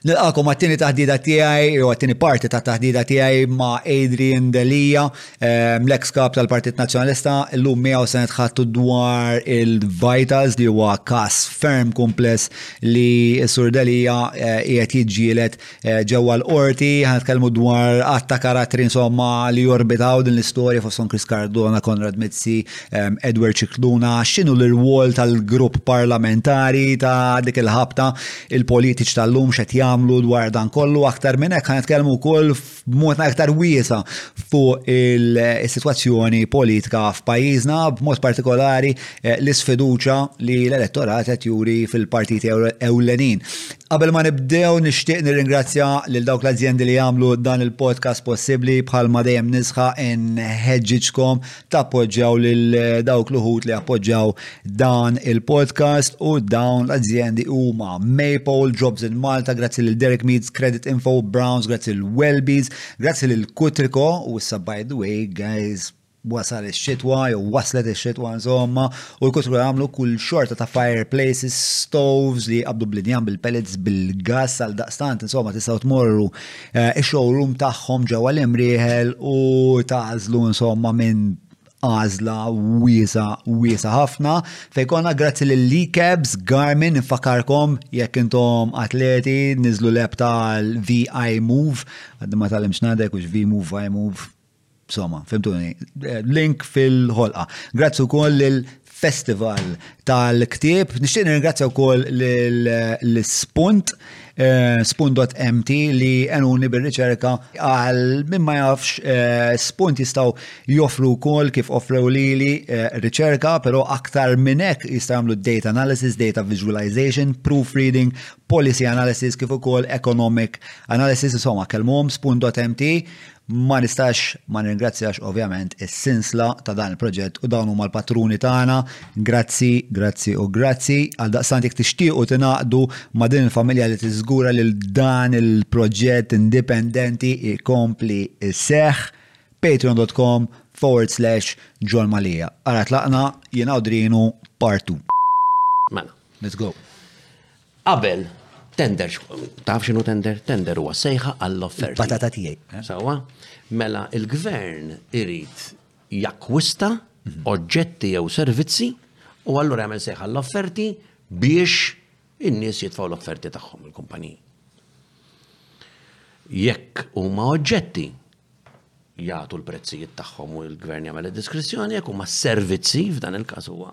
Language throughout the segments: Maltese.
Nilqakom għattini taħdida tiegħi u għattini parti ta' taħdida tiegħi ma' Adrian Delia, ehm, l-ex kap tal-Partit Nazzjonalista, illum miegħu se nitħattu dwar il-Vitals li huwa kas ferm kumpless li s-Sur Delia eh, qiegħed jiġġielet eh, ġewwa l-qorti, ħanitkellmu dwar għatta karattri insomma li jorbitaw din l-istorja fosthom Chris Cardona, Konrad Mizzi, ehm, Edward Cikluna, x'inhu l-irwol tal-grupp parlamentari ta' dik il-ħabta il-politiċi tal-lum x'qed jagħmlu dwar dan kollu aktar minn hekk ħanitkellmu wkoll b'mod aktar wiesa fuq is-sitwazzjoni politika f'pajjiżna b'mod partikolari eh, l-isfiduċa li l-elettorat qed juri fil-partiti ewlenin. Qabel ma nibdew nixtieq nirringrazzja lil dawk l-azjendi li jagħmlu dan il-podcast possibbli bħalma dejjem nisħa nħeġġiġkom tappoġġjaw lil dawk l-uħud li appoġġjaw dan il-podcast u dawn l-azjendi huma Maple, Jobs in Malta, grazzi lil Derek Meads, Credit Info, Browns, grazzi lil Welbies, grazzi lil Kutriko u issa by the way guys wasal ix-xitwa jew waslet ix-xitwa insomma u l-kutru jagħmlu kull xorta ta' fireplaces, stoves li jqabdu bl-injam bil-pellets bil-gas għal daqstant insomma tistgħu tmorru ix-showroom tagħhom ġewwa l-Imrieħel u tagħżlu insomma minn għażla wiesa wiesa ħafna fejn konna grazzi lil Lee Cabs Garmin infakarkom jekk intom atleti niżlu l-app tal-VI Move għaddi ma tal-imx nadek u V Move I Move Soma, fimtuni, link fil-ħolqa. Grazzi wkoll lil festival tal-ktib. Nixtieq nirringrazzja wkoll l-Spunt, eh, spunt.mt li għenuni bir-riċerka għal min ma jafx eh, Spunt jistgħu joffru wkoll kif offrew lili eh, riċerka, però aktar minn hekk jistgħu jagħmlu data analysis, data visualization, proofreading, policy analysis kif ukoll economic analysis, insomma, kelmuhom spunt.mt Ma nistax ma nirringrazzjax ovvjament is-sinsla ta' dan il-proġett u dawn huma l-patruni tagħna. Grazzi, grazzi u grazzi. Għaldaqstant jekk tixtiequ tingħaqdu ma' din il-familja li tiżgura lil dan il-proġett indipendenti jkompli jseħħ, patreon.com/John Mallia. Ara tlaqna, jien Awdrienu, Part Two. Mela. Let's go. Qabel, tender, taf xinu tender? Tender huwa sejħa għall-offerta. Patata tiegħi. Eh? Sawa, mela il-gvern irid jakkwista mhm. oġġetti jew servizzi u allura jagħmel sejħa għall-offerti biex in-nies jitfgħu l-offerti tagħhom il-kumpaniji. Jekk huma oġġetti jagħtu l-prezzijiet tagħhom u l-gvern jagħmel id-diskrezzjoni jekk huma servizzi f'dan il-każ huwa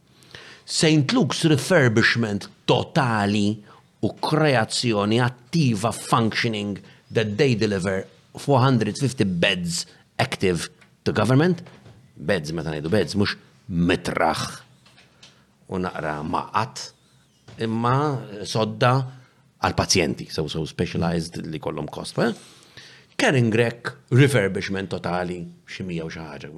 Saint Luke's refurbishment totali u kreazzjoni attiva functioning that they deliver 450 beds active to government, beds meta ngħidu beds mhux mitraħ u naqra maqat imma sodda għal pazjenti, so, so specialized li kollhom kost. Karen Grek refurbishment totali xi mija u xi ħaġa.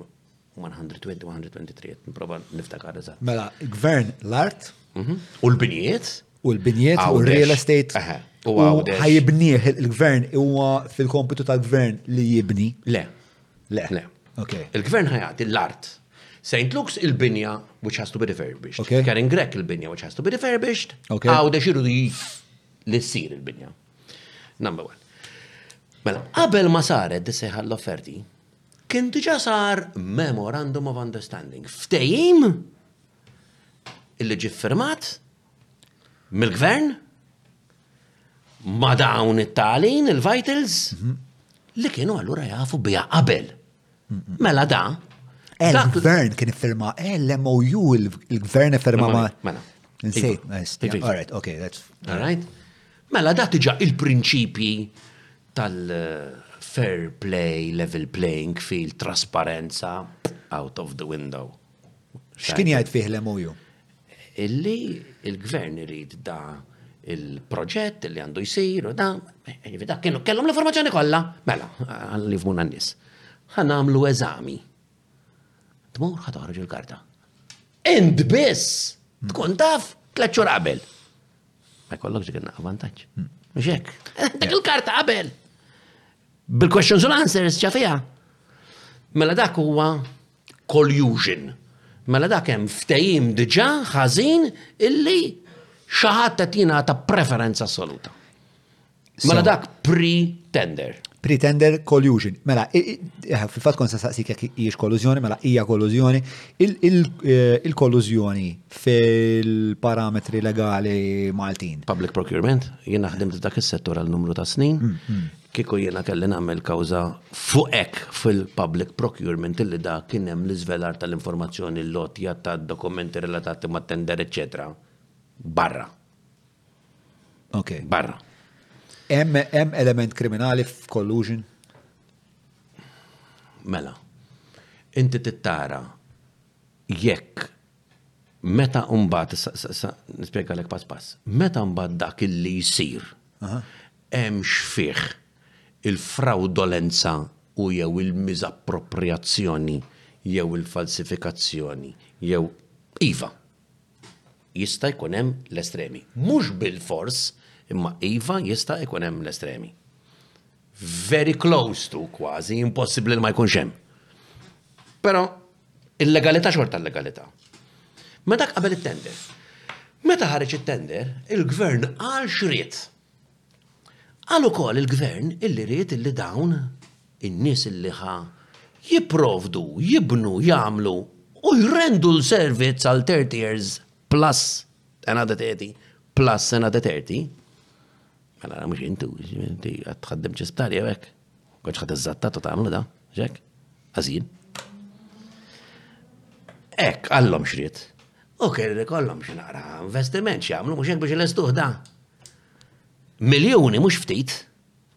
120, 123, qed nipprova niftakar eżatt. Mela, gvern l-art. Mhm. U l-binjiet. U l-binjiet u real estate. U ħajibnieh il-gvern huwa fil-kompitu tal-gvern li jibni. Le. Le. Le. Okay. Il-gvern ħajat l-art. St. Luke's il-binja which has to be refurbished. Okay. Karen Grek il-binja which has to be refurbished. Okay. Għawdex irridu li ssir il-binja. Number one. Mela, qabel ma saret disseħal l-offerti, Kien diġà sar Memorandum of Understanding, ftehim illi ġie ffirmat mill-gvern ma' dawn it-talin, il-vitals, mhm. li kienu allura jafu biha qabel. Mela da. Il-gvern kien iffirma, eh, l-MOU il-gvern iffirma ma. Mela. Nsejt, iva. iva. all right, okay, that's. All right. Mela da tiġa il-prinċipji tal-fair play, level playing field, trasparenza, out of the window. X'kien jgħid fih l-MOU? Illi il-gvern irid da il-proġett li għandu jisir u da, da kienu kellhom l-informazzjoni kollha, mela, għalli fmuna n-nis. Għan għamlu eżami. Tmur ħatoħroġ il-karta. End biss! Tkun taf, tleċċur qabel. Ma jkollokx dik naqqa vantaġġ. Hmm. Mhux hekk. Dik il-karta qabel. Bil-questions u l-answers ċafija. Mela dak huwa collusion. Mela dak hemm ftehim diġà ħażin illi xi ħadd qed jingħata preferenza assoluta. Mela dak pretender. Pretender collusion. Mela, eh, fil-fat kon sa saqsik jek hijiex kollużjoni, mela hija kollużjoni. Eh, il-kollużjoni fil-parametri legali Maltin. Public procurement, jiena ħdimt dak is-settur għal numru ta' snin, mm, mm. kieku jiena kelli nagħmel kawża fuqek fil-public procurement illi da kien hemm l-iżvelar tal-informazzjoni l-lotja tad-dokumenti relatati mat-tender, eċċetera. Barra. Ok. Barra. Hemm hemm element kriminali f'collusion? Mela. Inti tittara jekk meta mbagħad nispjega lek pass pass. Meta mbagħad dak illi jsir hemm xfih il-fraudolenza u jew il-miżappropriazzjoni jew il-falsifikazzjoni jew iva. jista' jkun hemm l-estremi. Mhux bilfors, imma iva jista' jkun hemm l-estremi. Very close to kważi, impossibbli li ma jkunx hemm. Però il-legalità xorta l-legalità. Ma dak qabel it-tender. Meta ħareġ it-tender, il-gvern għal xriet. Qal ukoll il-Gvern illi ried illi dawn, in-nies illi ħa jipprovdu, jibnu, jagħmlu u jrendu l-servizz għal thirty years plus sena de thirty, plus sena de thirty, mela ra mhux intu, inti qed tħaddem ċisptari hekk. Koċ ħadd iżattat u tagħmlu da, ġek? Għażin. Ek, għallom xriet. U kelli kollom xnaqra investiment xamlu, mux biex l-istuħ da. Miljuni mhux ftit,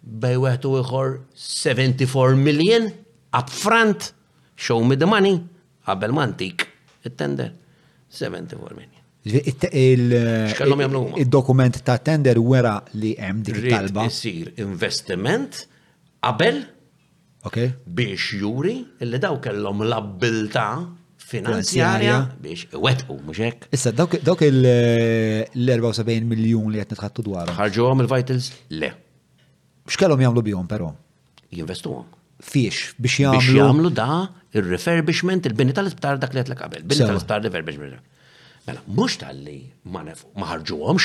bej wieħed u ieħor 74 million upfront, show me the money, qabel ma ntik it-tender. 74 million. X'kellhom jagħmlu huma? Id-dokument ta' tender wera li hemm dik talba. Isir investiment qabel biex juri li daw kellhom l-abbiltà finanzjarja biex iwettqu, mhux hekk? Issa, dawk il-74 miljun li qed nitħattu dwarhom. Ħarġuhom il-vitals? Le. X'kellhom jagħmlu bihom però? Jinvestuhom. Fiex biex jagħmlu. Biex jagħmlu da ir-refurbishment, il-bini tal-isptar dak li qed qabel. Bini tal-isptar refurbishment. Mela, mhux tal-li ma ħarġuhomx.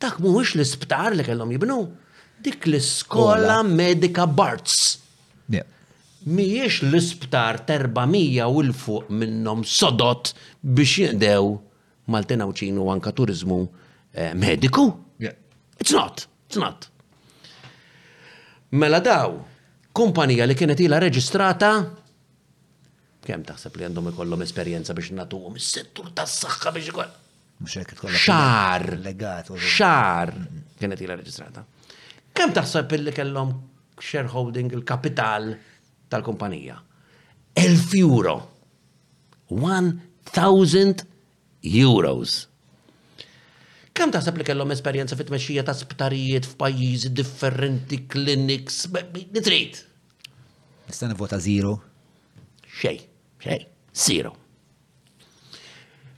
Dak mhuwiex l-isptar li kellhom jibnu, dik l-iskola medika Barts. Mhijiex l-isptar terba mija u l-fuq minnhom sodot biex jindew Maltin Għawdxin u anka turizmu eh, mediku. It's not, it's not. Mela daw, kumpanija li kienet ila reġistrata Kem taħseb li għandhom ikollhom esperjenza biex natuhom is-settur tas-saħħa biex ikoll. Xar. Xar. Kienet ila reġistrata. Kem taħseb illi kellhom shareholding il-kapital tal-kumpanija? 1000 euro. 1000 euros. Kem taħseb li kellhom esperjenza fit tmexxija ta' sptarijiet f'pajjiżi differenti, clinics, nitrit? Nista' nivota zero? Xej, xej, zero.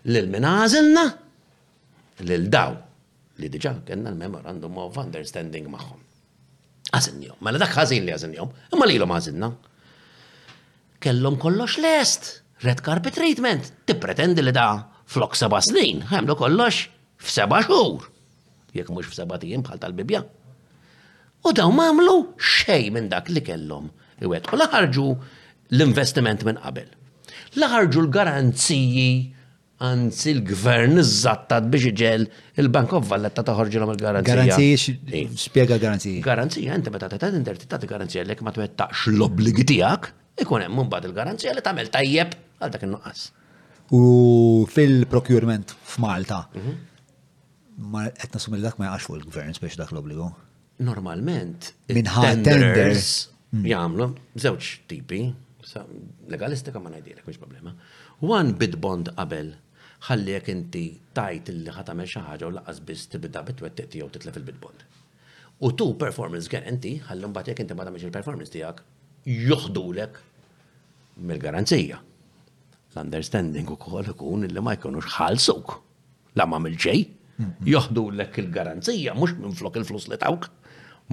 Lil min għażilna? Lil dawn li diġà kellna l-Memorandum of Understanding magħhom. Għażilnihom. Mela dak ħażin li għażilnihom, imma lilhom għażilna. Kellhom kollox lest, red carpet treatment, tippretendi li da flok seba' snin, għamlu kollox f'seba' xhur. Jekk mhux f'sebat ijiem bħal tal-Bibbja. U dawn ma għamlu xejn minn dak li kellhom iwettqu. La ħarġu l-investiment minn qabel. La ħarġu l-garanziji anzi l-gvern iżżattat biex iġel il-Bank of Valletta taħorġilhom il-garanzija. Garanziji, spiega garanziji. Garanzija, inti meta tagħti interti tagħti garanzija li ma twettaqx l-obbligi tiegħek, ikun hemm mbagħad il-garanzija li tagħmel tajjeb għal dak in-nuqqas. U fil-procurement f'Malta, mhm. Ma qed nasum il dak ma jaqax fuq il-gvern spiex dak l-obbligu. Normalment, tenders mm. jagħmlu żewġ tipi, legalistika ma ngħidilek mhux problema. One bid bond qabel ħalli jekk inti tajt li ħatamel xi ħaġa u laqas biss tibda bit-twettiq tiegħu titlef il-bid bond. U tu performance guarantee ħalli mbagħad jekk inti ma tagħmilx il-performance tiegħek joħdulek mill-garanzija. L-understanding ukoll ikun li ma jkunux ħalsuk La ma mill-ġej, joħdulek il-garanzija mhux minflok il-flus li tawk,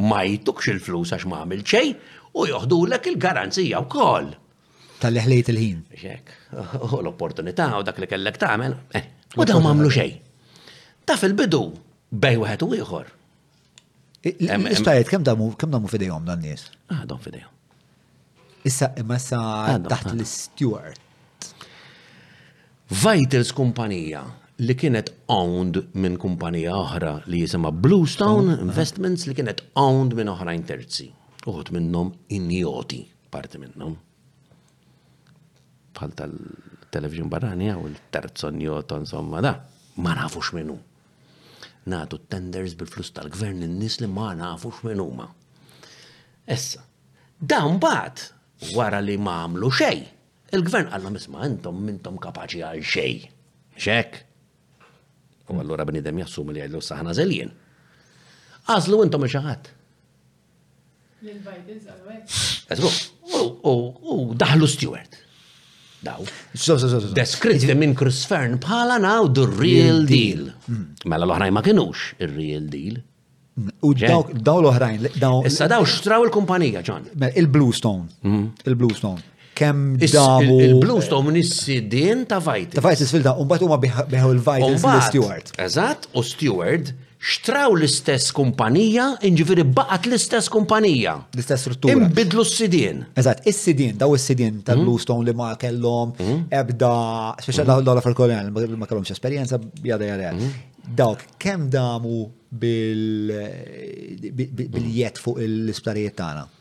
ma jtukx il-flus għax ma għamil xejn u joħdulek il-garanzija wkoll. Tal-li ħlejt il-ħin. Xek, u l-opportunità u dak li kellek tagħmel, eh, u dawn m'għamlu xejn. Ta' fil-bidu bej wieħed u ieħor. Istajet, kem damu, kem damu fidejhom dan nies? Għadhom fidejhom. Issa imma sa taħt l-steward. Vitals kumpanija li kienet owned minn kumpanija oħra li jisima Bluestone Investments li kienet owned minn oħrajn terzi. Uħut minnhom injoti parti minnhom. Bħal tal-television barrani għaw il-terzonjota insomma da. Ma nafux minnu. Nagħtu t-tenders bil-flus tal-gvern lin-nies li ma nafux min huma. Issa, dan mbagħad wara li ma għamlu xejn, il-gvern għalhom isma' intom mintom kapaċi għal xejn. Xek? U allura bnidem jassumi li jgħidlu saħna żeljen. Għażlu intom il-xaħat. U daħlu Stewart. Daw. Deskritti minn Chris Fern bħala naw the real deal. Mm. Mela l-oħrajn ma kienux il-real deal. Mm. U daw l-oħrajn. Issa daw xtraw il-kumpanija ġon. Mela, Il-Bluestone. Mm. Il-Bluestone. kemm damu. Il-blues tom nissi din ta' Vitis. Ta' Vitis fil-da, un bat huma beħu l-Vitis li Stewart. Eżatt, u Stewart xtraw l-istess kumpanija, inġifiri baqat l-istess kumpanija. L-istess struttura. Imbidlu s-sidien. Eżatt, is-sidien, daw is-sidien tal mhm. stone li ma kellhom mhm. ebda, speċa mhm. daw l-affar kolonial, ma kellhomx esperjenza, jada jada. Dawk, kemm damu bil-jet fuq l-isptarijiet tagħna?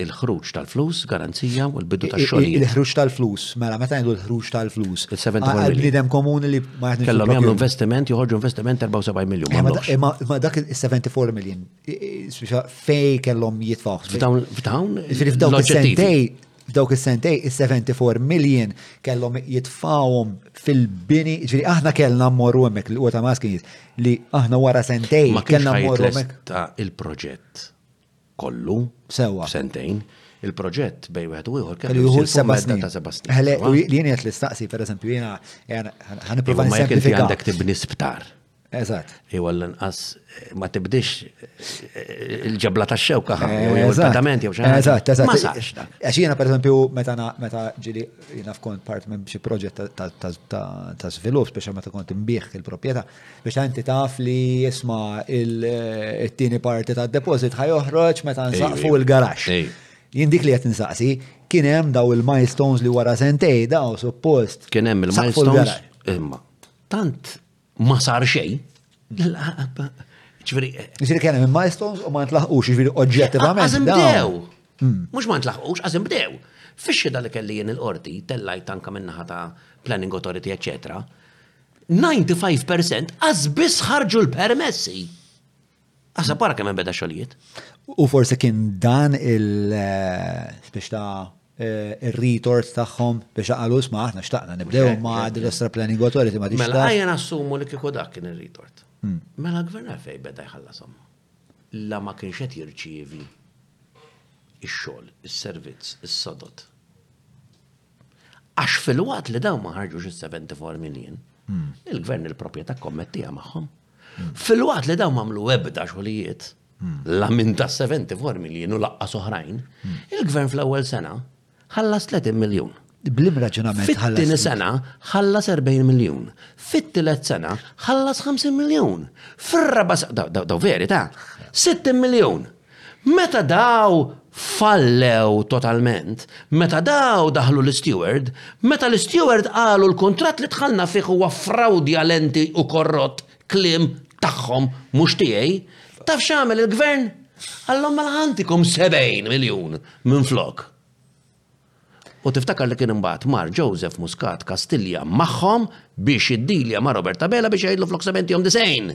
Il-ħruġ tal-flus, garanzija u l-bidu ta' xogħlijiet. Il-ħruġ tal-flus, mela, meta ngħidu l-ħruġ tal-flus. Il-bniedem komuni li ma jaħdimx. Kellhom jagħmlu investiment, joħorġu investiment 74 miljun. Eh, ma dak il-74 miljun, fej kellhom jitfaħ. F'dawn, f'dawn, f'dawn is-sentej, f'dawk is-sentej, is-74 miljun kellhom jitfawhom fil-bini, ġri aħna kellna mmorru hemmhekk li huwa ta' li aħna wara sentej kellna mmorru hemmhekk. il-proġett kollu. Sewa. Sentejn. Il-proġett bej wieħed u ieħor kellu jieħu seba' snin. Ta' seba' snin. Ħele, u jien qed l-istaqsi, pereżempju, jiena ħanipprova nisimplifika. Għandek tibni sptar. Eżatt. Jew l-inqas eh, ma tibdix eh, il-ġabla ta' xewka jew il-pedament jew xi Eżatt, eżatt. Ma sax. Għax jiena pereżempju meta meta ġili jiena fkont part minn xi proġett ta' żvilupp speċjal meta kont imbieħ il-proprjetà. Biex inti taf li isma il-tini parti ta' deposit ħaj joħroġ meta nsaqfu il-garax. Jindik li qed nsaqsi, kien hemm daw il-milestones li wara sentej daw suppost. Kien hemm il-milestones imma tant ma sar xejn. Ġifieri. Eh, ġifieri kien hemm milestones u ma ntlaħqux ġifieri oġġettivament. Għażim bdew. Hmm. Mhux ma ntlaħqux, għażim bdew. Fix-xhieda li kelli jien il-qorti, tellajt tanka minnaħa ta' planning authority, eccetera 95 percent qas biss ħarġu l-permessi. Għasa barra kemm beda xogħlijiet. U forse kien dan il- eh, biex ta' eh, il-retort tagħhom biex għalu sma aħna xtaqna nibdew ma' disaster planning authority ma' diġa. Mela għajja nassumu li kieku dak kien il-retort. Hmm. Mela gvern għalfej beda jħallasom. La ma kienx qed jirċievi ix-xogħol, is-servizz, is-sodot. Għax fil-waqt li dawn ma ħarġux is-74 million, il-gvern il-proprjetà kommettija magħhom. Fil-waqt li dawn għamlu ebda xogħlijiet, la minn ta' 74 million u laqqa soħrajn, il-gvern fl-ewwel sena ħallas 30 miljon. Blim raġunament ħallas. Fit-tieni sena ħallas 40 miljon. Fit-tielet sena ħallas 50 miljon. Fir-raba' daw veri ta' 60 miljon. Meta daw fallew totalment, meta daw daħlu l-isteward, meta l-isteward qalu l-kuntratt li dħalna fih huwa frawdjalenti u korrott, kliem tagħhom mhux tiegħi, taf x'għamel il-Gvern? Qalhom mela ħa ntikom 70 miljun minflok. U tiftakar li kien imbagħad mar Joseph Muscat Kastilja magħhom biex iddilja ma' Robert Abela biex jgħidlu flok 70 tihom 90.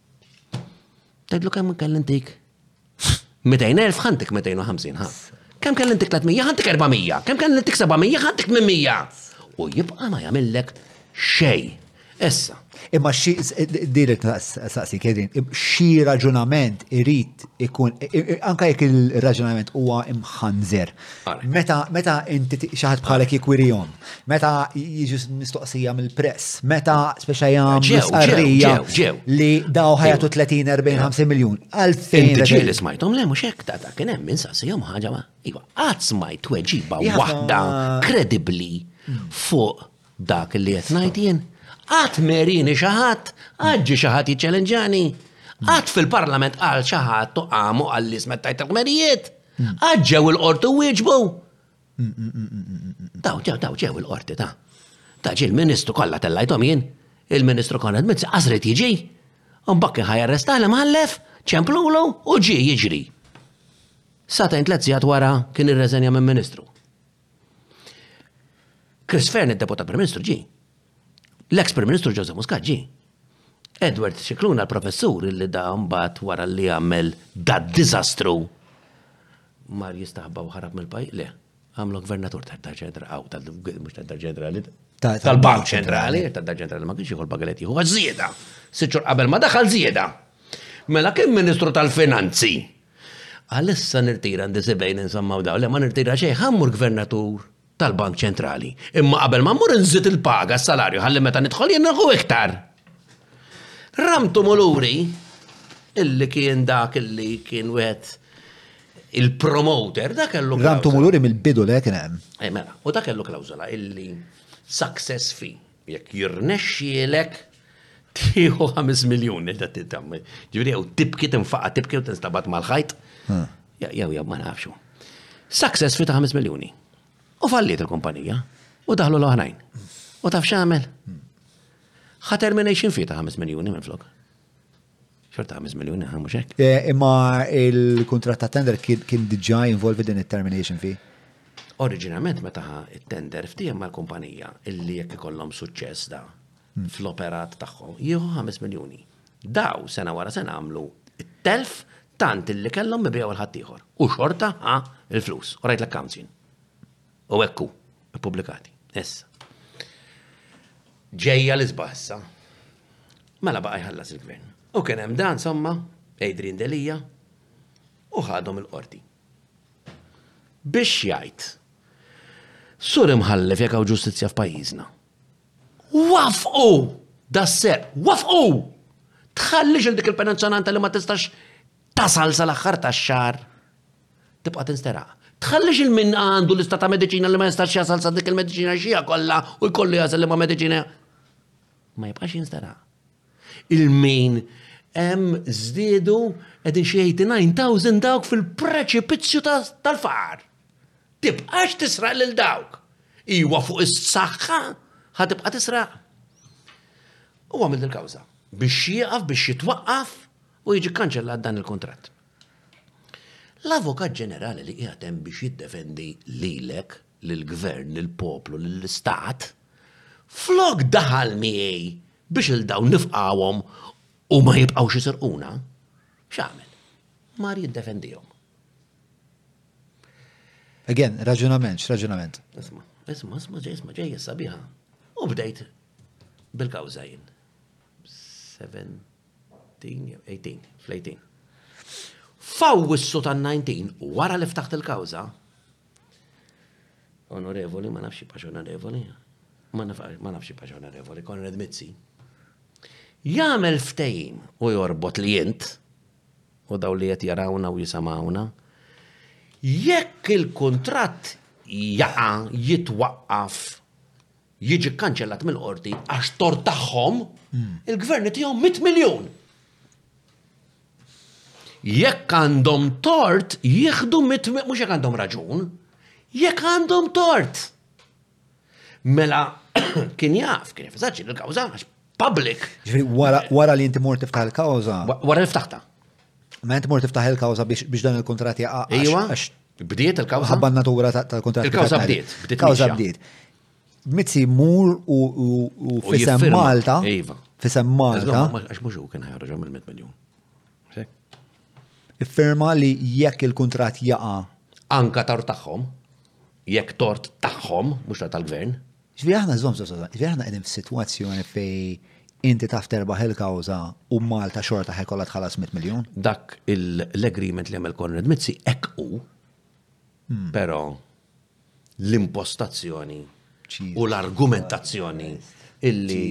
Tgħidlu kemm kelli intik 200,000 ħantik 250 ha. Kemm kelli intik 300 ħantik 400, kemm kelli intik 700 ħantik 800. U jibqa' ma jagħmillek xej. Issa. Imma xi diri saqsi kedin, xi raġunament irid ikun anke jekk il-raġunament huwa imħanżer Meta, meta inti xaħat bħalek jikwirijom, meta jiġu mistoqsija mill-press, meta speċa jgħam ġarrija li daw ħajatu 30, 40, 50 miljon, għalfejn. Inti ġili smajtom le mux ekta ta' kien hemm insaqsijom ħaġa ma. Iva, għad smajt tweġiba waħda kredibli fuq Dak li qed ngħid jien, qatt merini xi ħadd, qatt ġie xi ħadd jiċċelenġani, qatt fil-Parlament qal xi ħadd u qam u qalli smettajt il-ħmerijiet, qatt ġew il-qorti u wieġbu. Daw ġew daw ġew il-qorti ta' ta' ġie l-Ministru kollha tellajthom jien, il-Ministru Konrad Mizzi qasret jiġi, u mbakki ħaj arrestah l-imħallef, ċemplulu u ġie jiġri. Satajn tliet sigħat wara kien irreżenja minn Ministru. Chris Fern, id-Deputat Prim Ministru ġi. L-eks Prim Ministru Joseph Muscat ġi. Edward Xikluna l-professur li da mbagħad wara li għamel da diżastru mar jistaħba u ħarab mill-paj, le, għamlu gvernatur ta' dar ċentrali, għaw ta' mux ta' dar ċentrali, tal-bank ċentrali, ta' dar ċentrali ma kienx jieħu l-bagaletti, huwa żieda. Siċur qabel ma daħal żieda. Mela kien Ministru tal-Finanzi Għalissa nirtira għandi sebgħin insomma u daw, le ma nirtira xejn, ħammur gvernatur tal-Bank Ċentrali. Imma qabel ma mmur nżid il-paga s-salarju ħalli meta nidħol jien naħu iktar. Ramtu muluri illi kien dak illi kien wieħed il-promoter dak kellu. Ramtu muluri mill-bidu li kien hemm. Eh, mela, u dak kellu klawżola illi success fee. Jekk jirnexxielek tieħu 5 miljun il tittam. Ġifieri jew tibki tinfaqa' tibki u tinstabat mal-ħajt. Jew jew ma nafxu. Success fi ta' 5 miljuni. U falliet il-kumpanija u daħlu l-oħrajn. U taf x'għamel? Ħa termination fi ta' 5 miljuni minn flok. Xorta 5 miljoni ħa mhux hekk. Eh, imma il-kuntratt ta' tender kien diġà involvi din it-termination fee. Oriġinament meta ħa it-tender ftiehem mal-kumpanija illi jekk ikollhom suċċess da hmm. fl-operat tagħhom jieħu 5 miljoni. Daw sena wara sena għamlu it-telf tant illi kellhom mibjew il-ħaddieħor. U xorta ħa il-flus. U rajt l-accounts U hekk hu, ippubblikati. Issa. Ġejja l-isbaħ issa. Mela baqa' jħallas il-gvern. U kien hemm dan somma, Adrian Delija, u ħadhom il-qorti. Biex jgħid, sur imħallef jekk hawn ġustizzja f'pajjiżna. Wafqu! Dasser, wafqu! Tħallix il dik il-penanzjonanta li ma tistax tasal sal-aħħar tax-xahar tibqa' tinsteraq. Tħallix il-min għandu lista ta' mediċina li ma jistax jasal sa' dik il-mediċina xija kollha u jkollu jasal li ma' mediċina. Ma jibqax jinstara. Il-min hemm żdiedu qegħdin xi 89,000 dawk fil-preċipizzju tal-faqar. Tibqax tisraq lil dawk. Iwa fuq is-saħħa ħatibqa' tisraq. U għamil il-kawża biex jieqaf, biex jitwaqqaf, u jiġi kkanċellat dan il-kuntratt. L-Avukat Ġenerali li qiegħed hemm biex jiddefendi lilek, lill-Gvern, lill-poplu, lill-Istat, flok daħal miegħi biex il dawn nifqawhom u ma jibqgħux isirquna, x'għamel? Mar jiddefendihom. Again, raġunament, x'raġunament? Isma, isma, isma, ġej, isma, ġej, sabiħa. U bdejt bil-kawża jien. 7 18 jew 18, fl-18. F'Awwissu tan-19 u wara li ftaħt il-kawża, onorevoli, ma nafx pax onorevoli, ma nafx pax onorevoli, Konrad Mizzi, jagħmel ftehim u jorbot li jint u daw li qed jarawna u jisamawna, jekk il-kuntratt jaqa' jitwaqqaf jiġi kkanċellat mill-qorti għax tort tagħhom, il-gvern itihom 100 miljun. Jekk għandhom tort, jieħdu mit mhux jekk għandhom raġun, jekk għandhom tort. Mela kien jaf, kien jaf li l-kawża għax public. Ġifieri wara li inti mort tiftaħ il-kawża. Wara li ftaħta. Ma inti mort tiftaħ il-kawża biex dan il-kuntratt jaqa' għax Bdiet il-kawża? Ħabba natura tal-kuntratt. Il-kawża bdiet. Il-kawża bdiet. Mitzi mur u fisem Malta. Iva. Fisem Malta. Għax mhux hu kien ħarġa mill-100 miljun. Iffirma li jekk il-kuntratt jaqa' anka tar tagħhom, jekk tort tagħhom, mhux tal-gvern, Ġifieri aħna żomm, żomm, żomm, ġifieri aħna qegħdin f'sitwazzjoni fejn inti taf terbaħ il-kawża u Malta xorta ħaj kollha tħallas 100 miljun. Dak l-agreement li għamel Konrad Mizzi hekk hu, hmm. però l-impostazzjoni u l-argumentazzjoni illi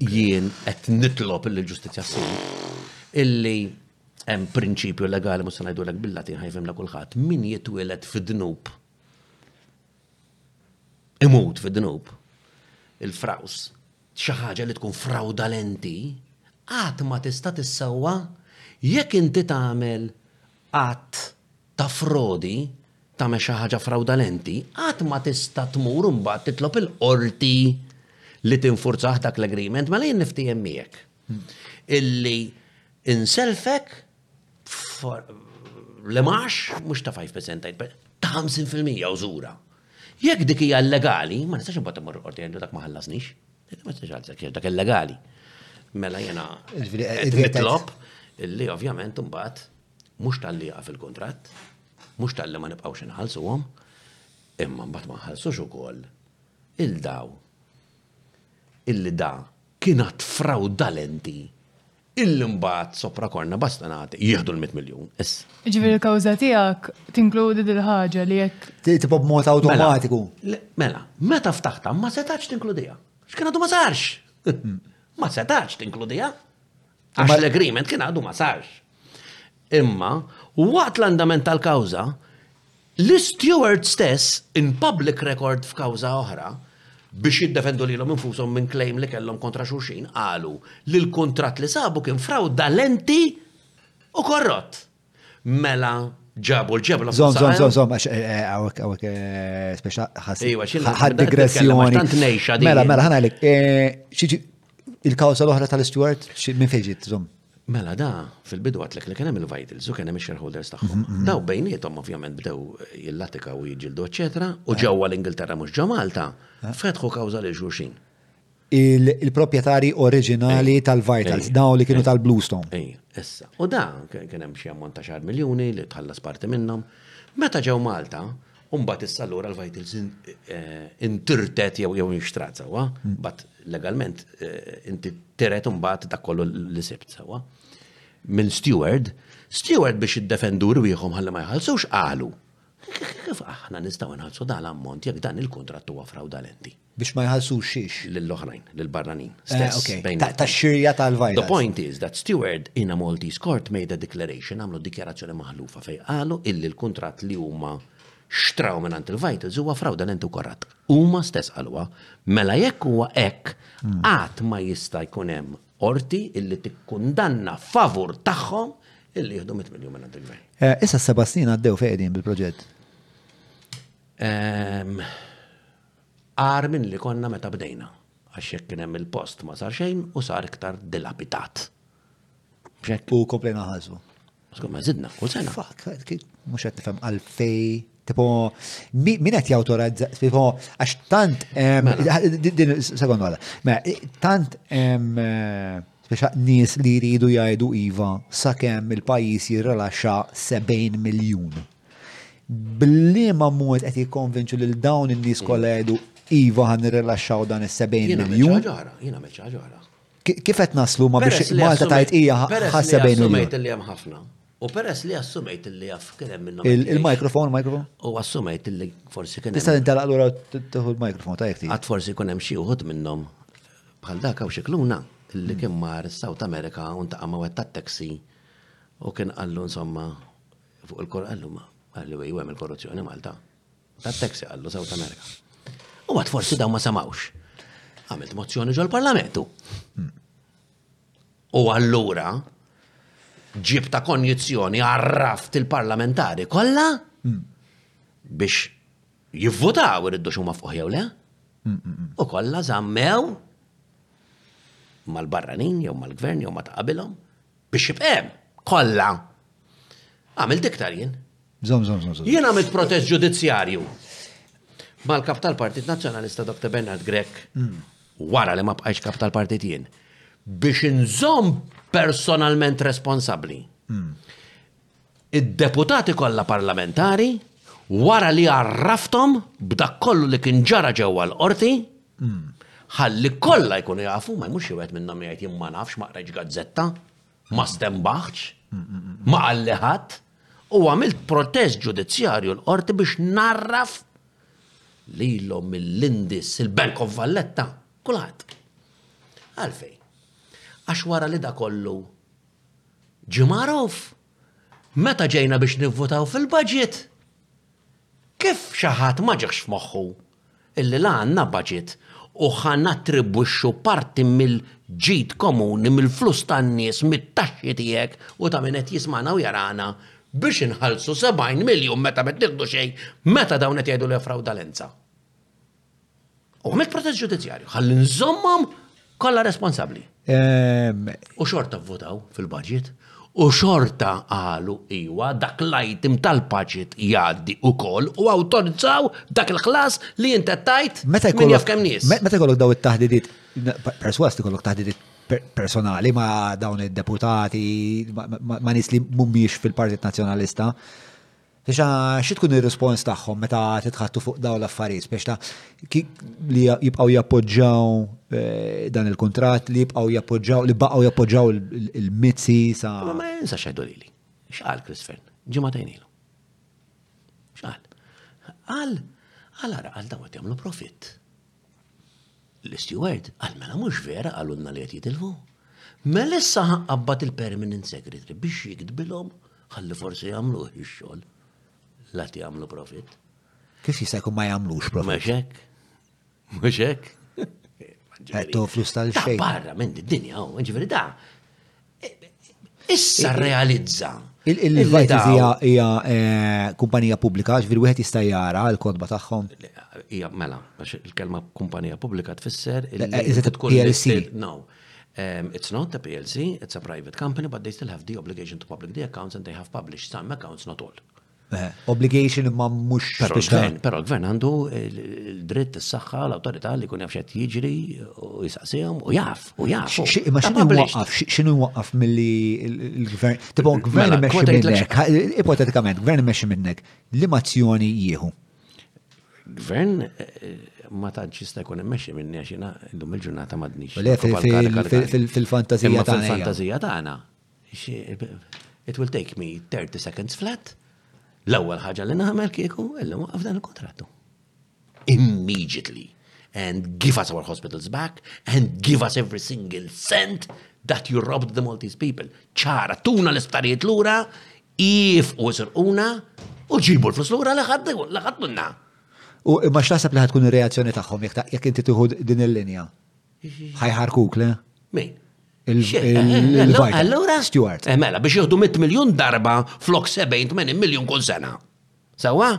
jien qed nitlob illi l-ġustizzja ssir illi hemm prinċipju legali mhux se ngħidulek bil-Latin ħajfimna kulħadd min jitwieled fid-dnub imut fid-dnub, il-fraws, xi ħaġa li tkun frawdalenti, qatt ma tista' tissewwa jekk inti tagħmel att ta' frodi, tagħmel xi ħaġa frawdalenti, qatt ma tista' tmur u mbagħad titlob il-qorti li tinfurzah dak l-agreement, mela jien niftiehem miegħek illi inselfek Le max, mux ta' 5%, ta' 50% użura. Jekk dik hija legali, ma nistax imbagħad immur qorti għandu dak ma ħallasnix. Ma nistax għalzek jekk dak illegali. Mela jena nitlob illi ovvjament imbagħad mhux tal-li fil-kuntratt, mhux tal-li ma nibqgħux inħallsuhom, imma mbagħad ma nħallsux ukoll il-daw illi da kienet fraudalenti Illi mbagħad Sopracorna Bastonati jieħdu l-100 miljun. Issa. Ġifieri l-kawża tiegħek tinkludi dil-ħaġa li jekk. Tibqa' b'mod mela, awtomatiku. Mela, meta ftaħta ma setax tinkludiha. X'kien għadu ma sarx. Ma setax tinkludiha. Għax l-agreement kien għadu ma sarx. Imma, waqt l-andament tal-kawża, l-istewards stess in public record f'kawża oħra, biex jiddefendu lilhom infushom minn claim li kellhom kontra xulxin, qalu li l-kuntratt li sabu kien frawdalenti u korrott. Mela, ġabu l-ġebla fuq saqajhom. Żomm, żomm, żomm, għax hawnhekk speċa ħassib. Ħadd digressjoni. Tant ngħixha din. Mela, mela, ħa ngħidlek. Il-kawża l-oħra tal-isteward minn fejn ġiet, żomm? Mela da, fil-bidu għatlek li kien hemm il-vitals u kien hemm ix-shareholders tagħhom. Mhm, mhm. Daw bejniethom ovvjament bdew jillatikaw u jiġildu eċetera, u eh. ġewwa l-Ingilterra mhux ġo Malta, eh. fetħu kawża lil xulxin. Il-proprjetari oriġinali eh. tal-vitals, daw li kienu tal-Bluestone. Ej, issa. U da, kien hemm xi ammont ta' xar miljuni li tħallas parti minnhom. Meta ġew Malta, U mbagħad issa allura l-vitals intirtet jew jew inxtrat sewwa, mbagħad legalment eh, inti tiret mbagħad dak kollu li sibt sewwa. Minn steward, steward biex jiddefendu rwieħhom ħalli ma jħallsux qalu. Kif aħna nistgħu nħallsu dan l-ammont jekk dan il-kuntratt huwa fraudalenti? Biex ma jħallsux xiex? Lill-oħrajn, lill-barranin. Eh, stess. Okay. bejn Ta- il- Tax-xirja The tal-virus. point is that steward in a Maltese court made a declaration għamlu dikjarazzjoni maħlufa fej qalu illi l-kuntratt li huma xtraw minn għand il-Vitals huwa fraudulent u korrat. Huma stess qalwa, mela jekk huwa hekk, qatt ma jista' jkun hemm orti illi tikkundanna favur tagħhom illi jieħdu 100 miljun minn għand il-gvern. Eh, Issa s-seba snin għaddew fejn qegħdin bil-proġett. Ehm, agħar minn li konna meta bdejna, għax jekk kien hemm il-post ma sar xejn u sar iktar dilapitat. U komplejna ħażu. Skumma zidna kull sena. Mux għet nifem għalfej, tipo, min għet jawtorizza, tipo, għax tant, mela. din, sekondu għada, mela, tant, eh, speċa nis li jridu jajdu Iva, sakemm il-pajis jirrelaxa 70 miljon. B'liema mod qed jikkonvinċu lil dawn in-nies kollha jgħidu iva ħan nirrilaxxaw dan is-70 miljun. Jiena meċ ġara. Kif qed naslu ma biex Malta tajt hija ħassa bejn miljun. Assumejt li hemm ħafna. U peress li assumejt li jaf kien hemm minnhom. Il-mikrofon, mikrofon. U assumejt li forsi kien hemm. Tista' tintelaq lura tieħu l-mikrofon ta' jekk. Għad forsi kien hemm xi wħud minnhom bħal dak hawn xikluna li kien mar South America u ntaqa' ma' wet tat-taxi u kien qallu insomma Fuq il-kor għallu ma, għallu ejju għem il-korruzzjoni Malta. Ta' taxi għallu South America. U għat forsi daw ma samawx. Għamilt mozzjoni ġol parlamentu. U allura ġib ta' konjizzjoni għarraft il-parlamentari kolla biex jivvutaw irriddu xumma fuq jew le. U kolla zammew mal-barranin jew mal-gvern jew ma ta' qabilhom Biex jibqem, kollha. Għamilt iktar jien. Zom, zom, zom. Jien għamilt protest ġudizzjarju mal-kap tal-Partit Nazzjonalista Dr. Bernard Grek hmm. wara li ma bqajx kap tal-partit jien biex inżomm personalment responsabbli. Hmm. Id-deputati kollha parlamentari, wara li għarrafthom b'dak kollu li kien ġara ġewwa l-Qorti, ħalli kollha jkunu jafu, ma jmur xi wieħed minnhom jgħid jien ma nafx, ma qrajtx gazzetta, ma stembaħtx, ma qalli ħadd, u għamilt protest ġudizzjarju l-Qorti biex ngħarraf lilhom mill-Indies, il-Bank of Valletta, kulħadd. Għalfejn? Għax wara li dak kollu Ġie magħruf, meta ġejna biex nivvutaw fil-budget, kif xi ħadd ma ġahx f'moħħu illi la għandna budget u ħa nattribwixxu parti mill-ġid komuni, mill-flus tan-nies, mit-taxxi tiegħek u ta' min qed jismagħna u jarana biex inħallsu 70 miljun meta m'qed nieħdu xejn meta dawn qed jgħidu li hija frawdalenza. U għamilt protest ġudizzjarju, ħalli nżommhom kollha responsabbli. Ehm, u xorta votaw fil-budget, u xorta għalu iwa dak l-item tal-budget jgħaddi u koll u autorizzaw dak il-ħlas li jintettajt meta jkollok kemm nies. Meta jkollok daw it-taħdidiet, perswas li kollok taħdidiet personali ma' dawn id-deputati, ma' nis li mumiex fil-Partit Nazjonalista, Issa xi tkun ir-rispons tagħhom meta titħattu fuq dawn l-affarijiet spiex ta' li jibqgħu jappoġġaw eh, dan il-kuntratt li jibqgħu jappoġġaw li baqgħu jappoġġaw il-mizzi sa. Ma ma jensa xedu lili. X'qal Chris Fern? Ġimgħa tajnilu. X'qal? Qal għal ara għal dawn jagħmlu profitt. L-isteward qal mela mhux vera qalulna li qed jitilfu. Mela issa ħaqqabbat il-permanent secretary biex jikdbilhom ħalli forsi jagħmluh ix-xogħol. Lat jagħmlu profit. Kif jista' jkun ma jagħmlux profit? Mhux hekk. Mhux hekk. Għettu flus tal-xejn. Barra minn id-dinja, ġifieri da. Issa realizza. Il-Vajti hija eh, kumpanija pubblika, ġviri wieħed jista' jara l-kodba tagħhom. Hija mela, għax il-kelma kumpanija pubblika tfisser eh, eh, il PLC. No. Um, it's not a PLC, it's a private company, but they still have the obligation to public the accounts and they have published some accounts, not all. Obligation imma mhux xogħol. Però l-gvern għandu l-dritt is-saħħa l-awtorità li kun jaf xed jiġri u jisaqsihom u jaf u jaf. Imma x'inhu waqqaf x'inhu waqqaf milli l-gvern tibgħu gvern mela, imexxi minnek. Ipotetikament, gvern imexxi minnek, li mazzjoni jieħu? Gvern eh, ma tantx jista' jkun immexxi minni għax jiena llum il-ġurnata m'għadniex. Fil-fantażija tagħna. Fil-fantażija tagħna. It will take me 30 seconds flat. L-ewwel ħaġa li nagħmel kieku illi waqaf dan il-kontrattu. Immediately. And give us our hospitals back and give us every single cent that you robbed the Maltese people. ċara, tuna l-isptarijiet lura, if u sirquna, u ġibu l-flus lura li ħadd minna. U ma x'taħseb li ħatkun ir-reazzjoni tagħhom jekk inti tieħu din il-linja? Ħajħarkuk, le? Min? Il-Allura? Stuart. Eh, mela, biex jieħdu 100 miljon darba flok 70-80 miljon kull sena. Sawa?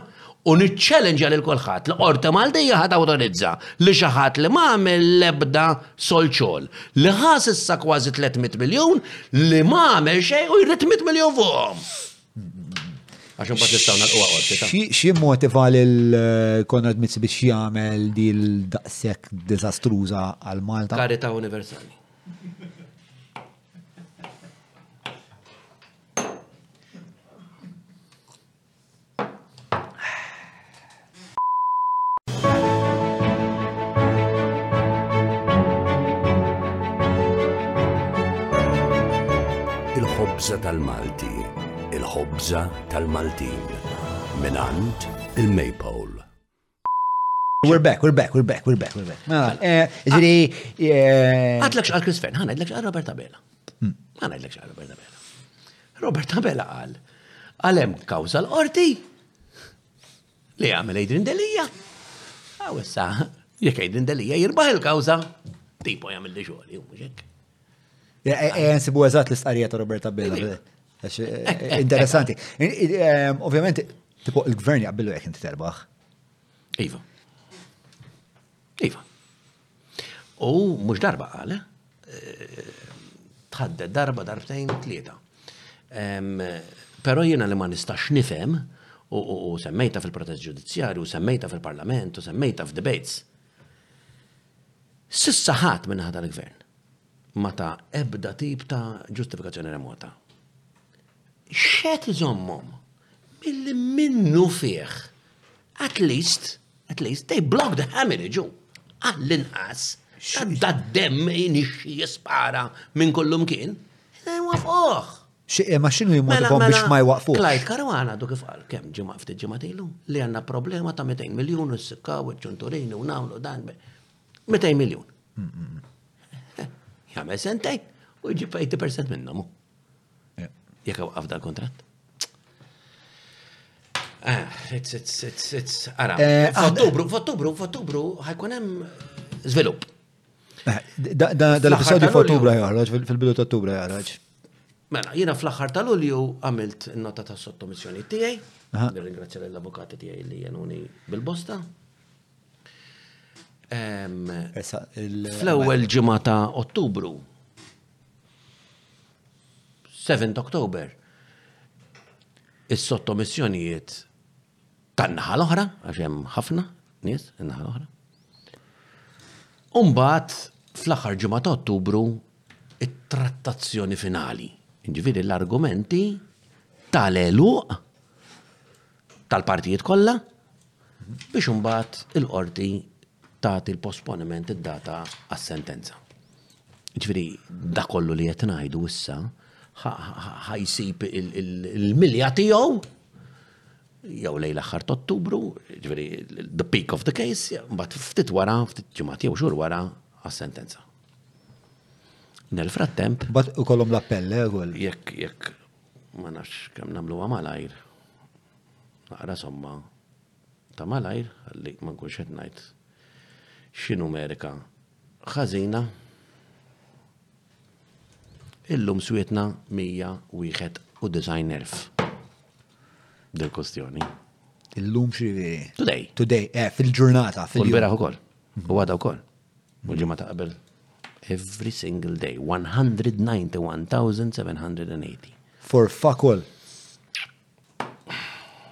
U niċċellenġa lil kulħadd li qorti Maltija ħad awtorizza li xi ħadd li ma għamel l-ebda solċol li ħas issa kważi 300 miljun li ma għamel xejn u jrid 100 miljun fuqhom. Għax imbagħad nistgħu nagħlquha qorti ta'. Xi motiva lil eh, Konrad Mizzi biex jagħmel dil daqshekk diżastruża għal Malta? Karità universali. il-ħobża tal-Malti, il-ħobża tal-Maltin, minant il-Maypole. We're back, we're back, we're back, we're back, we're back. Mela, eh, ġiri. Eh, għadlek xaqal Chris Fenn, ħana għadlek xaqal Robert Abela. Hmm. ħana għadlek xaqal Robert Abela. Robert Abela għal, għalem kawza l-qorti, Li għamel Adrian Delia? Għaw issa, jek Adrian Delia jirbaħ il-kawza, tipo jgħamil li xogħol, jgħu muġek. Nsibu eżat l-istqarija ta' Roberta Bella. Eh, interessanti. Ehm, ovvjament, tipo il-gvern jaqbillu jek inti terbaħ. Iva. Iva. U mhux darba qal, eh, tħadded darba darbtejn tlieta. Però jiena li ma nistax nifhem u semmejta fil-protest ġudizzjarju, u semmejta fil-parlament, u semmejta f'debates. Sissa ħadd minn ħadd tal-gvern ma ta ebda tip ta' ġustifikazzjoni remota. X'qed iżommhom milli minnu fih at least, at least they blocked the hemorrhage u għall-inqas xadda d-demm inixxi jispara minn kullum kien, jwafquh. Xie, ma xinu jimmotivom mela, biex mela, ma jwaqfu. Klajt karwana du kif għal, kem ġimma ftit ġimma tilu, li għanna problema ta' 200 miljon u s-sikkaw, ċunturini u namlu dan. 200 miljun. Jagħmel sentej u jġib 80% minnhom. Jekk waqaf dal kontratt ah, It's, it's, it's, it's, ara. Eh, f'Ottubru, f'Ottubru, f'Ottubru ħajkun hemm żvilupp. Eh, Dal-episodju f'Ottubru joħroġ, fil-bidu ta' Ottubru joħroġ. Mela, jiena fl-aħħar tal-Ulju għamilt nota ta' sottomissjoni tiegħi. Nirringrazzja l-avukati tiegħi li jenuni bil-bosta. Fl-ewwel ġimgħa ta' Ottubru, 7 Oktober, is-sottomissjonijiet tan-naħa l-oħra, għax hemm ħafna nies in-naħa l-oħra. Umbagħad fl-aħħar ġimgħa ta' Ottubru it-trattazzjoni finali. Ġifieri l-argumenti tal-eluq tal-partijiet kollha biex imbagħad il-qorti tagħti l-posponiment id-data għas-sentenza. Ġifieri da kollu li qed ngħidu issa ħajsib il-milja tiegħu jew lejn l-aħħar ta' Ottubru, ġifieri the peak of the case, mbagħad ftit wara, ftit ġimgħat jew xhur wara għas-sentenza. Nel frattemp. Bat ukollhom l-appell, eh, Jekk jekk Ma nafx kemm nagħmluha malajr. Naqra somma ta' malajr, għalli ma nkunx qed ngħid xi numerika ħażina. Illum swietna 191,000 dil-kustjoni. Illum xi. Today. Today, eh, fil-ġurnata. Fil-beraħ ukoll. U għada wkoll. Il-ġimgħa ta' qabel, every single day, 191,780. For fuck all.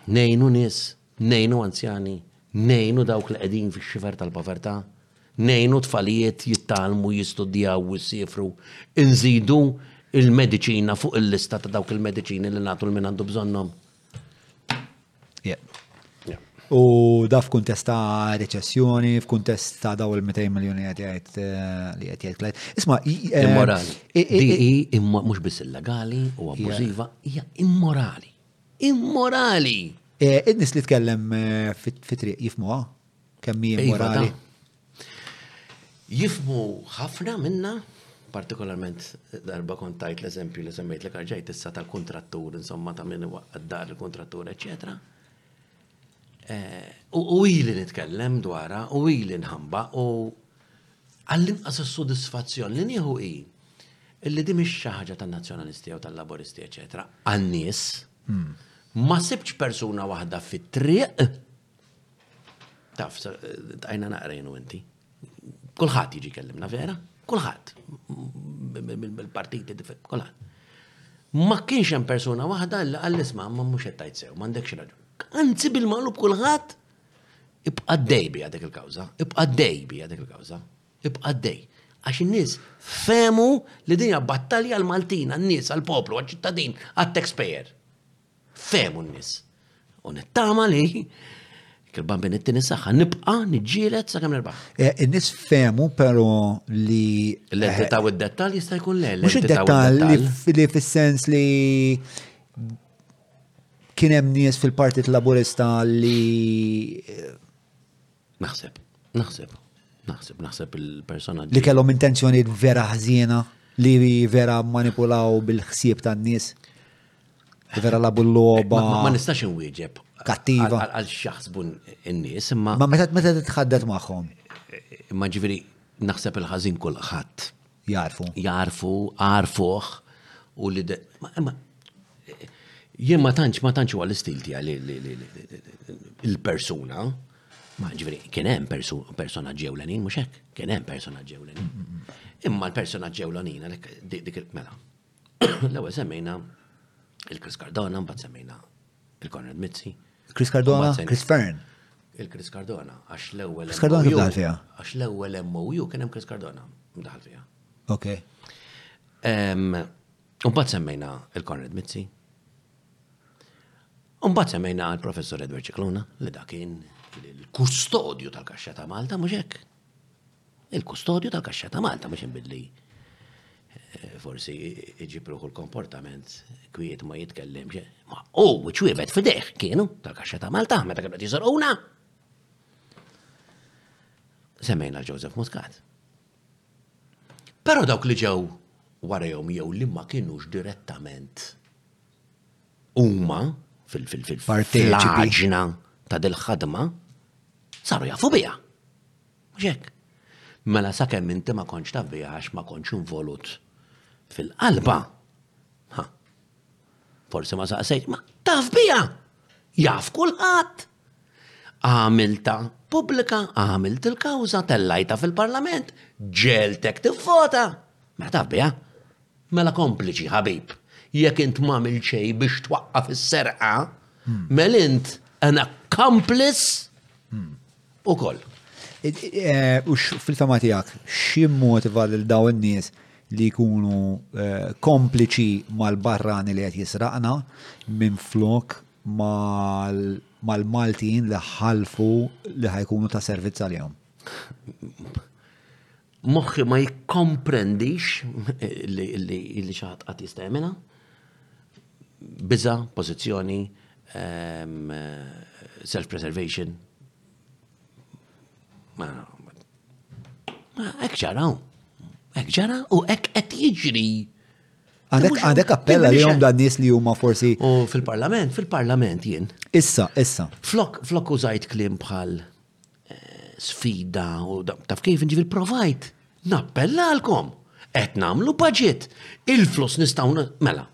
Nejnu nis, nejnu anzjani, nejnu dawk li qegħdin fix-xifer tal-povertà, nejnu tfalijiet jittalmu, jistudjaw u jsifru, inżidu il-mediċina fuq il-lista ta' dawk il-mediċini li nagħtu l-min għandu bżonnhom. U daf kuntest ta' reċessjoni, f'kuntest ta' daw il-200 miljoni għet jgħajt eh, li għet jgħajt klajt. Isma, eh, immorali. Di mux biss illegali u abbużiva, hija immorali. Immorali! Eh, Id-nis li tkellem fit-triq jifmuha, kemm hija iva, immorali. Jifmu ħafna minna, partikolarment darba kont tajt l-eżempju li semmejt li karġajt issa tal-kontrattur, insomma ta' minn dar il-kontrattur, eccetera. Eh, u ili nitkellem dwara, u ili nħamba, u għall-inqas s-sodisfazzjon li nieħu i illi di mhix xi ħaġa tan-nazzjonalisti jew tal-laboristi, eċetera, għan-nies. Hmm. Ma sibx persuna waħda fit-triq Taf, tajna naqrejnu inti. Kulħadd jiġi kellimna vera, kulħadd. Bil-partiti differenti, kulħadd. Ma kienx hemm persuna waħda li qal isma' ma mhux qed tajt sew, m'għandekx raġun. Anzi bil-maqlub kulħadd ibqa' dej bija dik il-kawża, ibqa' dej bija dik il-kawża, ibqa' dej. Għax in-nies femu li dinja battalja l-Maltin, għan-nies, għall-poplu, għall-ċittadin, għat-taxpayer. fehmu n-nies. U nittama li il-bambin it-tini saħħa nibqa nġielet sa' kemm nerbaħ. Eh, in-nies fehmu pero li. L-entità u d-dettal jista' jkun le. Mhux id-dettal li fis-sens li kien hemm nies fil-Partit Laburista li Naħseb, naħseb, naħseb, naħseb il-persona. Li kellhom intenzjoni vera ħżiena, li vera manipulaw bil-ħsieb tan-nies. Vera la bulloba. Ma nistax inwieġeb. Kattiva. Għal xaħsbu n-nies, imma. Ma meta titħaddet magħhom. Imma ġifieri naħseb il-ħażin kulħadd Jarfu. Jarfu, għarfuh, u li. Jien ma tantx ma tantx huwa l-istil tiegħi il-persuna. Ma ġveri, kien hemm persona ġewlenin, mhux hekk, kien hemm persona ġewlenin. Imma l-persona ġewlenin, dik mela. L-ewwel semmejna il-Chris Cardona, mbagħad semmejna Il-Konrad Mizzi. Chris Cardona, Chris Fern. Il-Chris Cardona, għax l-ewwel. Chris Cardona kif daħal fiha? Għax l-ewwel MOU kien hemm Chris Cardona daħal fiha. Ok. Umbat semmejna il-Konrad Mizzi. Umbat semmejna għal professor Edward Cicluna, li da kien il-kustodju tal-kaxxa ta' Malta, mhux hekk. Il-kustodju tal-kaxxa ta' Malta mhux inbilli eh, forsi iġib ruħu l-komportament kwiet ma jitkellimx. Ma u ċwibet fideħ kienu tal-kaxxa ta' Malta meta kienu jiżorquna. Semmejna l-Joseph Muscat. Pero dawk li ġew warajhom jew li ma kienux direttament huma fil-parteċipaġna ta' dil-ħadma saru jafu biha. Ġek. Mela sa' kemm inti ma konċ taf biha għax ma konċ involut fil-qalba. Forsi ma saqsejt, ma taf biha! Jaf kulħadd! Għamiltha pubblika, għamilt il-kawża, tellajtha fil-Parlament, ġeltek tivvota. Mela taf biha? Mela kompliċi ħabib. Jekk int m'għamil xejn biex twaqqaf is-serqa, hmm. mel int an accomplice hmm. ukoll. Eh, u fil-fema tiegħek, xi motiva lil daw in-nies li jkunu eh, kompliċi mal-barrani li qed jisraqna minn flok mal-Maltin li ħalfu li ħajkunu ta' servizz għalihom? Moħħi ma jikkomprendix li xaħat qatt jista' jagħmilha. Biża, pożizzjoni, ehm, self-preservation. Ma hekk ġara, hekk ġara u hekk qed jiġri. Għadek, għadek appella li jom dan nis li huma forsi. U fil-parlament, fil-parlament jien. Issa, issa. Flok, flok użajt klim bħal eh, sfida u taf kif nġivi provajt. Nappella għalkom. Et namlu budget. Il-flus nistaw mela.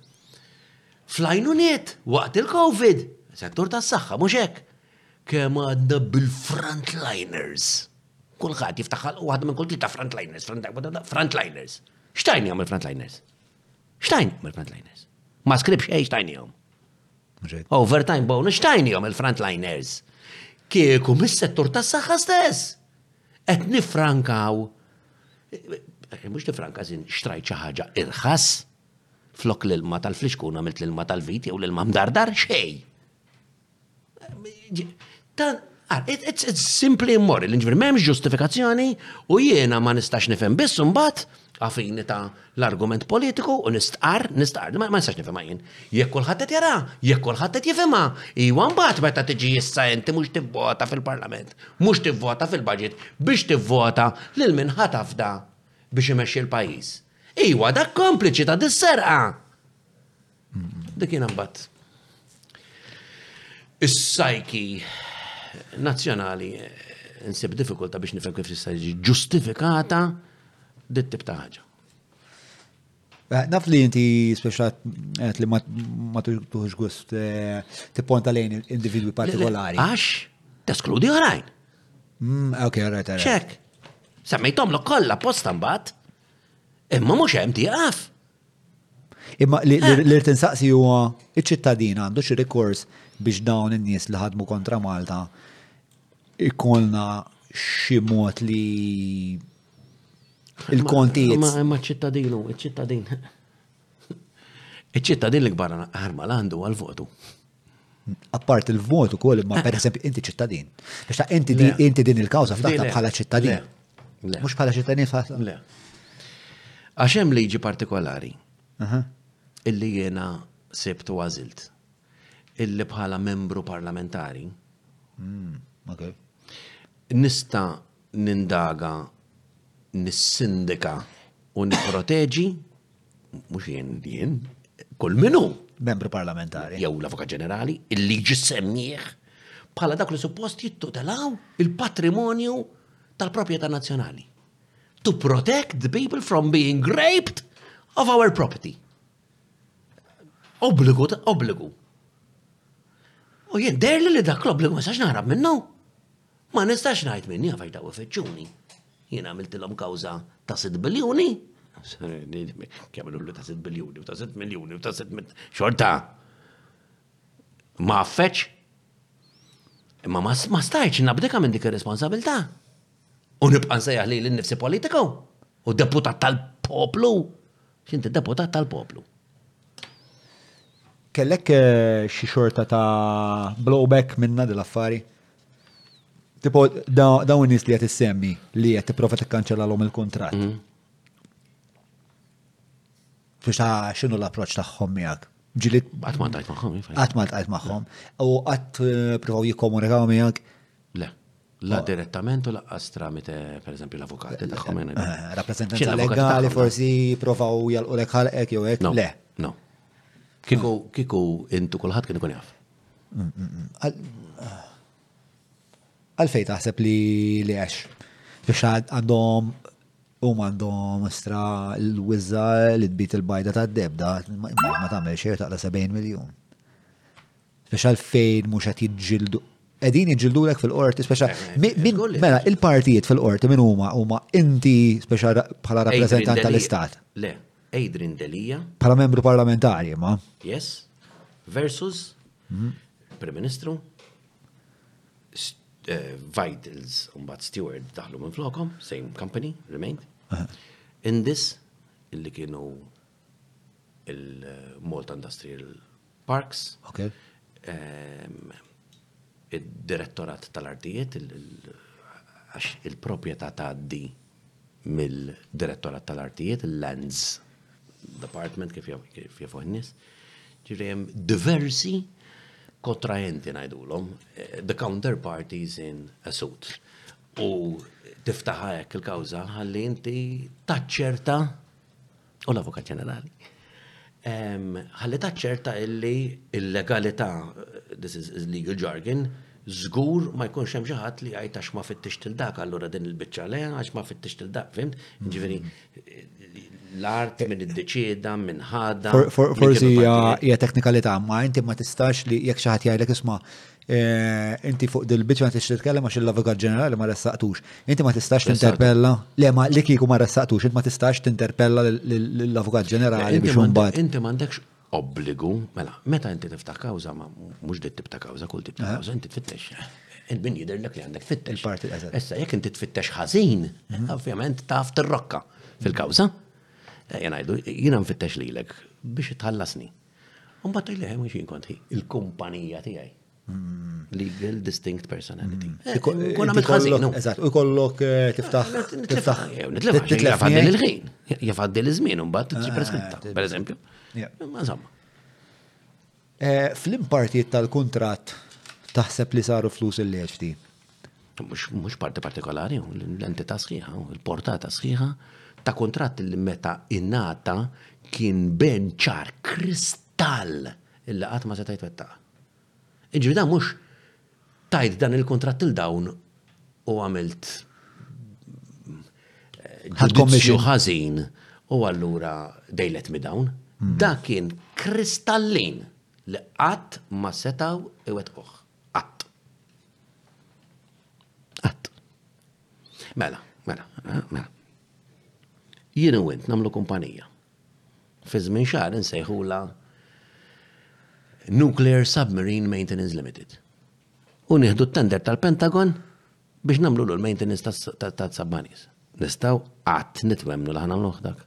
Flajnu net, waqt il-Covid, settur tas saħħa mhux hekk. Kemm għadna bil-frontliners. Kulħadd jiftaħħal u waħda minn kull tlieta frontliners, frontliners. Xtajn jagħmel frontliners? Xtajn jagħmel frontliners? Ma skribx xejn xtajn jagħmel. Overtime bonus xtajn jagħmel il-frontliners. Kieku mis-settur tas-saħħa stess. Qed nifrankaw eh, mhux nifranka żin xtrajt xi ħaġa irħas flok l-ilma tal-flixkun għamilt l-ilma tal-vit jew l-ilma mdardar xej. It's simply immorri, l-inġvir memx ġustifikazzjoni u jiena ma nistax nifhem biss mbagħad għafini ta' l-argument politiku u nistqar, nistqar, ma nistax nifhem jien. Jekk kulħadd qed jara, jekk kulħadd qed jifhimha, iwa mbagħad meta tiġi issa inti mhux tivvota fil-Parlament, mhux tivvota fil-budget biex tivvota lil min ħa tafda biex imexxi l-pajjiż. Iwa dak kompliċi ta' dis-serqa! Dik kien imbagħad is-sajki nazzjonali nsib diffikulta biex nifhem kif tista' jiġi ġustifikata dit tip ta' ħaġa. Eh, naf li inti speċat eh, li ma tuħx gust eh, tipponta lejn individwi partikolari. Għax, teskludi għarajn. Mm, ok, għarajt għarajn. ċek. Semmejtom l kolla posta mbat. Imma mux hemm tiqaf. Imma li eh. rrid insaqsi huwa iċ-ċittadin għandu xi rikors biex dawn in-nies li ħadmu kontra Malta ikolna xi mod li il-kontijiet. Ma ċittadinu, iċ-ċittadin. Iċ-ċittadin li kbar ħarma l-għandu għal-votu. Appart il-vot u koll, ma per eżempju, inti ċittadin. Biex ta' inti din il-kawza f'taħta bħala ċittadin. Mux bħala ċittadin f'taħta. Le. Għaxem liġi partikolari illi jena sebtu għazilt illi bħala membru parlamentari hmm, nista nindaga nissindika u niproteġi Mhux jien jien, kull minnu. Membru parlamentari. Jew l-Avukat Ġenerali, il-liġi semmiħ bħala dak li suppost jittutelaw il-patrimonju tal-proprjetà nazzjonali. To protect the people from being raped of our property. Obbligu, obbligu. U jien derli li dak l-obbligu ma sax naħrab minnu. Ma nistax ngħid min jaf għax daw ifittxuni. Jien għamiltilhom kawża ta' 6 biljuni. Kemmlu li ta' 6 biljuni, ta' 6 miljuni, ta' 6 xorta. Ma affeċ. Imma ma stajċ nabdika minn dik ir-responsabilità. U nibqa' nsejjaħ li l-nifsi politiku u deputat tal-poplu X'inti deputat tal-poplu. Kellek eh, xi xorta ta' blowback minna dil-affari? Tipo, dawn in-nies li qed issemmi li qed tipprova tikkanċellalhom il-kuntratt. Mhm. Fiex ta' x'inhu l-approċċ tagħhom miegħek? Ġili qatt ma tajt magħhom. Qatt ma tajt magħhom. U qatt eh, provaw jikkomunikaw miegħek? Le. La direttament u laqqas tramite, per eżempju, l-avukati tagħhom. Eh, eh, rappresentanti legali forsi provaw jalqu lek ħalqek jew hekk. Le. No. Kiku kiku intu kulħadd kien ikun jaf. Mm, mm, mm. ah. Għalfej taħseb li li għax biex għandhom u għandhom stra l-wizza li tbit il-bajda ta' debda ma tagħmel xejn taqla 70 miljun. Speċjal fejn mhux qed jiġġieldu. Qegħdin jiġġildulek fil-qorti speċjal. Mela, il-partijiet fil-qorti minn huma huma inti speċjal bħala rappreżentant tal-Istat. Le, Adrian Delija. Bħala membru parlamentari, ma? Yes. Versus mhm. Prim Ministru. Eh, Vitals, mbagħad Steward daħlu minn flokom, same company, remained. In this, illi kienu il-Malta Industrial Parks. Ok. Id-direttorat tal-artijiet, għax il-propieta taddi mill-direttorat tal-artijiet, il-lands department kif jafuħ nis. Ġirem diversi kontraenti najdulom, eh, the counterparties in a suit. U tiftaħa hekk il-kawza ħalli inti taċċerta u l-Avukat Ġenerali. Ħalli taċċerta illi il-legalità, this is legal jargon, żgur ma jkunx hemm xi ħadd li jgħid għax ma fittix til dak allura din il-biċċa le għax ma fittix til dak, fimt? Ġifieri l-art minn id-deċieda, minn ħadda. Forsi hija teknikalità, ma inti ma tistax li jekk xi ħadd jgħidlek isma' Eh, inti fuq dil-bicċa ma tixtri tkellem għax il-Avukat Ġenerali ma ressaqtux. Inti ma tistax tinterpella, le ma li kiku ma ressaqtux, inti ma tistax tinterpella l-Avukat Ġenerali biex mbagħad. Inti m'għandekx obbligu, mela, meta inti tiftaħ kawża ma mhux dit tibta' kawża, kull tibta' eh. kawża inti tfittex. Il-min jidher l li għandek tfittex. Il-parti eżatt. Issa jekk inti tfittex ħażin, mhm. ovvjament taf tirrokka fil-kawża. Eh, jena jdu, jena nfittex lilek biex tħallasni. Un bat tajli ħem xie konti, il-kumpanija tijaj. Hmm. Legal distinct personality. Hmm. Eh, Kuna minn ħazin. Eżat, u kollok eh, tiftaħ. Tiftaħ. Tiftaħ. il-ħin. Jafaddi l-izmin, un bat t-ċi preskritta, per eżempju. Insomma. Eh, fl-impartiet tal-kontrat taħseb li saru flus il-leċti. mhux parti partikolari, l-entità sħiħa, il-portata sħiħa ta' kuntratt li meta innata kien ben ċar kristall illi qatt ma seta' jtwettaq. Iġri da mhux tajt dan il-kuntratt il dawn u għamilt ġudizzju ħażin u allura dejlet mi dawn. Hmm. Da kien kristallin li qatt ma setaw iwetquh. Qatt. Qatt. Mela, mela, eh, mela. Jien u int namlu kumpanija. Fi żmien xahar insejħula Nuclear Submarine Maintenance Limited. U nieħdu t-tender tal-Pentagon biex namlu l-maintenance tas-submarines. Nistaw għat nitwemnu l-ħana l-oħdak.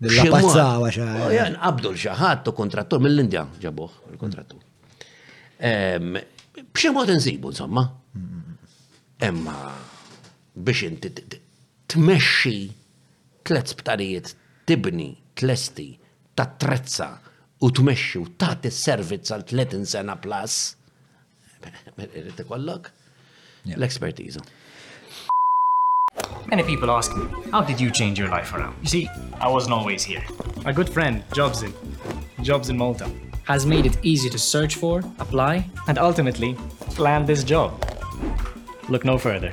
Dillapazzawa xa. Jan Abdul xaħat u kontrattur mill-Indja ġabuħ il-kontrattur. B'xi mod insibu, insomma. Emma biex inti tmexxi tlet sptarijiet tibni, tlesti, tatrezza u tmexxi u tagħti s-servizz għal 30 sena plus Irid ikollok l-ekspertiża. Many people ask me, how did you change your life around? You see, I wasn't always here. My good friend, Jobsin, in, Jobs in Malta, has made it easy to search for, apply, and ultimately land this job. Look no further.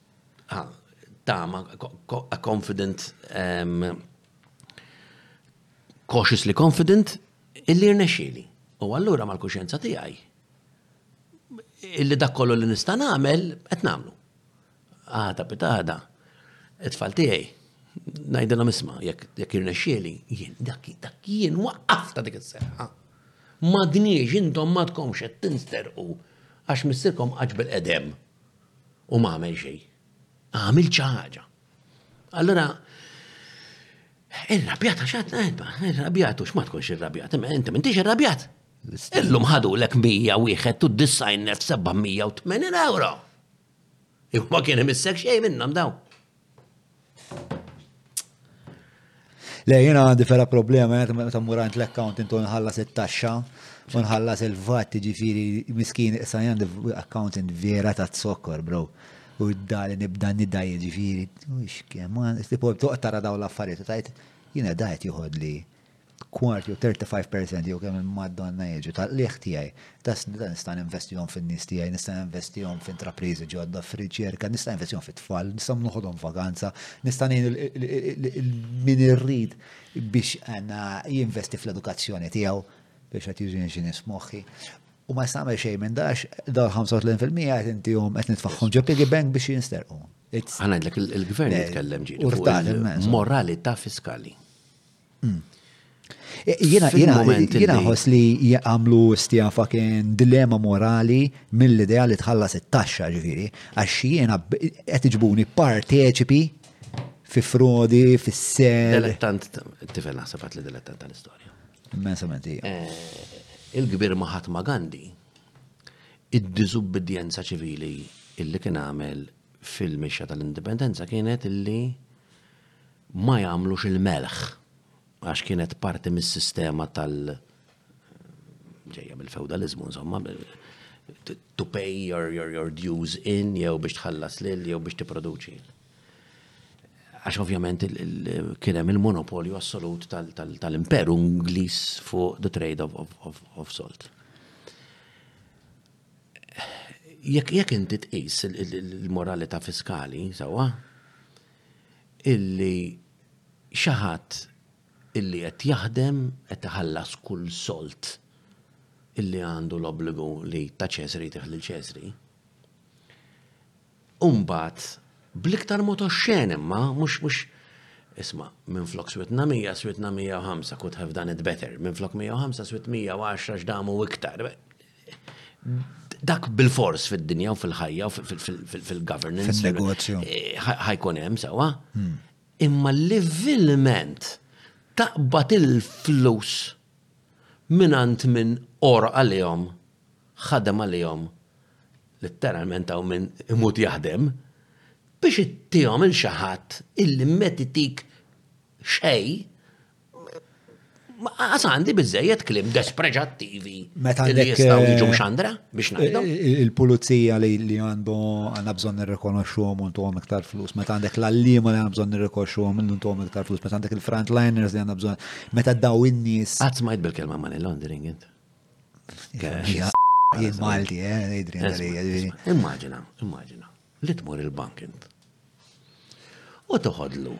tama, a confident, um, cautiously confident, illi rnexxili. U allura mal-kuxjenza tiegħi illi dak kollu li nista' nagħmel qed nagħmlu. Għada pitada, it-tfal tiegħi ngħidilhom isma' jekk irnexxieli jien dak dak jien waqqaf ta' dik is-serħa. Madniex intom ma tkomx qed tinsterqu għax missirkom qaġbel edem. u ma għamel xejn. Ma għamil xi ħaġa. Allura Irrabjat għax għadna għedba, irrabjat u x'ma tkunx irrabjat, imma inti m'intix irrabjat. Illum ħadu l-ek 191,780 euro. Imma kien imissek xejn minnhom daw. Le, jina għandi fera problema, jina meta murant l-account intu nħallas it-taxxa, u nħallas il-vat, ġifiri, miskin, sa għandi accountant vera ta' zokkor, bro. U d-dali nibda nidda ġifiri, u xkemm, tipo, toqtara daw l-affarijiet, u tajt, jina dajt juħodli. kwart jew 35% jew kemm Madonna jiġu tal-qligħ tiegħi, da nista' ninvestihom fin-nies tiegħi, nista' ninvestihom f'intrapriżi ġodda, f'riċerka, nista' ninvestihom fit-tfal, nistgħu noħodhom vaganza, nista' ngħin min irrid biex jinvesti fl-edukazzjoni tiegħu biex qed jiġini xi nies f'moħħi. U ma nista' nagħmel xejn minn dax, dawn 35% qed intihom qed nitfagħhom ġo piggy bank biex jinsterqu. Ħa ngħidlek il-gvern jitkellem ġieli. Moralità fiskali. Jina jina ħos li jgħamlu stija fakin dilema morali mill-idea li tħallas it-taxxa ġifiri. Għax jina qed iġbuni parteċipi fi frodi, fi ser. Dilettant, tifel naħseb li dilettant tal-istorja. Immensament eh, Il-kbir maħat ma' Gandhi, id-dizubbidjenza ċivili illi kien għamel fil-mixja tal-indipendenza kienet illi ma jagħmlux il-melħ għax kienet parti mis-sistema tal ġejja mill-fewdaliżmu insomma to pay your, your, your dues in jew biex tħallas lil jew biex tipproduċi. Għax ovvjament kien hemm il-monopolju assolut tal-imperu Ingliż fuq the trade of, of, of, of salt. Jekk jekk inti tqis il-moralità fiskali, sewwa, illi xi ħadd illi qed jaħdem qed iħallas kull sold illi għandu l-obbligu li ta' Ċesri jtih lil Ċesri. U mbagħad bl-iktar mod oxxen imma mhux mhux isma' minn flok switna 100 switna 105 could have done it better, minn flok 105 swit 110 x'damu iktar. dak bil-fors fid-dinja u fil-ħajja u fil-governance. Fil-negozju. Eh, ħajkun hemm sewa. Hmm. Imma l-livilment taqbad il-flus minant minn or għalihom, ħadem għalihom, letteralment għaw minn imut jaħdem, biex ittijom il-xaħat illi metitik xej Għas għandi bizzejiet klim despreġattivi. Meta li jistaw eh, jiġu mxandra biex najdom. Il-pulizija li għandu għanna bżon nirrekonoxxu għom untu għom iktar flus. Meta għandek l-allima li għanna bżon nirrekonoxxu għom untu għom iktar flus. Meta għandek il-frontliners li għanna bżon. Meta daw in-nis. Għad smajt bil-kelma money laundering int. Jien Malti, eh, Adrian. Immaġina, immaġina. Li tmur il-bank int. U toħodlu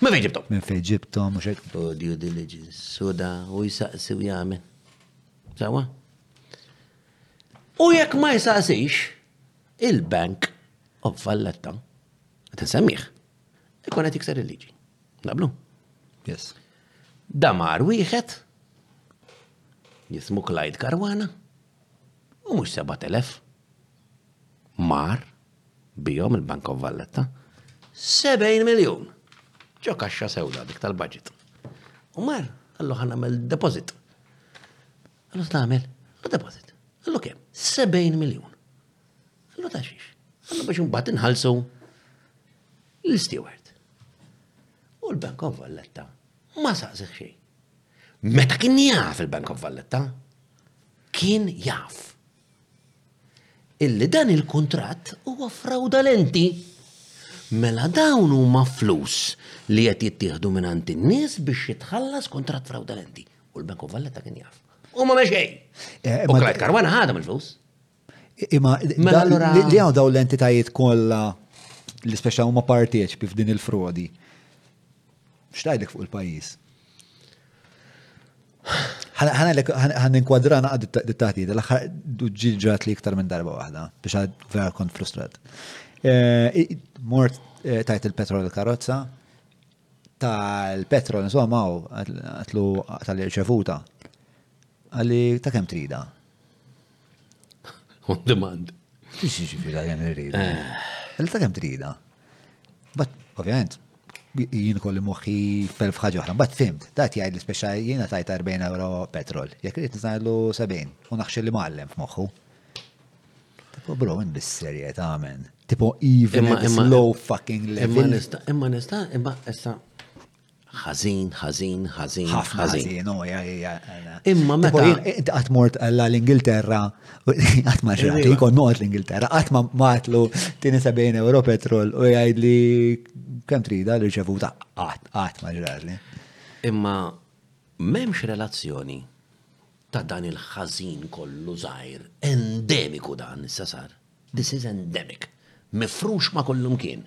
Min fejn ġibtom? Min fejn ġibtom, mux hekk? U due diligence, suda, u jisaqsi u jgħamil. Sawa? U jekk ma jisaqsix, il-bank of Valletta, għet nsemmiħ, ikun għet ikser il-liġi. Nablu? Yes. Damar wieħed, jismu Clyde Karwana, u mux 7000. Mar, bihom il-Bank of Valletta 70 miljun ġo kaxxa sewda dik tal-budget. U mar, għallu ħan għamil deposit. Għallu t-għamil, għallu deposit. Għallu kem, 70 miljon. Għallu taxix. Għallu biex unbat nħalsu l-steward. U l-Bank of Valletta ma saqsiħ xej. Meta kien jaf il-Bank of Valletta, kien jaf. illi dan il-kuntratt huwa frawdalenti. Mela dawn huma flus li qed jittieħdu mingħand in-nies biex jitħallas kuntratt frawdalenti. U l-Bank of Valletta kien jaf. U ma mexej. Eh, u Clyde Karwana ħadhom il-flus. Imma mela li hawn dawn l-entitajiet kollha li speċa huma parteċipi f'din il-frodi. X'tajdek fuq il-pajjiż? ħan inkwadra naqad dit-taħdid, l-axħar ġiġrat li iktar minn darba waħda, biex għad vera kont frustrat. Eh, mort eh, tajt il-petrol il-karozza, tal-petrol, insomma, għatlu tal-irċevuta. Għalli ta' kem trida? On demand. Xiex ġifiri għalja nirrida. Eh. Għalja ta' kem trida. Bat, ovvijament, jien kolli moħi fel fħagħu ħra, bat fimt, dat jgħid l-speċa jiena tajt 40 euro petrol, jek rrit nizajlu 70, u naħxil li mallem f'moħħu. Tipo, bro, minn bis-serjet, amen. Tipo, even slow fucking level. Imma nista, imma nista, imma issa, Ħażin, ħażin, ħażin, ħażin. Imma meta. Inti qatt mort l-Ingilterra, qatt ma ġrat, jkun noqgħod l-Ingilterra, qatt ma matlu tieni 70 euro petrol u jgħid li kemm trida li ċevuta qatt ma ġrat li. Imma m'hemmx relazzjoni ta' dan il-ħażin kollu żgħir, endemiku dan issa sar. This is endemic. Mifrux ma' kollum kien.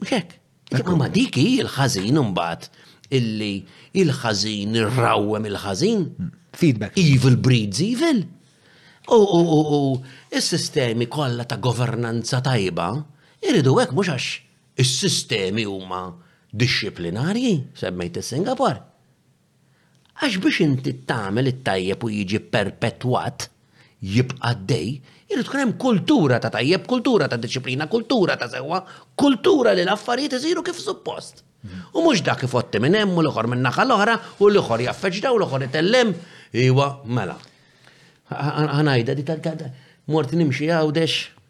Mhux hekk. Ma dik hi l-ħażin imbagħad illi il-ħażin irrawwem il-ħażin. Hmm. Feedback. Evil breeds evil. U is-sistemi kollha ta' governanza tajba iridu hekk mhux għax is-sistemi huma dixxiplinarji, semmejt is-Singapore. Għax biex inti tagħmel it-tajjeb u jiġi pperpetwat, jibqa' għaddej, irid ikun hemm kultura ta' tajjeb, kultura ta' diċiplina, kultura ta' sewwa, kultura li l-affarijiet isiru kif suppost. U mhux dak ifotti minn hemm u l-ieħor min-naħa l-oħra u l-ieħor jgħaffeġ dawn u l-ieħor itell hemm, iwa, mela. Ħa ngħidha di ta' mort nimxi Għawdex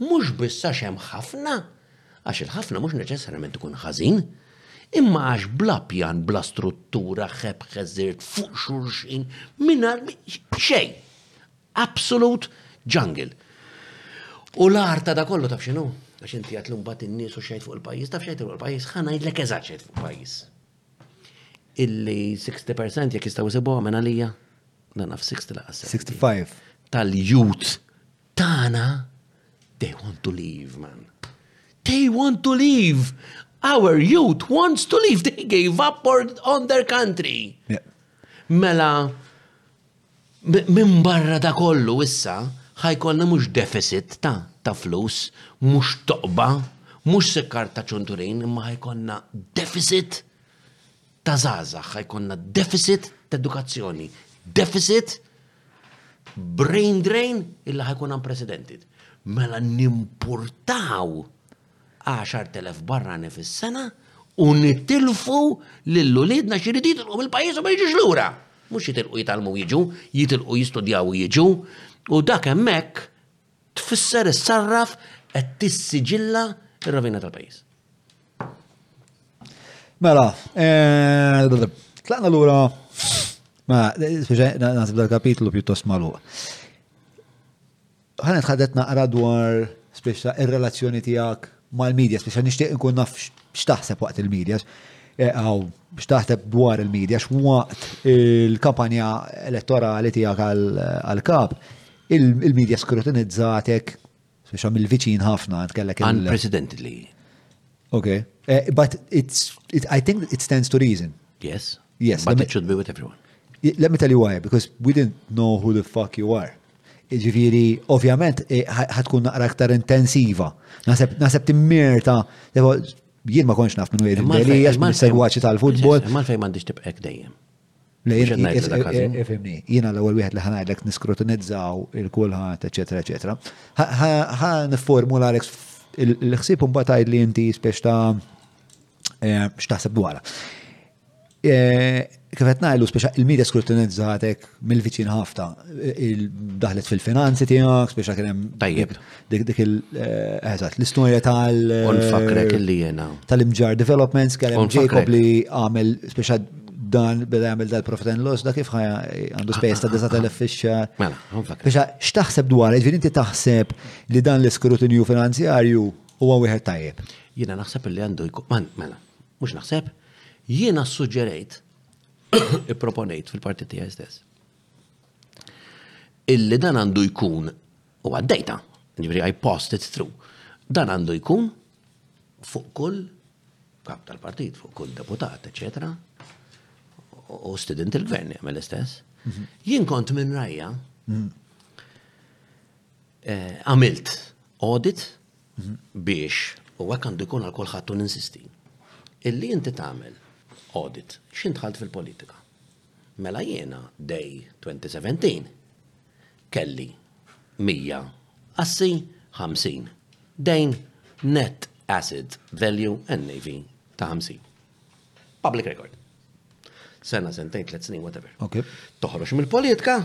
Mhux biss għax hemm ħafna, għax il-ħafna mhux neċessarjament ikun ħażin, imma għax bla pjan, bla struttura, ħebħ ħeżirt fuq xulxin, mingħajr xejn. Absolut jungle. U l-art ta' da kollu taf x'inhu? Għax inti għat l-lum bat in-nies u xejt fuq il-pajjiż, taf xejt fuq il-pajjiż, ħana jidlek eżatt xejt fuq il-pajjiż. Illi 60% jekk jistgħu jsibuha minn għalija, dan naf 60 laqas. 65. Tal-youth tagħna, they want to leave, man. They want to leave. Our youth wants to leave. They gave up on their country. Yeah. Mela, minn barra da kollu issa, ħajkonna mux deficit ta' ta' flus, mux toqba, mux sekkar ta' ċunturin, imma ħajkonna deficit ta' zaza, ħajkonna deficit ta' edukazzjoni, deficit brain drain illi ħajkun unprecedented. Mela nimpurtaw 10,000 barrani fis-sena u nitilfu lill-ulidna xi jridu jitilqu mill-pajjiż u ma jiġux lura. Mhux jitilqu jitalmu jiġu, jitilqu jistudjaw jiġu. U dak hemmhekk tfisser is-sarraf qed tissiġilla r-rovina tal-pajjiż. Mela, eh, tlaqna lura ma nasib dal-kapitlu pjuttost magħluq. Ħanet ħadet naqra dwar speċa ir-relazzjoni tiegħek mal-medja, speċa nixtieq nkun naf x'taħseb waqt il-medja, għaw eh, x'taħseb dwar il-medja, x'waqt il-kampanja elettorali tiegħek għal-kap Il-media skrutinizzatek, speċa mill-viċin ħafna, għandkellek. Unprecedentedly. Ok. Eh, but it's, it, I think it stands to reason. Yes. Yes. But it should be with everyone. Let me tell you why, because we didn't know who the fuck you are. Ġifiri, ovvjament, eh, ħatkun naqra aktar intensiva. Naseb, naseb timmirta, jien ma konx naf minn għajri, għax ma segwaċi tal-futbol. Ma fejn mandiġ tibqek dejjem. X'qed ngħidlu dak ħażin? Ifhimni, jiena l-ewwel wieħed li ħa ngħidlek niskrutinizzaw 'il kulħadd, eċċetera, eċċetera. Ħa nifformulalek il-ħsieb u mbagħad tgħidli inti spiex ta' eh, x'taħseb dwarha. Eh, kif qed ngħidu speċa il-media skrutinizzatek mill-viċin ħafna daħlet fil-finanzi tiegħek, speċa kien hemm tajjeb. Dik dik il eżat l-istorja tal Unfakrek li jena. Tal-imġar developments kellem Jacob li għamel speċa dan beda għamel dal-profit and loss da kif ħajja għandu spejs ta' 9000 fixxa. Mela, unfakrek. Biex x'taħseb dwar, ġifieri inti taħseb li dan l-iskrutinju finanzjarju huwa wieħed tajjeb. Jiena naħseb li għandu jkun mela, mhux naħseb, jiena suġġerejt ipproponejt fil-parti tiegħi stess. Illi dan għandu jkun U għaddejta, ġifieri I passed it through. Dan għandu jkun fuq kull kap tal-partit, fuq kull deputat, eccetera, u student il-gvern jagħmel l-istess. Mhm. Jien kont minn rajja mhm. eh, għamilt audit mhm. biex u għek għandu jkun għal kolħat u ninsisti. Illi inti tagħmel audit, xint ħalt fil-politika. Mela jiena day 2017 kelli 100 assi, 50 dejn, net asset value, NAV, ta' 50. Public record. Sena, sentejn, tlet snin, whatever. Okay. Toħroġ mill-politika,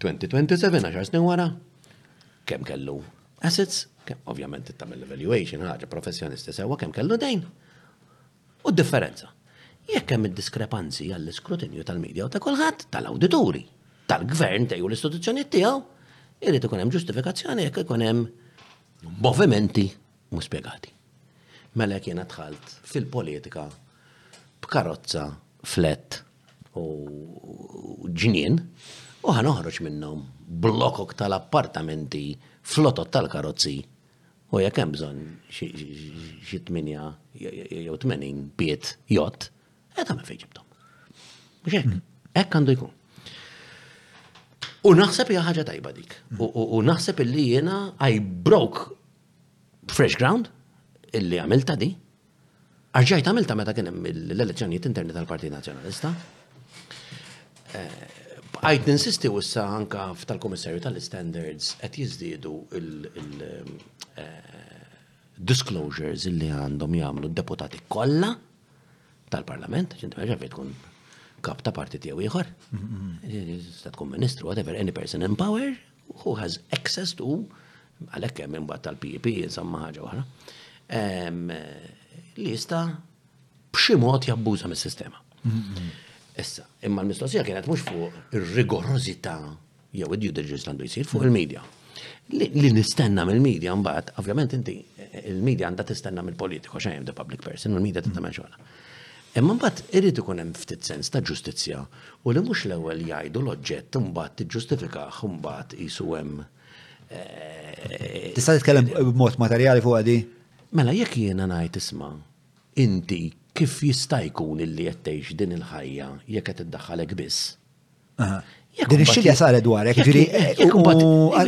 2027, 10 snin wara, kemm kellu assets, ovvjament it-tamil evaluation, ħaġa professjonisti sewa, kemm kellu dejn. U d-differenza? Jekk hemm id-diskrepanzi għall-iskrutinju tal-media u ta' kulħadd, tal-awdituri, tal-gvern tiegħi u l-istituzzjonijiet tiegħu, irid ikun hemm ġustifikazzjoni jekk ikun hemm movimenti mhux spjegati. Mela jekk jiena dħalt fil-politika b'karozza flet u ġnien u ħa noħroġ minnhom blokok tal-appartamenti flotot tal-karozzi U jekk hemm bżonn xi tminja jew tmenin piet jott, qed tagħmel fejn ġibthom. Mhux hekk, hekk għandu jkun. U naħseb hija ħaġa tajba dik. U naħseb illi jiena I broke fresh ground illi għamilta di, Għax ġajt għamilta meta kien hemm l-elezzjonijiet interni tal-Partit Nazzjonalista. Eh, bqajt ninsisti wissa anka f'tal-Komissarju tal-Standards qed jiżdiedu il- eh, disclosures li għandhom jagħmlu d-deputati kollha tal-Parlament, ġinti maġġa tkun kap ta' parti tiegħu ieħor. Sta tkun ministru, whatever, any person in power, who has access to, għalhekk hemm imbagħad tal-PEP, insomma ħaġa oħra, ehm, li jista' b'xi mod jabbuża mis-sistema. Mm-hmm. Issa, imma l-mistoqsija kienet mhux fuq ir-rigorożità jew id-due għandu jsir fuq il-medja. Li nistenna mill-medja mbagħad, ovvjament inti il-medja għandha tistenna mill-politiku xejn the public person, u l-medja tagħmel xogħla. Imma mbagħad irid ikun hemm ftit sens ta' ġustizzja u li mhux l-ewwel jgħidu l-oġġett imbagħad tiġġustifikah u mbagħad qisu hemm. Eh, Tista' titkellem b'mod materjali fuq għadi? Mela jekk jiena ngħid isma' inti kif jista' jkun illi qed tgħix din il-ħajja jekk qed iddaħħalek biss? Din ix-xilja saret dwarek, ġiri,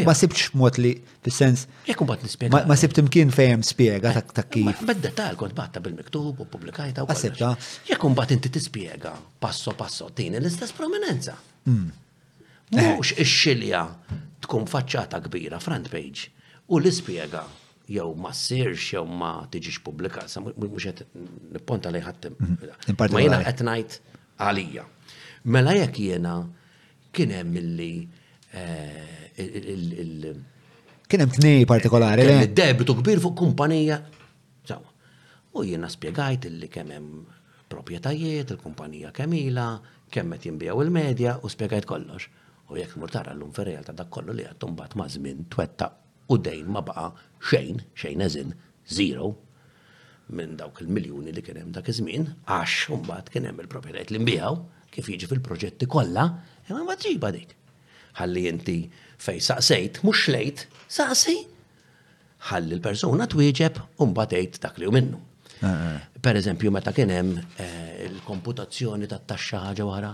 ma sibtx mod li, fil-sens. Jekk bat nispjega. Ma sibt imkien fejem spiega ta' kif. Bedda tal kont batta bil-miktub u publikajta u kol. Jekk bat inti tispjega passo passo tini l-istess prominenza. Hmm. Mux ix-xilja tkun faċċata kbira front page u l-ispjega jew ma ssirx jew ma tiġix pubblika, sa mhux qed nipponta li ħadd. Mhm. Ma jiena qed ngħid għalija. Mela jekk jiena kien hemm illi eh, Kien hemm tnej partikolari. Kien hemm debitu kbir fuq kumpanija. U jiena spjegajt illi kemm hemm proprjetajiet, il-kumpanija kemm ilha, kemm qed jinbijaw il-medja u spjegajt kollox. U jekk mur tara llum fir-real ta' dak kollu li għad tumbat ma' żmien twetta U dejn ma baqa' xejn, xejn as in zero, minn dawk il-miljuni li kien hemm dak iż-żmien, għax imbagħad kien hemm il-proprjetajiet li nbiegħu, kif jiġi fil-proġetti kollha, imma ma tġibha dik. Ħalli inti fejn saqsejt, mhux xlejt, saqsi ħalli l-persuna twieġeb u mbagħad tgħid dak li hu minnu. Eh, eh. Per eżempju, meta kien hemm eh, il-komputazzjoni tat-taxxa ħaġa wara,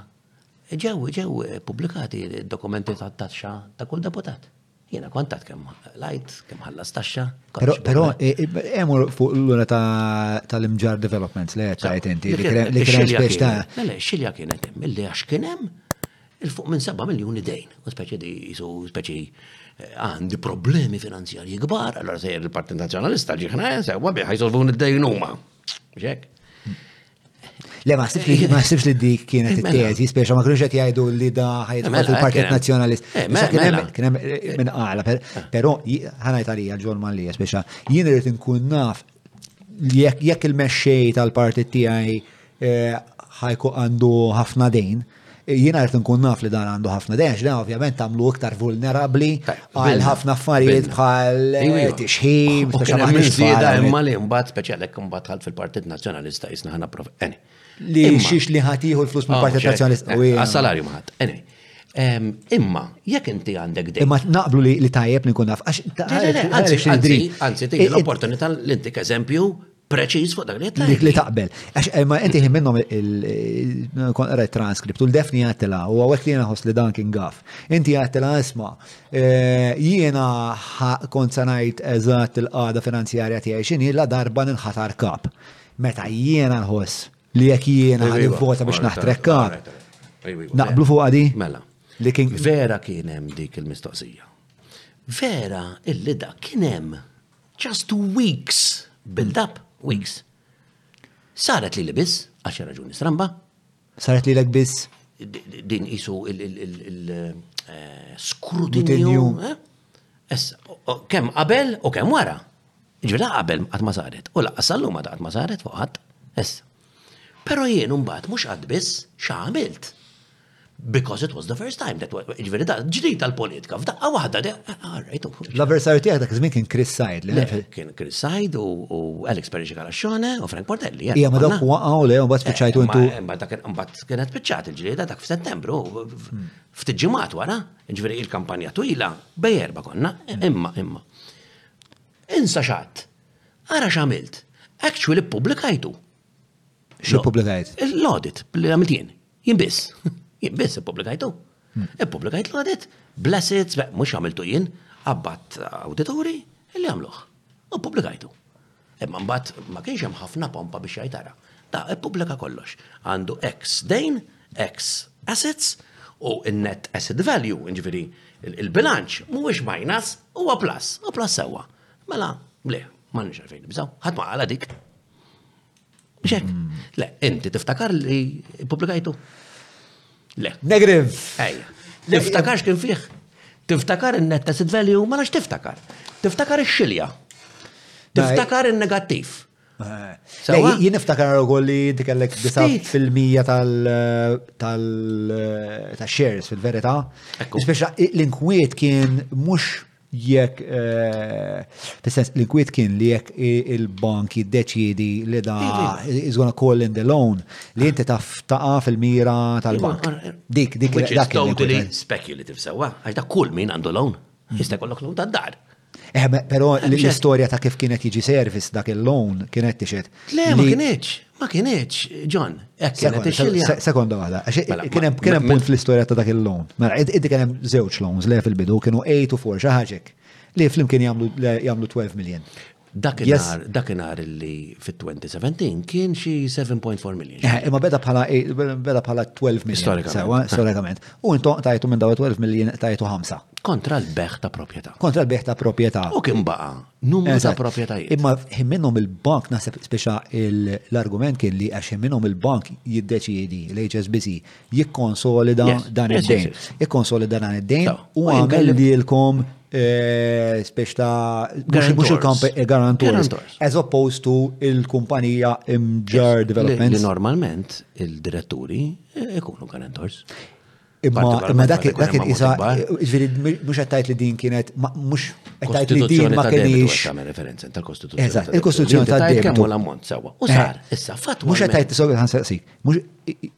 ġew ġew pubblikati d-dokumenti tat-taxxa ta' kull deputat. Jiena kont għad kemm lajt, kemm ħallas taxxa. Però però e, e, hemm fuq l-lura tal-imġar developments li qed tgħid inti li kien spiex ta' Mela xilja kienet hemm illi għax kien hemm il fuq minn 7 miljuni dejn, u speċi di jisu speċi eh, għandi problemi finanzjarji kbar, allora se il-Partit Nazzjonalista ġiħna jensa, eh, wabi ħajsolvu id-dejn huma. Ġek? Le ma ħsibx li dik kienet mela. it-teżi, speċa ma kienux qed jgħidu li da ħajdu mela, il-Partit Nazzjonalist. Eh, mela, kien hemm eh, eh, minn qala, però ħanajt għalija John Mallia speċa jien irid inkun naf jekk il-mexxej tal-partit tiegħi ħajku għandu ħafna dejn, Jiena rrid inkun naf li dan għandu ħafna dejjem x'dan ovvjament tagħmlu iktar vulnerabbli għal ħafna affarijiet bħal tixħim, speċjalment. Imma li mbagħad speċjalek imbagħad ħadd fil-Partit Nazzjonalista jisna ħana prof. Li xiex li ħadd jieħu l-flus mill-Partit oh, Nazzjonalista. Eh, għas-salarju ma ħadd. Imma, jekk inti għandek dejjem. Imma naqblu li tajjeb li nkun naf. Anzi, anzi, anzi, l-opportunità li intik eżempju preċiż fuq dak li jitla. Dik li taqbel. Għax eh, ma inti ħin minnhom il-rajt transkript u l-defni għattila u għawek li jena li dan kien gaf. Inti għattila isma eh, jiena kont sanajt eżatt il-qada finanzjarja tiegħi xini la darba nħatar kap. Meta jiena nħoss li jekk jiena għal vota biex naħtrek kap. Naqblu fuq għadi? Mela. Li kien vera kien hemm dik il-mistoqsija. Vera illi dak kien hemm Just weeks build-up, weeks. Saret li li biss, għax raġuni stramba. Saret li l biss? Din isu il-skrutinju. Eh, eh? Kem qabel u kem wara. Ġvila qabel għat ma saret. U laqqa sallum għat ma saret fuq għat. Essa. Pero jien imbagħad mhux qatt biss x'għamilt. Because it was the first time that ġifieri da ġdid tal-politika f'daqqa waħda L-avversarju tiegħek dak iż-żmien kien Chris Said. Kien Chris Said u Alex Perici Galaxxone u Frank Portelli. Hija ma dawk waqgħu le mbagħad spiċċajtu intu. Mbagħad kienet spiċċat il-ġlieda dak f'Settembru ftit ġimgħat wara, ġifieri il-kampanja twila bej erba' konna imma imma. Insa x'għadt. Ara x'għamilt. Actually ppubblikajtu. Xi ppubblikajt? L-audit li għamilt jien. Jien biss. Jien biss ippubblikajtu. Hmm. Ippubblikajt l-audit, blessed, mhux għamiltu jien, qabbat awditori li għamluh. U ppubblikajtu. Imma mbagħad ma kienx hemm ħafna pompa biex jgħidara. Ta' ippubblika kollox. Għandu ex dejn Ex assets u n-net asset value, jiġifieri il-bilanċ mhuwiex minus, huwa plus, u plus sewwa. Mela, le, m'għandniex għalfejn nibżgħu, ħadd ma qala dik. Xek, hmm. le, inti tiftakar li publikajtu? Le. Negative. Ejja. Tiftakar x'kien fih? Tiftakar in-net asset value ma nax tiftakar. Tiftakar ix-xilja. Tiftakar in-negattiv. Jien niftakar ukoll li inti kellek fil-mija tal-shares fil-verità. Speċa l-inkwiet kien mhux jekk eh, fis-sens l-inkwiet kien li jekk il-bank jiddeċiedi li da is gonna call in the loan li inti taf taqa fil-mira tal-bank. Dik, dik, dik. Totally speculative sewa, għax da kull min għandu loan. Jista' jkollok loan tad-dar. Eh, pero eh, l-istoria ta' kif kienet jiġi service dak il-loan kienet tixet. Le, ma kienieċ, ma kienieċ, John. Sekonda għada, mela, kienem mela, punt mela. fl-istoria ta' dak il-loan. Mela, id kienem zewċ loans le fil-bidu, kienu 8 u 4 xaħġek. Li flimkien jamlu 12 miljon. Dakinar, dakinar li fit-2017 kien xi 7.4 million. Eh, imma beda bħala beda bħala 12 million. Storikament. Storikament. U intom tajtu minn daw 12 miljon tajtu 5. Kontra l-beħ ta' proprjetà. Kontra l-beħ ta' proprjetà. U kien baqa' numru ta' Eżatt. proprjetajiet. Imma ħin minnhom il-bank naħseb speċa il- l-argument kien li għax ħin minnhom il-bank jiddeċiedi l-HSBC jikkonsolida Yes, dan yes, id-dejn. yes, yes. Ikkonsolida dan id-dejn Taw. u U għamel jinkellem- lilkom eh, speċ ta' mhux- mhux Guarantors. il-kamp eh, garantors. Guarantors. As opposed to il-kumpanija imġar Li- Li developments. normalment il-diretturi Eh, ikunu garantors. Imma dak kien isa, ġviri, mux għattajt li din kienet, mux għattajt li din ma kienix. referenza ta' kostituzzjoni. Eżat, il-kostituzzjoni ta' debitu. Kemmu l-ammont sewa. U eh, sar, issa, fatt. Mux għattajt li sobi għan saqsik. Mux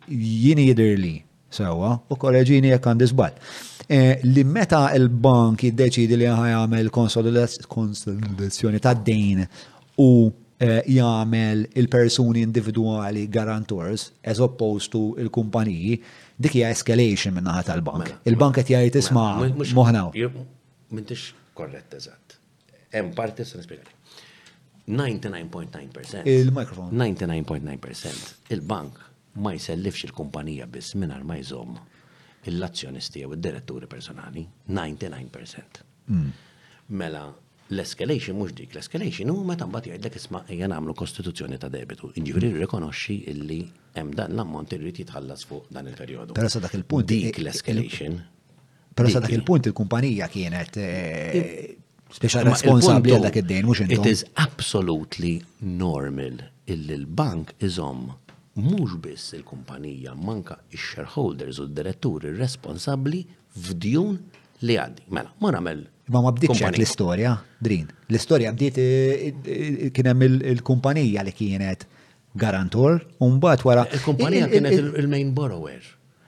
jini jidir li sewa u kolleġini jek għandi zbal. Eh, li meta il-bank jiddeċidi li għamel konsolidazzjoni ta' dejn u jagħmel il-persuni individwali guarantors as opposed to l-kumpaniji, dik hija escalation min-naħa tal-bank. Il-bank qed jgħid isma' moħħna hawn. M'intix korrett eżatt. Hemm parti se nispjegali. 99.9%. Il-mikrofon. 99.9%. Il-bank ma jsellifx il-kumpanija biss mingħajr ma jżomm l-azzjonisti jew id-diretturi personali 99%. Hmm. Mela L-escalation mhux dik, l-escalation hu meta mbagħad jgħidlek isma' ejja nagħmlu kostituzzjoni ta' debitu, jiġifieri rrikonoxxi illi hemm dan l-ammont irid jitħallas fuq dan il-perjodu. Però sa dak il-punt dik l-escalation. Però sa dak il-punt il-kumpanija kienet speċa responsabbli għal dak id-dejn mhux intom. It is absolutely normal illi l-bank iżomm mhux biss il-kumpanija manka x-shareholders u d-diretturi responsabbli F'Dune li għaddi. Mela, ma nagħmel. Ma ma bdietx hekk l-istorja, Drin. L-istorja bdiet eh, eh, kien hemm il-kumpanija li kienet garantor, u mbagħad wara. Il-kumpanija kienet il-main borrower.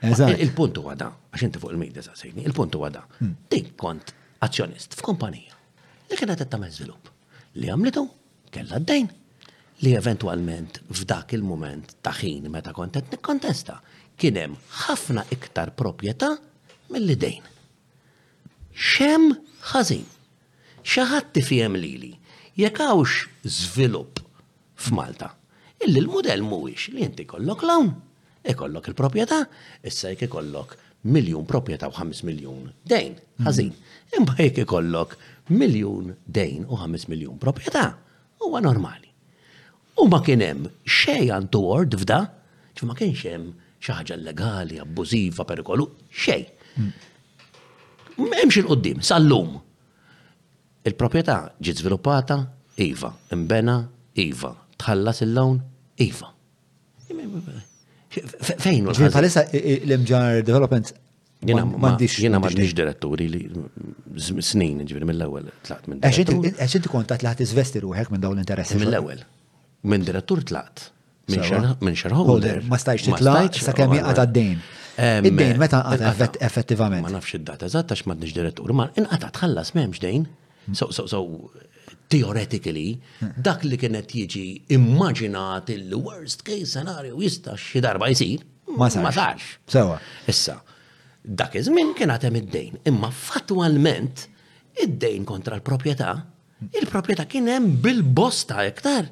Il-punt huwa da, għax inti fuq il-media sa' sejni, il-punt huwa da. Hmm. Dik kont azzjonist f'kumpanija li kienet qed tagħmel żvilupp li għamlitu Kellha d-dejn li eventwalment f'dak il-mument ta' ħin meta kont qed nikkontesta kien hemm ħafna iktar proprjetà milli dejn. X'hemm ħażin? Xi ħadd ifhem lili jekk hawnx żvilupp f'Malta illi l-mudell mhuwiex li inti jkollok loan Ikollok il-proprjetà, issa jekk ikollok miljun proprjetà u 5 miljun dejn, ħażin. Mm. Imma jekk ikollok miljun dejn u 5 miljun proprjetà, huwa normali. U ma kien hemm xejn untoward f'da, ġi ma kienx hemm xi ħaġa illegali, abbużiva, perikolu, xejn. Mm. M'hemmx il-qudiem, sal-lum. Il-proprjetà ġiet żviluppata, iva, imbena, iva, tħallas il-lawn, iva. Fejn? Ġvien palissa l-imġar development Jena m'għandix diretturi li snin ġviri mill-ewwel tlaqt minn. Għax inti kontat li ħadd iżvesti ruħek minn dawn l-interessi. Mill-ewwel. Minn direttur tlaqt. Minn shareholder. Ma stajx titlaq sa kemm jaqgħad għad-dejn. Id-dejn meta għad effettivament. Ma nafx id-data eżatt għax m'għandix direttur, ma inqata tħallas m'hemmx dejn. So, so, so, theoretically, dak li kienet jiġi immaġinat il-worst case scenario jista' xi darba jsir. Ma sarx. Sewa. Issa, dak iż-żmien kien għatem id-dejn, imma fattwalment id-dejn kontra l-proprjetà, il-proprjetà kien hemm bil-bosta iktar.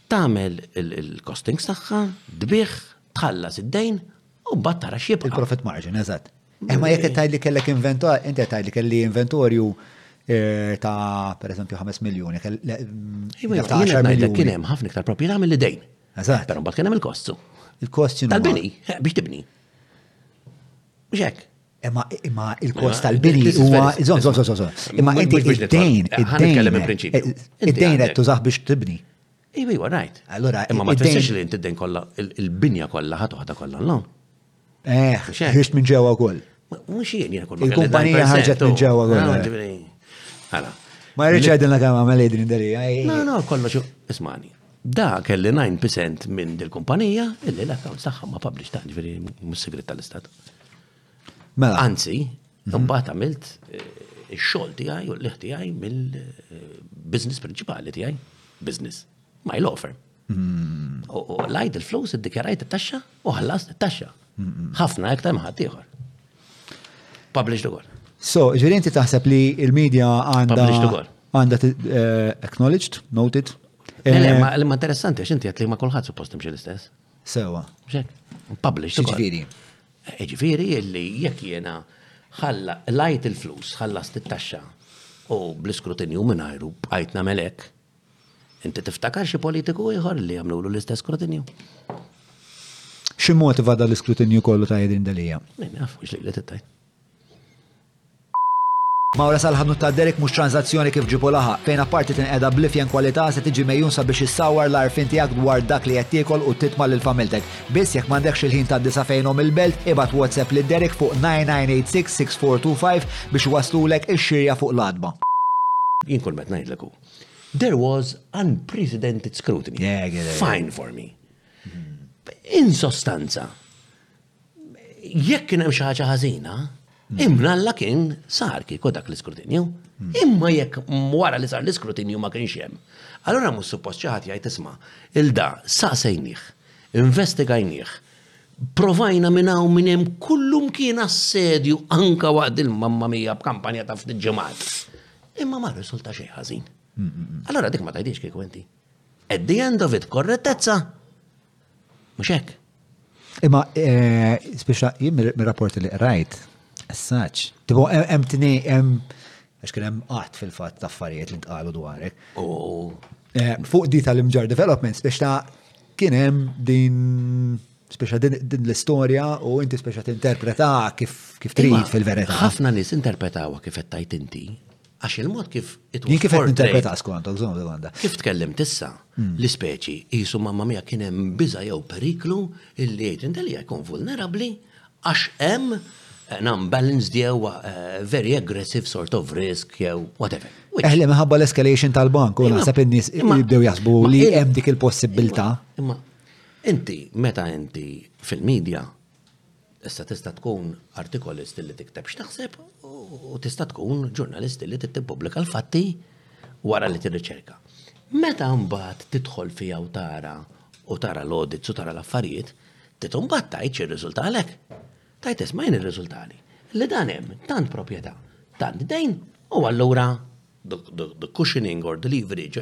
tagħmel il-costings tagħha, tbigħ, tħallas id-dejn u mbagħad tara x'jibqa'. Il-profit margin, eżatt. Imma eh, jekk qed tgħidli kellek inventor, inti qed tgħidli kelli inventorju eh, ta' pereżempju 5 miljuni, kell mm, ta' 10 miljuni. Kien hemm ħafna iktar proprjetà mill-idejn. Eżatt. Però mbagħad kien hemm il-kostu. Il-kost x'inhu? Tal-bini, eh, biex tibni. Mhux hekk. Imma imma il-kost tal-bini huwa żon żon żon żon. Imma inti id-dejn, id-dejn, id-dejn qed tużah biex tibni. Iwi, iwa, rajt. Allora, imma ma tfissirx li inti d-dejn kollha il-binja kollha ħadd waħda kollha l-lon. Eh, ħriġt minn ġewwa wkoll. Mhux jien jien ukoll. Il-kumpanija ħarġet minn ġewwa wkoll. Ħala. Ma jridx għedilna kemm għamel din id-dalija. No, no, kollox ismani. Da kelli 9% minn dil-kumpanija illi l-accounts tagħha ma publish ta' ġifieri mis-sigrit tal-istat. Mela. Anzi, mhm. mbagħad għamilt eh, ix-xogħol tiegħi u l-liħ tiegħi mill-business eh, prinċipali tiegħi, business, my law firm. Mhm. U lajt il-flus, id-dikjarajt it-taxxa u ħallas it-taxxa. Mhm. Ħafna iktar ma ħadd ieħor. Published ukoll. So, ġifieri inti taħseb li il-medja għandha. Published ukoll. Għandha eh, acknowledged, noted, Eh, ma interessanti, għax inti għat li ma kullħat suppost imxie l-istess. Sewa. Publish. Ġifieri. Ġifieri illi jekk jiena ħalla lajt il-flus, ħallas it-taxxa u bl-iskrutinju minn għajru bqajt nagħmel hekk. Inti tiftakar xi politiku ieħor li jagħmlulu l-istess skrutinju? Xi motiva dal-iskrutinju kollu ta' Edin Dalija? Min naf, mhux li li tittajt. Mawra sal-ħanut ta' Derek mhux tranżazzjoni kif ġib u laħaq, fejn apparti tinqeda bl-ifjen kwalità se tiġi megħjun sabiex issawwar l-għarfien tiegħek dwar dak li qed tiekol u titma' lil familtek. Biss jekk m'għandekx il-ħin tad disa' fejn omm il-belt, ibgħat WhatsApp lil Derek fuq 99866425 biex iwasslulek ix-xirja fuq l-għatba. Jien kull ma qed ngħidlek hu, There was unprecedented scrutiny. Fine for me. In sostanza, Jekk kien hemm xi ħaġa ħażina, imna alla kien sar kieku dak l-iskrutinju. Imma jekk wara li sar l-iskrutinju ma kienx hemm. Allura mhux suppost xi ħadd jgħid isma' il-da saqsejnih, investigajnih, provajna minn hawn minn hemm kullum kien assedju anka waqt il-mamma mija b'kampanja ta' ftit ġimgħat. Imma ma rrisulta xejn ħażin. Allura dik ma tgħidix kieku inti. At the end of it, korrettezza. Mhux hekk. Imma eh, speċa jien mir-rapporti li qrajt, assaċ, tipo hemm tni hemm għax kien hemm qatt fil-fatt ta' affarijiet li ntqalu dwarek. Oh. Eh, fuq di tal-imġar development, speċa kien hemm din speċa din l-istorja u inti speċa tinterpreta kif kif trid fil-verità. Ħafna nies interpretawa kif qed tajt inti, Għax il-mod kif it Jien kif qed ninterpreta skontok, żomm domanda. Kif tkellem tissa hmm. l-ispeċi jisu mamma mija kien hemm biża' jew periklu illi jgħid inti li jkun vulnerabbli għax hemm eh, nam balanced jew eh, very aggressive sort of risk jew whatever. Eħli minħabba l-escalation tal-bank u naħseb in-nies jibdew jasbu li hemm dik il-possibilità. Imma inti meta inti fil-medja Issa tista' tkun artikolist li tikteb x'taħseb u tista' tkun ġurnalist li tippubblika l-fatti wara li tirriċerka. Meta mbagħad tidħol fiha u tara u tara l-audits u tara l-affarijiet, trid mbagħad tgħid x'irriżultalek. Tgħid isma' jien irriżultali li dan hemm tant proprjetà, tant dejn u allura the cushioning or the leverage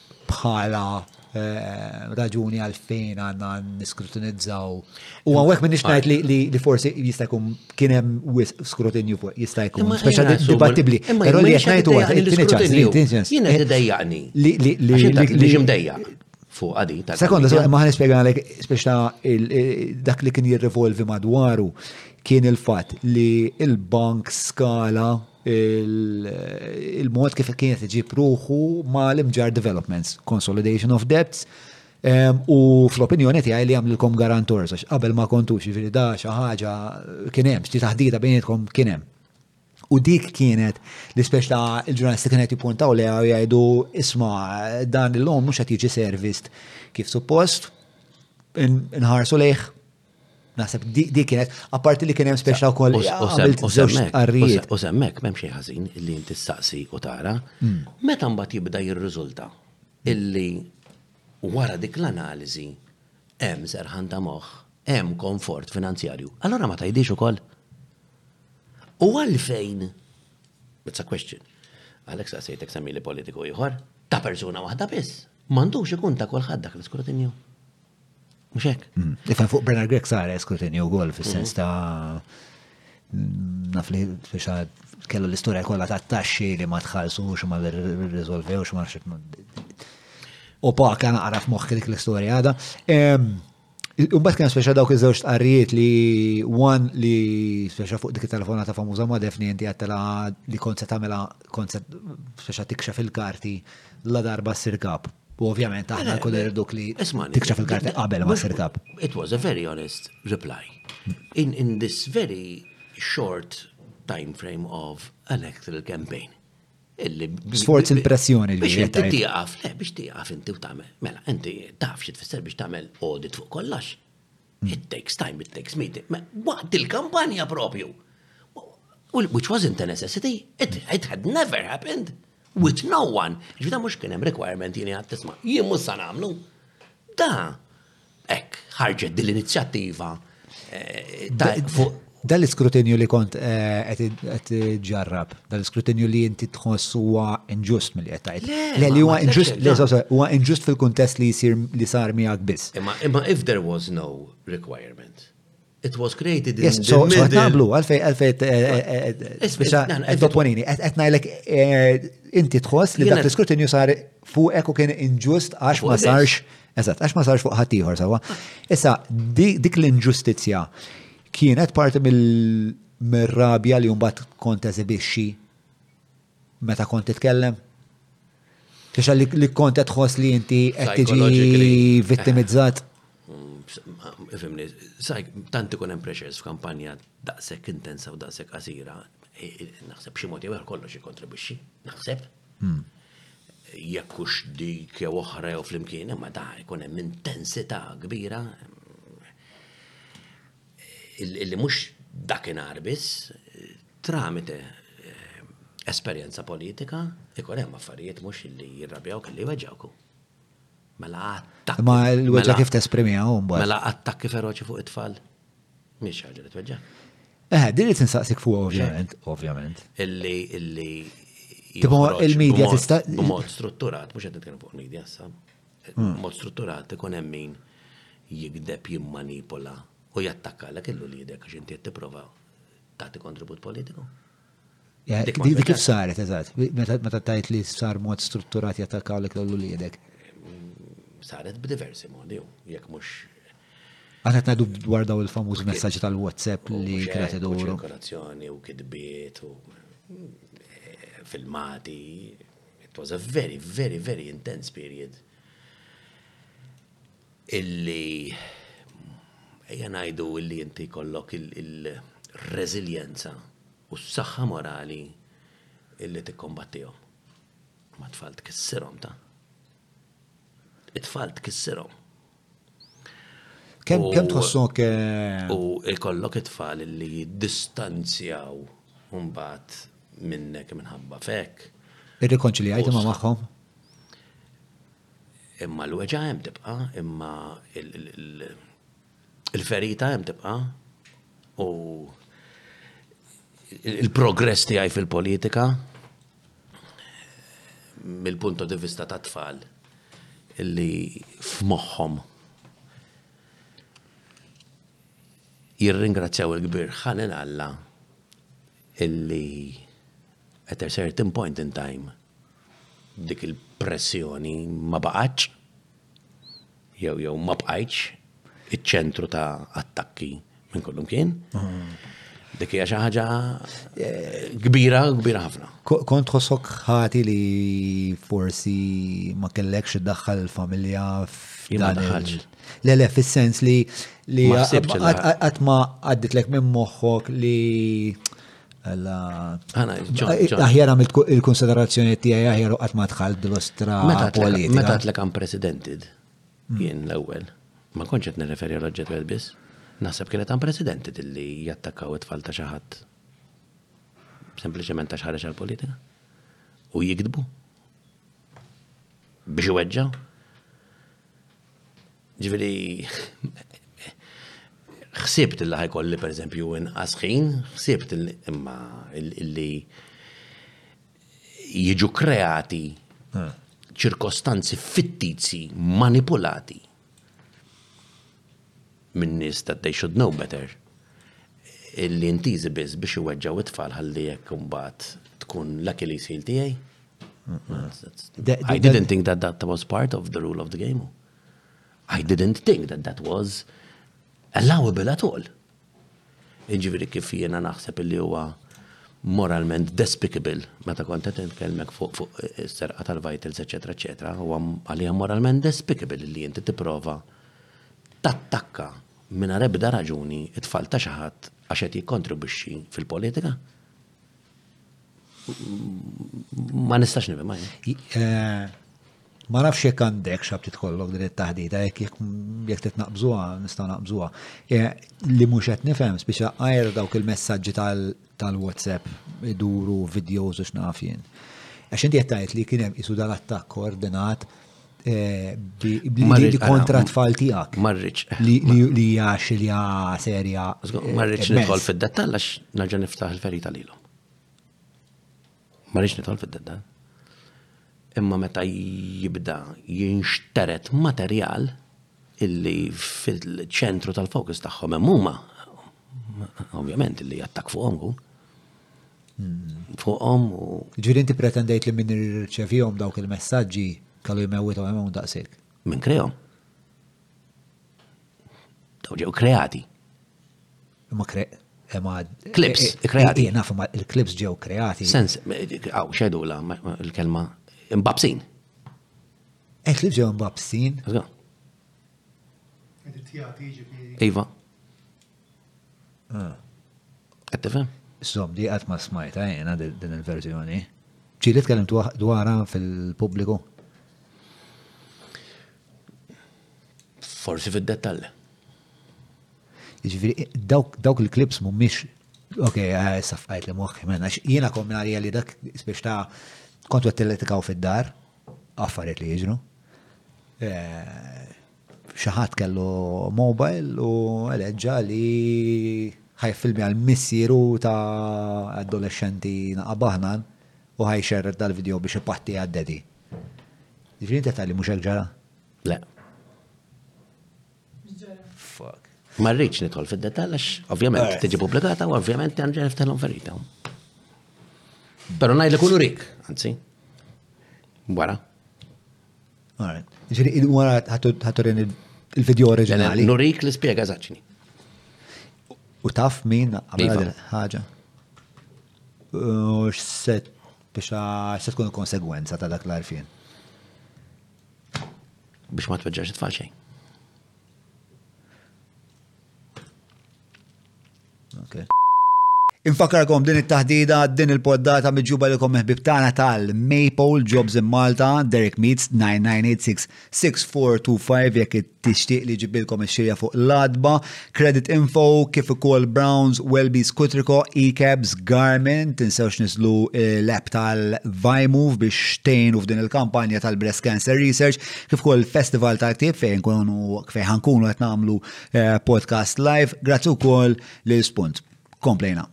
bħala raġuni għalfejn għandna niskrutinizzaw. U għawek minn nixnajt li forsi jista' jkun kien hemm wis skrutinju fuq jista' jkun speċa dibattibli. Però li qed ngħidu għal il-tinġas. Li ġimdejja fuq għadi. Sekonda, ma ħan ispjega għalek speċa dak li kien jirrivolvi madwaru kien il-fat li il-bank skala il-mod kif kienet iġib ruħu ma l-imġar developments, consolidation of debts, u fl-opinjoni tiegħi li għamlilkom garantors, għax qabel ma kontux ġifieri da xi ħaġa kien hemm, xi taħdita bejnietkom kien hemm. U dik kienet li speċ ta' il-ġurnalisti kienet jippuntaw li għaw jgħidu isma dan il-lom mux għat jiġi servist kif suppost, nħarsu leħ Naħseb di kienet, apparti li kien hemm speċa wkoll U semmek m'hemm xejn ħażin li inti staqsi u tara, hmm. meta mbagħad jibda jirriżulta illi wara dik l-analiżi hemm serħan ta' moħħ, hemm konfort finanzjarju. Allora ma tajdix ukoll. U għalfejn, it's a question, Alex għasajtek semmili politiku ieħor, ta' persuna waħda biss, m'għandux ikun ta' kulħadd dak l-iskrutinju. Mhux hekk? Mm. Ifa fuq Bernard Grek sar eskrutinju wkoll fis-sens mm-hmm. ta' mm, naf li kellu l-istorja kollha ta' taxxi li ma tħallsux ma rriżolvewx ma nafx u pa kien għaraf moħħ dik l-istorja għada. Umbat kien speċa dawk iż-żewġ tqarrijiet li wan li speċa fuq dik it-telefonata famuża ma defni inti għattela li kont se tagħmilha kont se speċa tikxef il-karti la darba ssir kap. U ovvjament aħna kun irduk li tikxaf il-karti qabel ma sir kap. It was a very honest reply. In, in this very short time frame of an electoral campaign. Sforz il-pressjoni biex inti tieqaf, le biex tieqaf inti u tagħmel. Mela, inti taf xi tfisser biex tagħmel audit fuq kollox. It takes time, it takes me. Waqt il-kampanja propju. Which wasn't a necessity, it, it had never happened with no one. Ġvita mux kienem requirement jini għat tisma. Jien mus san għamlu. Da, ek, ħarġet dil-inizjattiva eh, Dal-iskrutinju li kont qed ġarrab, dal-iskrutinju li inti tħoss huwa inġust mill qed tgħid. Le, li huwa inġust, le, huwa inġust fil-kuntest li jsir li sar miegħek biss. Imma imma if there was no requirement, it was created in the middle. Yes, so tablu, għalfej, għalfej, qed topponini, qed ngħidlek inti tħoss li dak l-iskrutinju sar fuqek u kien inġust għax ma sarx, eżatt, għax ma sarx fuq ħaddieħor sewwa. Issa dik l-inġustizzja Kienet parti mir-rabja li mbagħad kont teżibixxi meta kont titkellem? Tixa li kont qed tħoss li inti qed tiġi vittimizzat? Fimni, saj, tant ikun hemm pressures f'kampanja daqshekk intensa u daqshekk qasira, naħseb xi mod jew kollox ikkontribwixxi, naħseb. jekk hux dik jew oħra jew flimkien, imma da jkun hemm intensità kbira li mhux dakinhar biss tramite eh, esperjenza politika ikun hemm affarijiet mhux li jirrabjawk li weġġawku. Mela attakki. Ma l-weġġa kif tesprimiha hu mbagħad. Mela attakki feroċi fuq it-tfal. Mhix ħaġa li tweġġa. Eh, din li tinsaqsik fuq ovvjament, ovvjament. Illi illi il-medja tista' b'mod strutturat, mhux qed nitkellem fuq il-medja issa. Hmm. B'mod strutturat ikun hemm min jigdeb jimmanipola u jattakka l illu li jidek għax inti qed tipprova tagħti kontribut politiku. Di kif saret, eżat, meta tajt li sar mod strutturat jattakaw li kellu li jedek? Saret b'diversi modi, jek mux. Għanet najdu dwar daw il-famuż messaġġ tal-WhatsApp li kienet idur. Ċirkolazzjoni u kidbiet u eh, filmati. It was a very, very, very intense period. illi ejja ngħidu illi inti jkollok il-reżiljenza u s-saħħa morali illi tikkombattihom. Ma tfal tkissirhom ta' it-tfal tkissirhom. Kem kem tħossok. Eh, u ikollok it-tfal li jiddistanzjaw mbagħad minnek minħabba fek. Irrikonċiljajt ma magħhom? Imma l-weġgħa hemm tibqa', imma l-ferita hemm tibqa' u l-progress tiegħi fil-politika mill-punto di vista ta' tfal li f'moħħhom jirringrazzjaw il-kbir ħalel Alla illi at a certain point in time dik il-pressjoni ma baqgħetx jew jew ma bqajtx iċ-ċentru ta' attakki minn kullum kien. Dik hija xi ħaġa eh, kbira, kbira ħafna. Kont ħossok ħati li forsi ma kellekx iddaħħal il-familja f'dan Le le fis-sens li li qatt ma għadditlek minn moħħok li Alla. Aħjar għam il-konsiderazzjoni tijaj aħjar uqat ma tħal dil-ostra. Meta t-lek għam presidented, mm. jien l-ewel, ma konċet nirreferi għal-ġet għed bis, naħseb kienet għam presidented li jattakaw it-tfal ta' xaħat. Sempliciment ta' xaħreċ għal-politika. U jikdbu. Biex u weġġaw. Ġifieri ħsibt li ħajkolli pereżempju inqas ħin, ħsibt imma li jiġu kreati hmm. ċirkostanzi fittizi manipulati minn nies that they should know better illi intiżi biss biex iweġġaw it-tfal ħalli jekk imbagħad tkun l-Achilles heel tiegħi. I didn't think that that was part of the rule of the game. I didn't think that that was allowable at all. Iġviri kif jiena naħseb illi huwa moralment despicable meta kont qed nitkellmek fuq fuq is-serqa tal-vitals eċetera eċetera, huwa għalija moralment despicable li inti tipprova tattakka mingħajr ebda raġuni t-tfal ta' xi ħadd għax qed jikkontribwixxi fil-politika? Ma nistax nifhem. Eh, ma nafx jekk għandek xabti tkollok din it-taħdita, jekk jekk titnaqbżuha, nistgħu naqbżuha. Eh, li mhux qed nifhem spiċċa għajr dawk il-messaġġi tal-WhatsApp iduru videos u x'naf jien. Għax inti qed tgħid li kien hemm isu dal-attakk koordinat Eh, li kontra tfal tijak. Marriċ. Li jaxilja serja. Eh, Marriċ nidħol fil-dettal għax naġa niftaħ il-ferita li l-om. Marriċ nidħol fil-dettal. Imma meta jibda jinxteret materjal illi fil-ċentru tal-fokus tagħhom hemm huma, ovvjament illi jattak fuqhom kun. fuqhom u. Ġifieri inti pretendejt li min irċevihom dawk il-messaġġi kellu jmewwithom hemm daqshekk. Min krehom. Daw ġew kreati. Ma kre ma klips eh, eh, kreati. Jien eh, naf ma il-klips ġew kreati. Sens, għaw xedu la l-kelma imbabsin. Eh, klips ġew imbabsin. Iva. Ah. Qed tifhem? Sob, di qatt ma smajta jiena din il-verżjoni. Ġi li tkellimt dwarha fil-pubbliku? Forsi fid-dettalli. Ġifieri dawk il-klips mhumiex Ok, eh, issa fqajt li moħħi menna, jiena kommi għalija li dak biex ta' kontu għattilletikaw fid-dar, affarijiet li jiġru. Eh, Xi ħadd kellu mobile u eleġġa li ħajfilmja l-missieru ta' adolexxenti naqa' baħnan u ħajxerred dal-video biex ipatti għad-daddy. Ġifieri inti tgħid li mhux hekk ġara? Le. Ma rridx nidħol fid-dettall għax ovvjament tiġi pubblikata u ovvjament għandġa niftaħlhom ferita. Però ngħidlek ikunurik, anzi. Wara. Ġiri, il-wara ħaturin il-video oriġinali. Nurik li spiega zaċni. U taf min għamela iva. ħaġa. U xset biex se tkun konsegwenza ta' dak l-arfien. Biex ma tweġġax it-tfal xejn. Okay. Infakarkom din it-taħdida, din il-poddata miġuba li kommeħ bibtana tal-Maple Jobs in Malta, Derek Meets 9986-6425 jekk tixtieq li ġibilkom ix-xirja fuq l-adba, Credit Info, kif ukoll Browns, Welby Scutrico, E-Cabs, Garmin, tinsewx nislu eh, l-app tal-Vimove biex tejnu f'din il-kampanja tal-Breast Cancer Research, kif ukoll Festival tal-Ktib fejn kunu fejn ħankunu qed nagħmlu Eh, podcast live, grazzi u koll li spunt. Komplejna.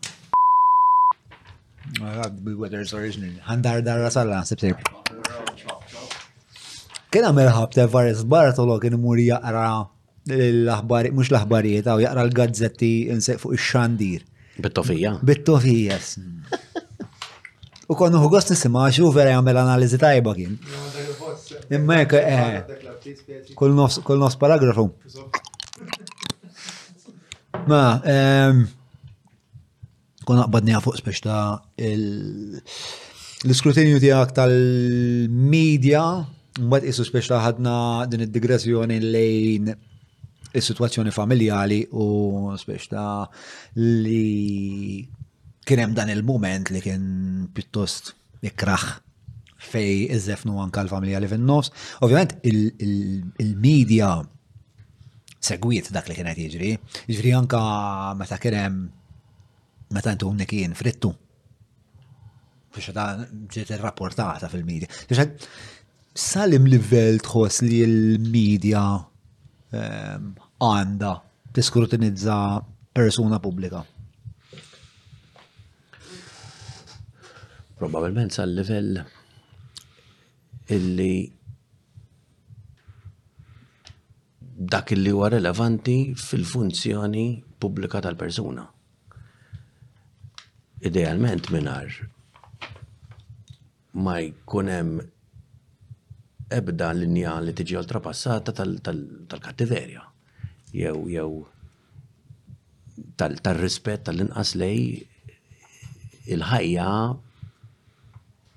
Rugby Weathers originally. Għandar darra salla, sebsir. Kena merħab te Vares Bartolo kien imur jaqra l-aħbarijiet, mux l-aħbarijiet, għaw jaqra l-gazzetti fuq il-xandir. Bit-tofija. Bit-tofija. U konnu hu gost nisimaw xu vera jagħmel analiżi tajba kien. Imma jekk eh, kull nofs kull nofs paragrafu. Ma ehm, kon aqbadni fuq speċ ta' l-iskrutinju tiegħek tal-medja, mbagħad isu speċ ta' ħadna din id-digressjoni lejn is-sitwazzjoni familjali u spiex ta' li kien hemm dan il-mument li kien pjuttost ikraħ fej iżefnu anka l-familja li fin-nofs. Ovvjament il-medja segwiet dak li kienet jiġri, jiġri anka meta kien hemm meta intu kien frittu Biex ta' ġiet irrapportata fil-medja. Salim livell tħoss li l-medja ehm, għanda tiskrutinizza persuna pubblika? Probabilment sal-livell illi dak li huwa relevanti fil-funzjoni pubblika tal-persuna. Idealment minar ma jkun hemm ebda linja li tiġi oltrapassata tal-kattiverja jew jew tal-rispett tal-inqas lej il-ħajja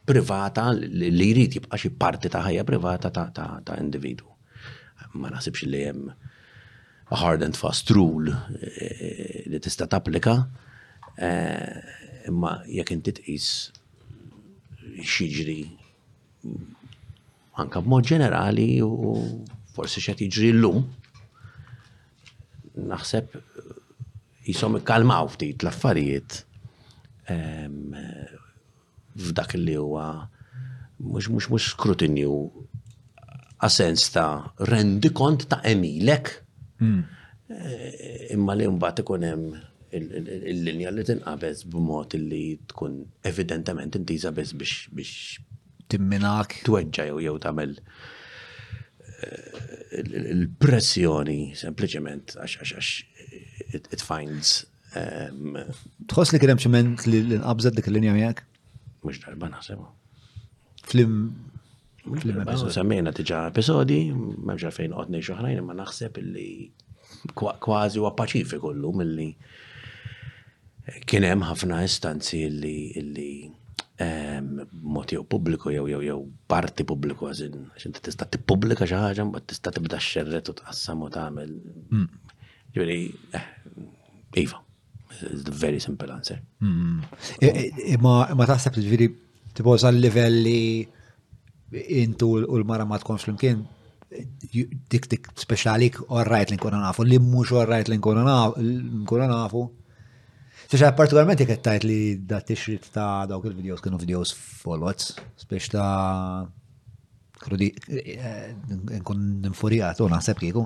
privata li jrid jibqa' xi parti ta' ħajja privata ta' individu. Ma naħsibx li hemm a hard and fast rule eh, li tista' tapplika, eh, imma jekk inti tqis xiġri anka b'mod ġenerali u forsi xed jiġri l-lum, naħseb Qishom ikkalmaw ftit l-affarijiet f'dak li huwa mhux skrutinju a sens ta' rendikont ta' għemilek imma li mbagħad ikun hemm il-linja li tinqabeż b'mod li tkun evidentement intiża biss biex timminak. Tweġġa' jew jew tagħmel il-pressjoni sempliċement għax għax it finds Tħoss li kien hemm xi ment li nqabżet dik il-linja miegħek? Mhux darba naħseb. Flim Semmejna tiġa episodi, memx għalfejn qodni xoħrajn, imma naħseb illi kważi huwa paċifiku llum illi kien hemm ħafna istanzi illi illi ehm, mod jew pubbliku jew jew jew parti pubbliku għażin għax inti tista' tippubblika xi ħaġa mbagħad tista' tibda xxerret u tqassam u tagħmel. Hmm. Ġifieri, eh, iva. Very simple answer. Hmm. Ma taħseb ġviri tipo sal-livell li intu u l-mara ma tkunx flimkien dik dik speċjalik orrajt li nkunu nafu, li mhux orrajt li nkunu nafu. Speċa partikolarment jek tajt li da t-tixrit ta' dawk il-videos kienu videos folots, speċ ta' krudi eh, nkun ninfurijat u naħseb kieku.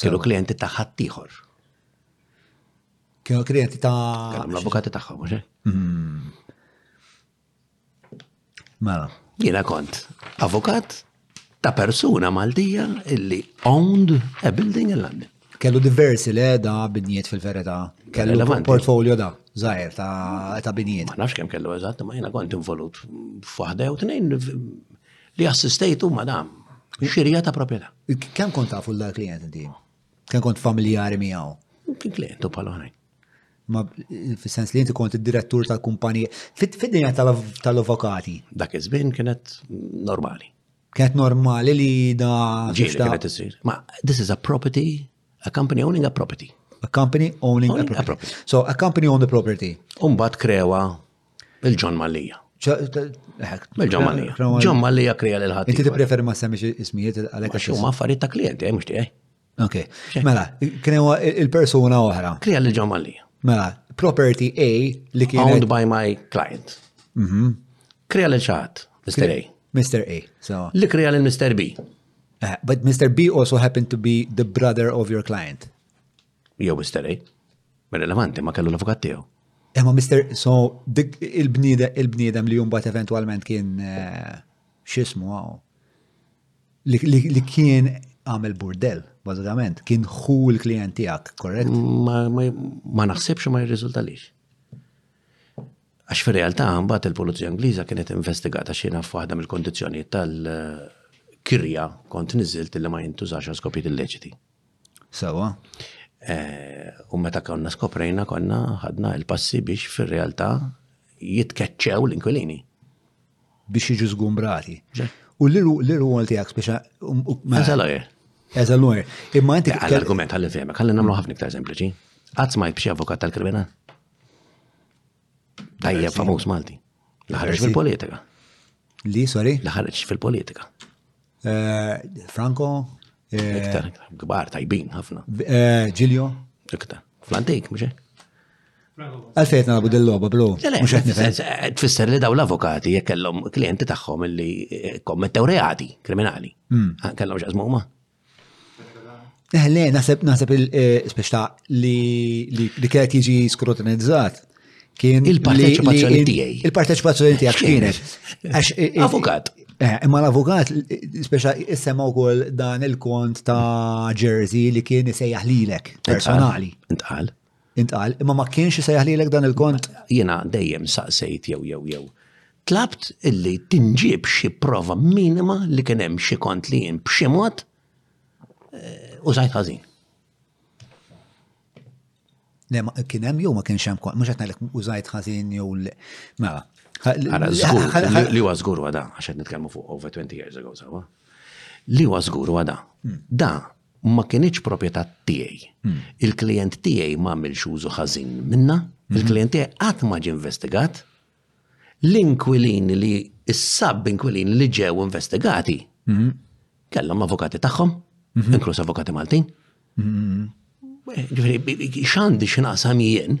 Kienu klienti ta' ħaddieħor. Kienu klienti ta' l-avukati tagħhom, mhux hmm. Mela. Jiena kont avukat ta' persuna Maltija illi owned a building in London. Kellu diversi le da binjiet fil-verita. Kellu portfolio da, zaħir ta' binjiet. Ma nafx kem kellu eżatt, ma jena kont involut f'waħda jew tnejn Li assistejtu madam, xirija ta' proprjetà. Kemm kont tafu l klient inti? Kemm kont familjari miegħu? Kien klient u bħal oħrajn. Ma fis-sens li inti kont id-direttur tal-kumpanija fid-dinja tal-avokati. Dak iż-żmien kienet normali. Kienet normali li da. Ġieli kienet isir. Ma this is a property, a company owning a property. A company owning a property. So, a company owned a property. Umbat krewa Il-John Mallia. Il-John Mallia. John Mallia krija l ħadd Inti tippreferi ma semmix ismijiet għalhekk għax huma affarijiet ta' klijenti eh, mhux tiegħi. Ok. Mela, kien il-persuna oħra. Krija l John Mallia. Mela, property A li kien. Owned by my client. Mhm. Krija l ċaħat, Mr. A. Mr. A. So. Li krija l Mr. B. Eh, but Mr. B also happened to be the brother of your client. Jew Mr. A. Relevanti ma kellu l-avukat tiegħu. Imma Mr. So, dik il-bniedem li jumbat eventualment kien eh, xismu għaw. Li kien għamel burdel, bazzikament, kien hu l-klient tiegħek, korrekt? Ma naħsibx ma jirriżulta lix. Għax fi realtà mbagħad il-Pulizija Ingliża kienet investigata xina f'waħda mill-kondizzjonijiet tal-kirja kont niżilt li ma jintużax għal skopijiet illeċiti. Sewa. U meta konna skoprejna konna ħadna il-passi biex fir-realtà jitkeċċew l-inkwilini. Biex jiġu żgumbrati. U l-irwol tiegħek speċa. Eża lawyer. Eża lawyer. Imma inti. L-argument għalli fehmek, għalli nagħmlu ħafna iktar sempliċi. Qatt smajt b'xi avukat tal-kriminal? Tajja famuż Malti. Li ħareġ fil-politika. Li, sorry? Li ħareġ fil-politika. Eh, Franco? Eh, iktar, gbar, tajbin, ħafna. Eh, Ġiljo? Iktar. Flantik, mux Għalfejt nabu dil-loba, bro. Tfisser li daw l-avokati jek kellhom klienti tagħhom li kommettew reati kriminali. Hmm. Ah, kellhom x'għażmu huma. Eh, le, naħseb, naħseb, eh, speċta li, li, li kienet jiġi skrutinizzat. Kien il-parteċipazzjoni tiegħi. Il-parteċipazzjoni tiegħek kienet. Eh, avukat. Eh, imma l-avukat, speċa jissema u kol dan il-kont ta' Jersey li kien jisejjaħ lilek personali. Intqal. Intqal, imma ma kienx isejjaħ lilek dan il-kont? Jiena dejjem saqsejt jew jew jew. Tlabt illi tinġib xi prova minima li kien hemm xi kont li jien b'xi mod eh, użajt ħażin. Le, kien hemm jew ma kienx hemm kont, mhux qed ngħidlek użajt ħażin jew le. Mela. Ara żgur li huwa żgur għada, għax qed nitkellmu fuq over 20 years ago sawa. Li huwa żgur għada. Hmm. Da ma kinitx proprjetà tiegħi. Hmm. Il-klijent tiegħi ma għamilx użu ħażin minna, hmm. il-klijent tiegħi qatt ma ġie investigat. L-inkwilin li s-sab inkwilin li ġew investigati hmm. kellhom avukati tagħhom, inkluż avukati Maltin. Ġifieri x'għandi x'naqsam jien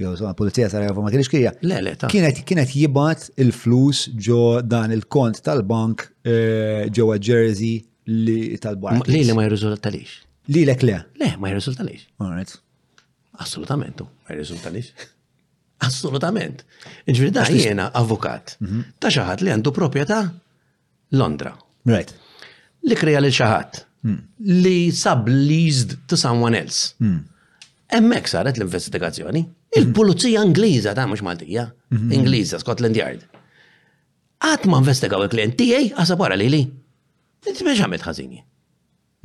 jew sa pulizija Sarajevo ma kienx kija. Le, le, ta. Kienet kienet jibgħat il-flus ġo dan il-kont tal-bank eh, ġewwa Jersey li tal-bank. Li li ma jirriżulta lix. Li lek le. Le, ma jirriżulta lix. Alright. Assolutament, ma jirriżulta lix. Assolutament. Ġviri da jiena avukat mhm. ta' xaħat li għandu proprjetà Londra. Right. Li kreja lil xi ħadd hmm. li subleased to someone else. Hmm. Hemmhekk saret l-investigazzjoni. Hmm. Il-pulizija Ingliża ta' mhux Maltija, Ingliża, Scotland Yard. Qatt ma investigaw il-klient tiegħi għasab wara lili. Inti biex għamilt ħażini.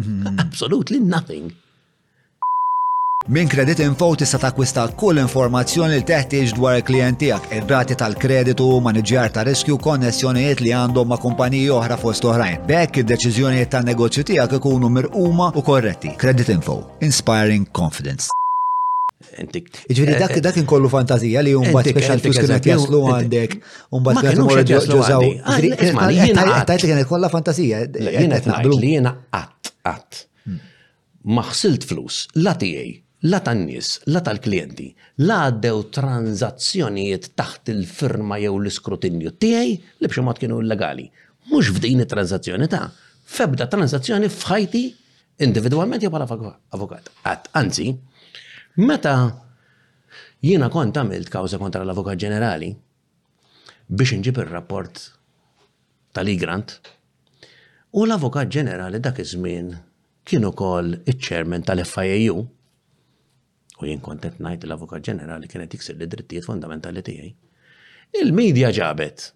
Mm-hmm. Absolutely nothing. Minn Credit Info tista' takwista kull informazzjoni li teħtieġ dwar il-klijent tiegħek, ir-rati tal-kreditu, maniġjar ta' riskju, konnessjonijiet li għandhom ma' kumpaniji oħra fost oħrajn. Bekk id-deċiżjonijiet tan-negozju tiegħek ikunu mirquma u korretti. Credit Info, inspiring confidence. Ġviri, dak dak inkollu fantazija li jum bat special flus kien qed jaslu għandek, un bat kien qed ġużaw. Tajt li kienet kollha fantazija. Jiena naqblu li jiena qatt qatt. Hmm. Ma ħsilt flus, la tiegħi, la tan-nies, la tal-klijenti, la għaddew tranzazzjonijiet taħt il-firma jew l-iskrutinju tiegħi li b'xi mod kienu illegali. Mhux f'din it-tranzazzjoni ta' febda tranzazzjoni f'ħajti Individwalment jew bħala avukat. Qatt, anzi, meta jiena kont għamilt kawża kontra l-Avukat Ġenerali biex inġib ir-rapport tal-Igrant, u l-Avukat Ġenerali dak iż-żmien kien ukoll iċ-chairman tal-FIAU, u jien kont qed ngħid l-Avukat Ġenerali kienet jiksir li drittijiet fundamentali tiegħi. Il-medja ġabet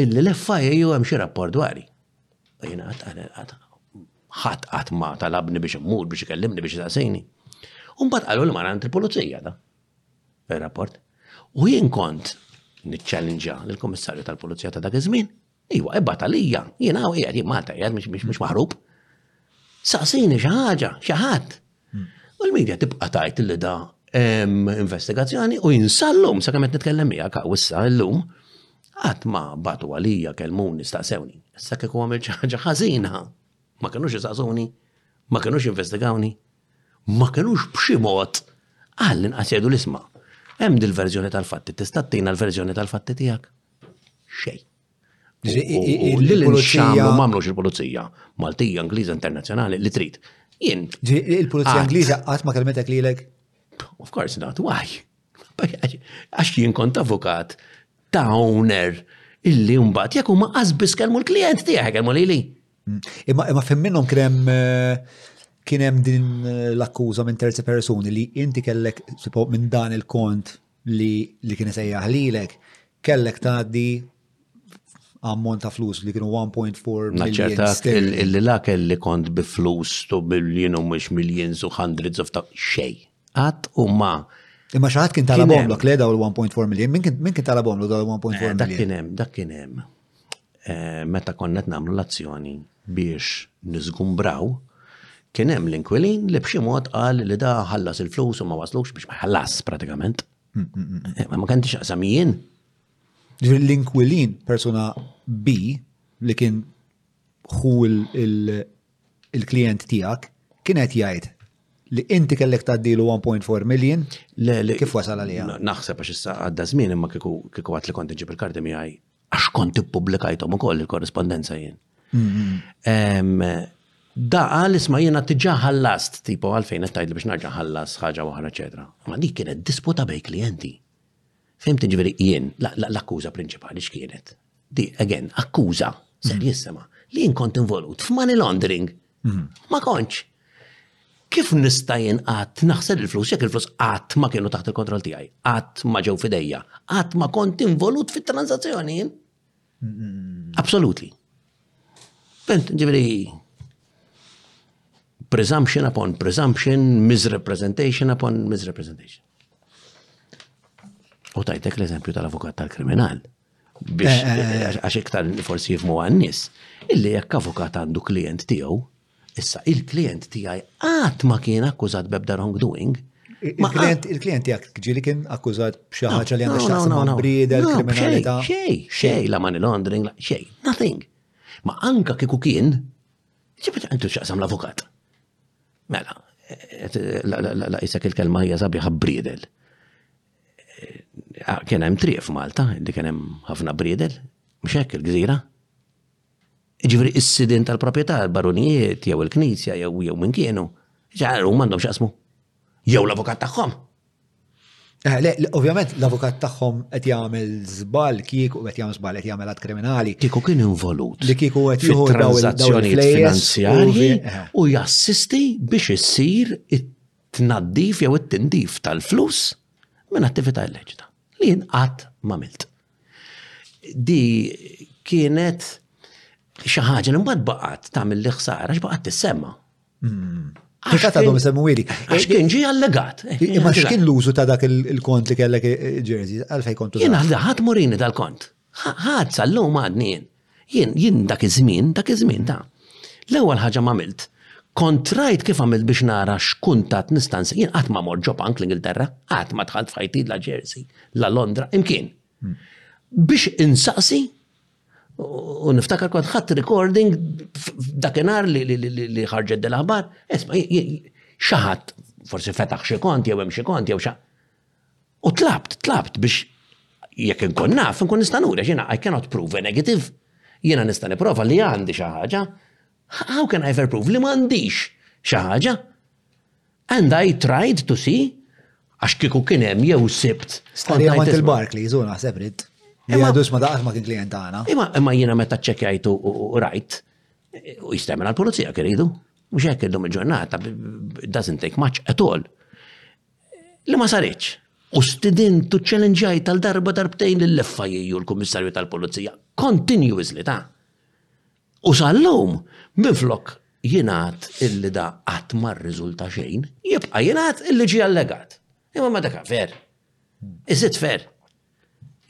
illi l-FIA ju hemm xi rapport dwari. U jien qatt ħadd qatt ma talabni biex immur biex ikellimni biex isaqsini. U mbagħad qalu li ma għand il-pulizija da. Ir-rapport. U jien kont niċċallenġa lill-Kummissarju tal-Pulizija ta' dak iż-żmien Iwa, ibbat għalija, jien hawn qiegħed jien Malta qiegħed mhux maħrub. Saqsini xi ħaġa, xi ħadd. Hmm. U l-medja tibqa' tajt li da investigazzjoni u jinsallum sa kemm qed nitkellem miegħek hawn issa llum qatt ma batu għalija kelmuni staqsewni. Issa kieku għamil ċaġa ħażina, ma kinux jisaqsuni, ma kinux investigawni, ma kinux b'xi mod għallin qasjedu l-isma. Hemm dil-verżjoni tal-fatti, tista' tina l-verżjoni tal-fatti tiegħek. Xej. Il-pulizija. Ma għamlux il-pulizija. Maltija, Ingliża, internazzjonali, li trid. Jien. Il-pulizija Ingliża qatt ma kelmetek lilek? Of course not, why? Għax jien kont avukat ta' owner illi mbagħad jekk huma qasbis kelmu l-klijent tiegħek kelmu lili. Mm. Imma imma fim minnhom kien hemm eh, kien hemm din eh, l-akkuża minn terzi persuni li inti kellek minn dan il-kont li li kien isejjaħ lilek kellek tgħaddi ammont ta' flus li kienu 1.4 Naċċertak illi la kelli kont bi flus to billion u mhux millions u hundreds of ta' xej. Għat u ma. Imma xaħat kien talabom l-ok le daw l-1.4 million, minn kien talabom l daw l-1.4 million? Dak kien hemm, dak kien hemm. eh, meta konna qed nagħmlu l-azzjoni biex niżgumbraw, kien hemm l-inkwilin li b'xi mod qal li da ħallas il-flus u ma waslux biex ma ħallas pratikament. Mm, mm, mm, eh, ma ma kantix aqsam jien. Ġifieri l-inkwilin persuna B li kien hu il-klient tiegħek kien qed jgħid li inti kellek taddilu 1.4 million? Le, le. Kif wasal għalija? Naħseb għax issa għadda żmien imma kiku għat li kont nġib il-karti miegħi għax kont ippubblikajthom ukoll il-korrispondenza jien. Mm-hmm. Da għal isma jena tiġa ħallast, tipo għalfejn qed li biex narġa ħallas ħaġa waħra eċetera. Ma dik kienet disputa bej klijenti. Fim tiġveri jien, l-akkuża prinċipali x'kienet. Di, again, akkuża, ser mm. jissema, li jien kont involut f'money laundering Mhm. Ma konċ. Kif nista' jien qatt naħseb il-flus jekk il-flus qatt ma kienu taħt il-kontroll tiegħi, qatt ma ġew fidejja, qatt ma kont involut fit-transazzjoni jien? Absolutely. Bent, ġifieri presumption upon presumption, misrepresentation upon misrepresentation. U tajtek l-eżempju tal-avukat tal-kriminal. biex eh, eh, eh, għax iktar forsi jifmu għannis, illi jekk avukat għandu klient tiegħu, issa il-klient tiegħi qatt ma kien akkużat bebda wrongdoing. Il-klient tiegħek ġieli kien akkużat b'xi ħaġa li għandha x'taqsam ma' brieda, kriminalità. Xej, xej, la money laundering, xej, nothing. Ma anka kieku kien, ġibet għandu x'taqsam l-avukat. Mela, la jisek il-kelma hija sabiħa briedel. Ah, kien hemm triq f'Malta li kien hemm ħafna briedel, mhux hekk il-gżira. Ġifieri is-sidin tal-proprjetà l-barunijiet jew il-knisja jew jew minn kienu, ġar huma għandhom x'jaqsmu. Jew l-avukat tagħhom. Eh, le, ovvjament l-avukat tagħhom qed jagħmel żball kieku qed jagħmel żball qed jagħmel att kriminali. Kieku kien involut. Li kieku qed jieħu transazzjonijiet finanzjarji eh. u jassisti biex issir tnaddif jew it-tindif tal-flus minn attività illeċita li jien qatt m'għamilt. Di kienet xi ħaġa li mbagħad baqgħet tagħmel li ħsara x'baqgħet tissemma. Hmm. Għax għadhom semmu ili. Għax kien ġi allegat. Imma x'kien l-użu ta' dak il-kont li kellek eh, Jersey, għalfej kontu. Jien għal ħadd murini dal-kont. Ħadd sal-lum għadni jien. Jien, jien dak iż-żmien, dak iż-żmien ta'. L-ewwel ħaġa m'għamilt. Kont rajt kif għamilt biex nara x'kuntatt nista' nsib. Jien qatt ma mort ġo bank l-Ingilterra, qatt ma dħalt f'ħajti la Jersey, la Londra, imkien. Biex insaqsi U niftakar kont ħadd recording f'dakinhar li ħarġet del aħbar isma' xaħat forsi fetaħ xi kont jew hemm xi kont jew xa. U tlabt, tlabt biex jekk inkun naf, inkun nista' nuri għax jiena I cannot prove a negative. Jiena nista' nipprova li għandi xi ħaġa. How can I ever prove li m'għandix xi ħaġa? And I tried to see għax kieku kien hemm jew sibt. Starija ma' il-Barclays u naħseb rid. Imma dus ma daqas ma kien klient tagħna. Imma imma jiena meta ċċekkjajtu u rajt u jistemmen għall-pulizija kien idu. Mhux hekk illum il-ġurnata doesn't take much at all. li ma saritx. U stidint u ċċelenġjaj tal-darba darbtejn l-leffa jiju l-Kummissarju tal-Pulizija. Continuously ta' U sal-lum, minflok jingħad illi da qatt ma rriżulta xejn, jibqa' jingħad illi ġie allegat. Imma ma dak fer. Iżid fer.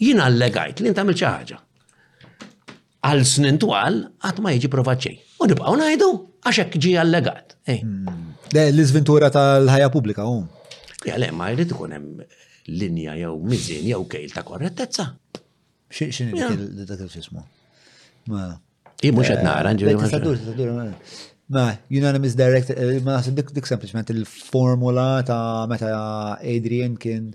Jien allegajt li intamil xi ħaġa. Għal snin twal qatt ma jiġi provat xejn. U nibqgħu ngħidu għax hekk ġie allegat. Eh. Hmm. Le, l-iżventura tal-ħajja pubblika hu. Ja le, ma jrid ikun hemm linja jew miżin jew kejl ta' korrettezza. X'in dak il-fismu? Ma. Hi mhux qed nara eh, ġifieri. Ma, unanimous direct, eh, ma nasib dik sempliċement il-formula ta' meta Adrian kien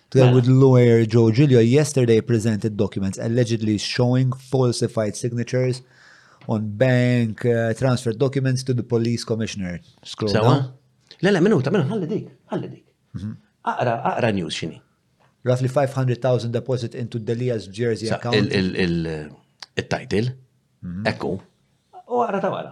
Together with lawyer Joe Giglio yesterday presented documents allegedly showing falsified signatures on bank uh, transfer documents to the police commissioner. Scroll Sewa? down. Le, le, minuta, minuta, ħalli dik, ħalli dik. Mhm. Aqra, aqra news xini. Roughly 500,000 deposit into Delia's Jersey Sa- account. il- il- il- Il-title, Mhm. ekku, u aqra ta' wara.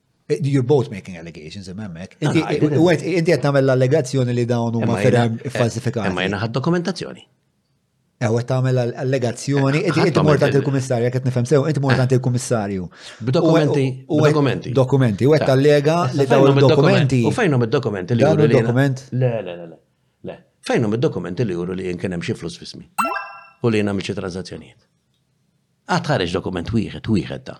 You're both making allegations, imemmek. Ah, inti għet namel l-allegazzjoni li dawn huma ferem eh, falsifikati. Imma jena ħad dokumentazzjoni. Ew għet namel allegazzjoni, eh, inti mortant il-komissarju, għet nifem sew, inti mortant eh. il-komissarju. B'dokumenti. Dokumenti. Dokumenti. U għet allega li dawn dokumenti. U fejnhom id-dokumenti li juru li. Dokument? Le, le, le, le. Fejnhom id-dokumenti li juru li jinkin hemm xi flus fismi. U li jena mċi transazzjonijiet. Għat ħareġ dokument wieħed, wieħed ta'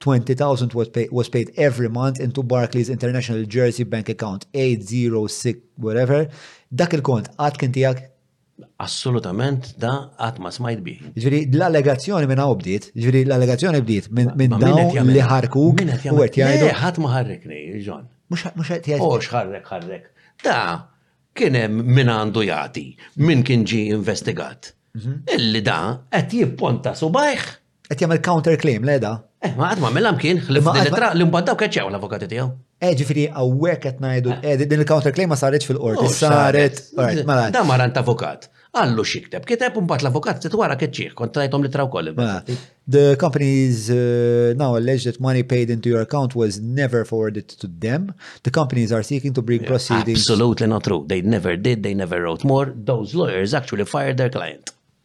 Twenty thousand was paid every month into Barclays International Jersey Bank Account 806 whatever. Dak il-kont qatt kien tiegħek? Assolutament da qatt ma smajt bih. Ġifieri l-allegazzjoni minn hawn bdiet, ġifieri l-allegazzjoni bdiet minn dawn li ħarkuk u qed jgħidu. Ħadd ma ħarrikni, John. Mhux qed jgħid. Mhux ħarrek ħarrek. Da kien hemm min għandu jagħti, min kien ġie investigat. Mhm. Illi da qed jipponta subajh Qed jagħmel counter claim le da. Eh, ma qatt ma għamilha mkien ħlif din it-tra li mbagħad dawk qed l-avukati tiegħu. Eh, ġifieri hawnhekk qed ngħidu eh. Eh, din il-counter claim ma saretx fil-qorti, oh, saret. Mela. Da maran ta' avukat. Għallu xikteb, kiteb un bat l-avukat t wara keċċieħ, kont tajtom li traw koll. Mela, the companies uh, now allege that money paid into your account was never forwarded to them. The companies are seeking to bring proceedings. Absolutely not true. They never did, they never wrote more. Those lawyers actually fired their client.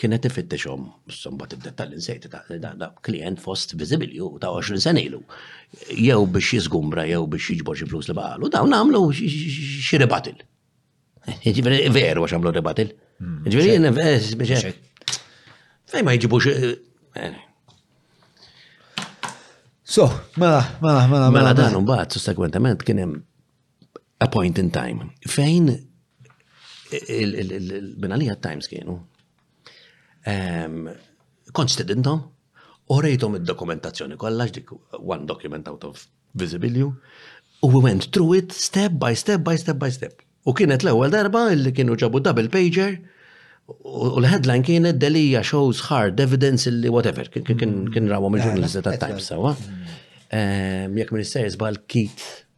kienet ifittixhom, issa mbagħad id-dettalji nsejt ta' li da klijent fost viżibbli u ta' 20 sena ilu. Jew biex jiżgumbra jew biex jiġbor xi flus li baqalu, dawn għamlu xi ribatil. Ġifieri veru għax għamlu ribatil. Hmm. Ġifieri jien eh, biex Fej ma jġibux. Eh, eh. So, mela, mela, mela. Mela, mela dan mbagħad sussegwentement kien hemm a point in time, fejn il-binalija times kienu, ehm, kont stedintom, u rejtom id-dokumentazzjoni kollha, dik one document out of visibilju, u we went through it step by step by step by step. U kienet l-ewwel darba li kienu ġabu double pager u l-headline kienet Delija shows hard evidence li whatever, kien rawhom il-ġurnalista ta' Times sewa. Ehm, jekk minister jisbal Keith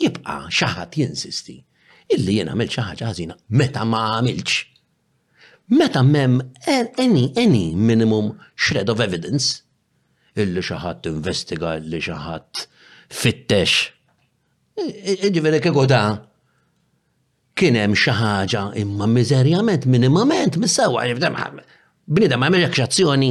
Jibqa' xi ħadd jinsisti illi jien għamilt xi ħaġa ħażina meta ma għamiltx. Meta m'hemm any, any minimum shred of evidence illi xi ħadd investiga illi xi ħadd fittex. Ġifieri kieku da kien hemm xi ħaġa imma miżerjament minimament mis-sewwa bniedem ma jagħmel azzjoni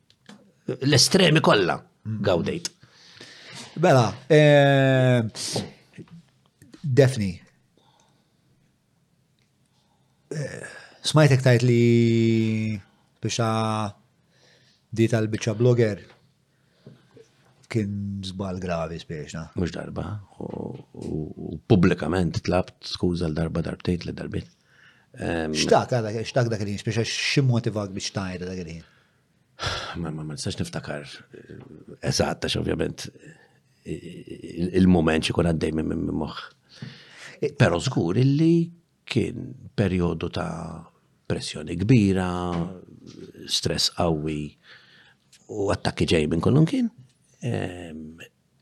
l-estremi kollha gawdejt. Bela, eh, Defni. Eh, smajtek tajt li biex di tal-bicċa blogger kien zbal gravi speċna. Mux darba, u publikament tlabt skuza l-darba darbtejt li darbit. Xtaq, xtaq dak il-ħin, speċa xim motivak biex tajda dak il-ħin. Ma nistax niftakar eżatt għax ovvjament il-moment xi kun għaddej minn minn moħħ. Però żgur illi kien perjodu ta' pressjoni kbira, stress qawwi u attakki ġej minn kullum kien. Ehm,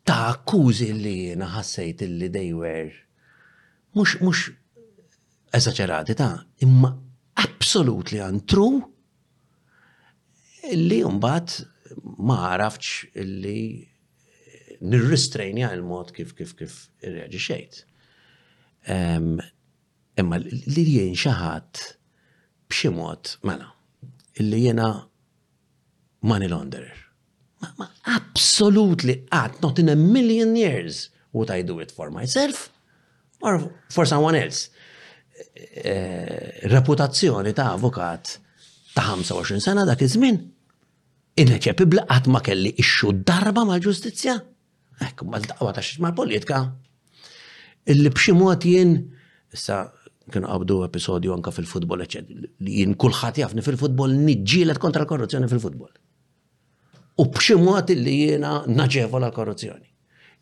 ta' akkużi li jiena ħassejt illi they were mhux mhux eżaġerati ta' imma absolutely untrue Illi mbagħad ma għaraftx illi nirristrejnja il-mod kif kif kif irreġixxejt. Imma li jien xi ħadd b'xi mod mela illi jiena money launderer. Ma, ma, absolutely qatt, not in a million years would I do it for myself or for someone else. Eh, reputazzjoni ta' avukat ta' 25 sena dak iż-żmien inreċepibli qatt ma kelli ixxu darba mal-ġustizzja. Ekk, ma daqwa ta' xiex mal-politika. Illi b'xi mod jien, issa kienu qabdu episodju anka fil-futbol, li jien kulħadd jafni fil-futbol niġġielet kontra l-korruzzjoni fil-futbol. U b'xi mod illi jiena naġevola l-korruzzjoni.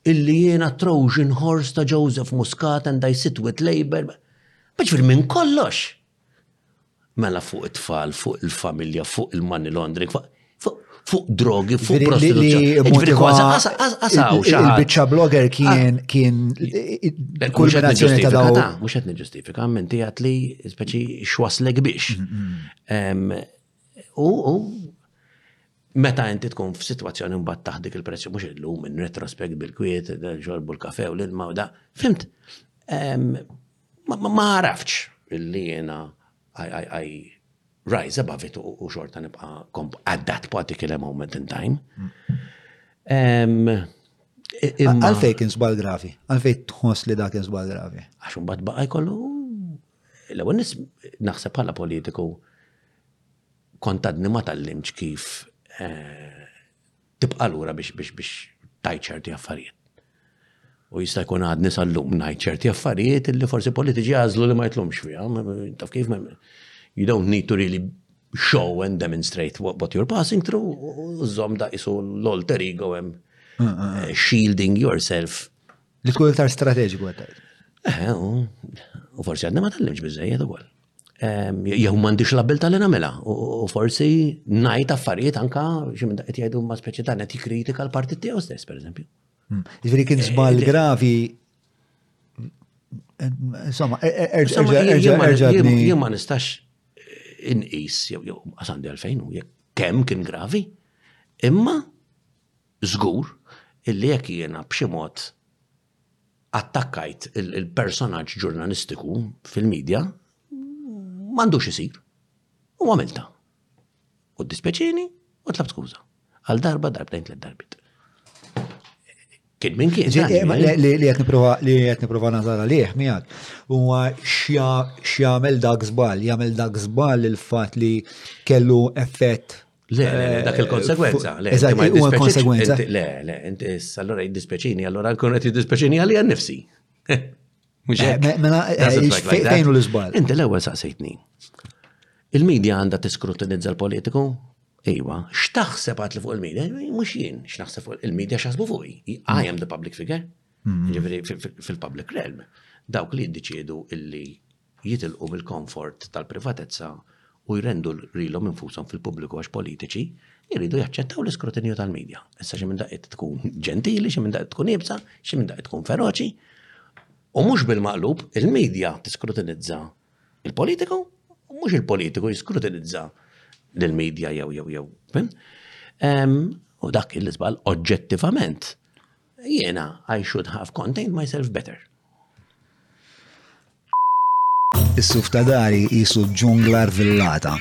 Illi jiena Trojan horse ta' Joseph Muscat and I sit with Labour. Biex fil minn kollox. Mela fuq it-tfal, fuq il-familja, fuq il-money laundering, fuq drogi, fuq prostituzzjoni. Il-bicċa blogger kien kien kulminazzjoni ta' dawn. Mux għet nġustifika, minn tijat li speċi xwaslek biex. Mm, mm. U meta inti tkun f'sitwazzjoni mbagħad taħt dik il-pressju mhux illum minn retrospekt bil-kwiet, xorbu l-kafe u l-ilma u da, fimt. Ma għarafx li jiena I rise above it u xorta nibqa' komp at that particular moment in time. Għalfej kien sbal gravi, għalfej tħoss li dak kien sbal gravi. Għax mbagħad baqa' jkollu L-ewwel nis naħseb bħala politiku kont għadni ma tallimx kif eh, tibqa' lura biex biex biex tajt ċerti affarijiet. U jista' jkun għadni sal-lum ngħid ċerti affarijiet li forsi politiċi għażlu li ma jitlumx fiha. Taf kif you don't need to really show and demonstrate what, what you're passing through, u żom da isu l-alter ego hemm eh, shielding yourself Li tkun iktar strateġiku għed tajt. Eh, u forsi għadna ma tallimx bizzejiet u għal. Jew mandiġ labil tal namela u forsi najt affarijiet anka ximmin daqqiet jgħidu ma speċi ta' neti kritika l-partit tiegħu stess, per eżempju. Hmm. Ġviri kien zbal eh, eh, gravi Insomma, erġabni. Jien ma nistax inqis, jew għasandi għalfejn, kemm kien gravi, imma Żgur illi jekk jiena b'xi mod attakkajt il-personaġġ ġurnalistiku fil-midja, m'għandux isir. U għamilta. U dispjaċini u tlabt skuża. Għal darba darbtejn tliet darbit. Kien minn kien. Li qed nipprova li qed nipprova nażara liħ miegħek huwa x'jagħmel dak żball, jagħmel dak żball il-fatt li kellu effett Le, le, le, dak il-konsegwenza. Le, Eżatt, ma huwa jiddispjaċix- konsegwenza. inti- Le, le, inti issa allora jiddispeċini, allora nkun qed jiddispeċini għalli għan nifsi. Mhux hekk. Me- mela, eh, Doesn't ix- work like that. fejn hu l-iżball? Inti l-ewwel saqsejtni. Il-medja għandha tiskrutinizza l-politiku? Iwa, x'taħseb għat li fuq il-medja? Mhux jien, x'naħseb fuq il-medja x'ħasbu fuqi. I am the public figure. Ġifieri fi- fi- fil-public realm. Dawk li jiddeċiedu illi jitilqu mill-komfort tal-privatezza u jrendu lilhom infushom fil-pubbliku għax politiċi, jridu jaċċettaw l-iskrutinju tal-media. Issa xi minn daqqiet tkun ġentili, xi minn daqqiet tkun iebsa, xi minn daqqiet tkun feroċi. U mhux bil-maqlub, il-media tiskrutinizza il-politiku, u mhux il-politiku jiskrutinizza l-media jew jew jew. U dak il-iżbal oġġettivament Jiena, I should have contained myself better. Is-suf ta' dari jisu ġungla rvillata.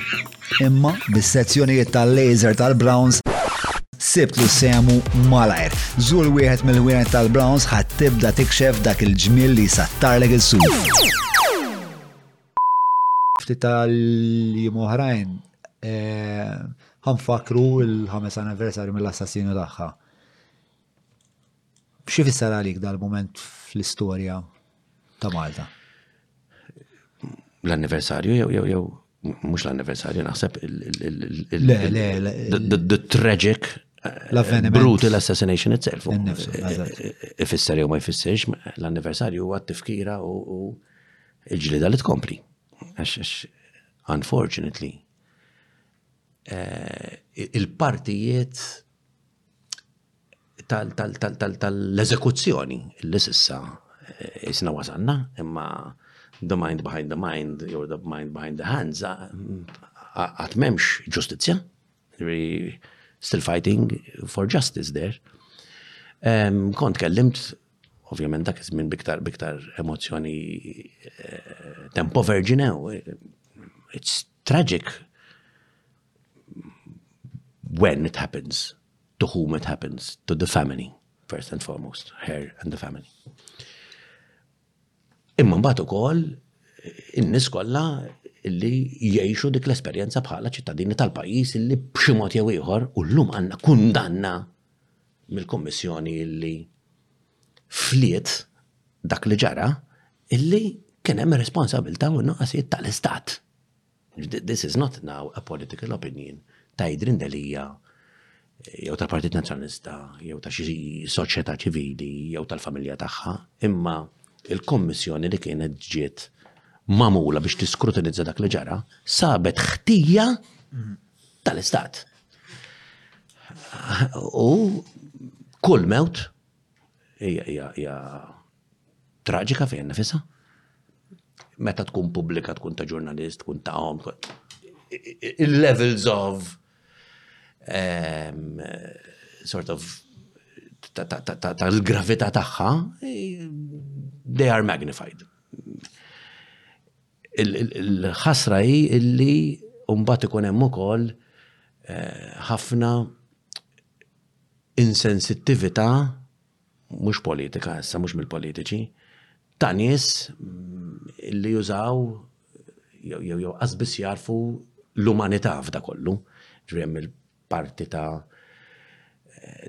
Imma bis-sezzjonijiet tal-laser tal-Browns sibtlu semu malajr. Żul wieħed mill-wieħed tal-Browns ħadd tibda tikxef dak il-ġmiel li sattarlek il-suf. Ftit tal-jiem oħrajn eh, ħanfakru il-ħames anniversary mill-assassinu tagħha. Xi fisser għalik dal-mument fl-istorja ta' Malta? L-anniversarju jew jew jew mhux l-anniversarju naħseb the tragic l-avveniment. Brutal assassination itself. Ifisser jew ma jfissirx, l-anniversarju huwa t-tifkira u l-ġlida li tkompli. Unfortunately, eh, il-partijiet tal-eżekuzzjoni li sissa eh, isna wasanna, imma the mind behind the mind, jew the mind behind the hands, għat memx ġustizja, still fighting for justice there. Kont kellimt, ovvjament dak iż-żmien biktar biktar emozzjoni eh, tempo verġinew, it's Tragic when it happens, to whom it happens, to the family, first and foremost, her and the family. Imma mbagħad ukoll in-nies kollha illi jgħixu dik l-esperjenza bħala ċittadini tal-pajjiż illi b'xi mod jew ieħor u llum għandna kundanna mill-Kummissjoni illi fliet dak li ġara illi kien hemm responsabilta u nuqqasijiet tal-istat. This is not now a political opinion ta' Adrian Delia jew tal-Partit Nazzjonalista jew ta' xi soċjetà ċivili jew tal-familja tagħha, imma il-Kummissjoni li kienet ġiet magħmula biex tiskrutinizza dak li ġara sabet ħtija tal-Istat. U kull mewt hija traġika fejn nifisa. Meta tkun pubblika, tkun ta' ġurnalist, tkun ta' om, il-levels of um, sort of tal-gravità tagħha, they are magnified. Il-ħasra hi illi mbagħad ikun hemm ukoll eh, ħafna insensittività mhux politika issa mhux mill-politiċi ta' nies mm, illi jużaw jew jew qasbis jarfu l-umanità f'da kollu. Ġri hemm parti ta'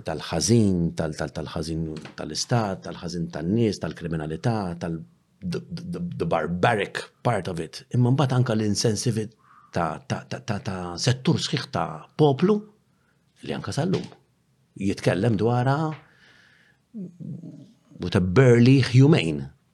tal-ħażin, tal-ħażin tal-istat, tal-ħażin tan-nies, tal-kriminalità, tal-the barbaric part of it. Imma mbagħad anka l-insensivit ta' settur sħiħ ta' poplu li anka sallum jitkellem dwara with a burly humane.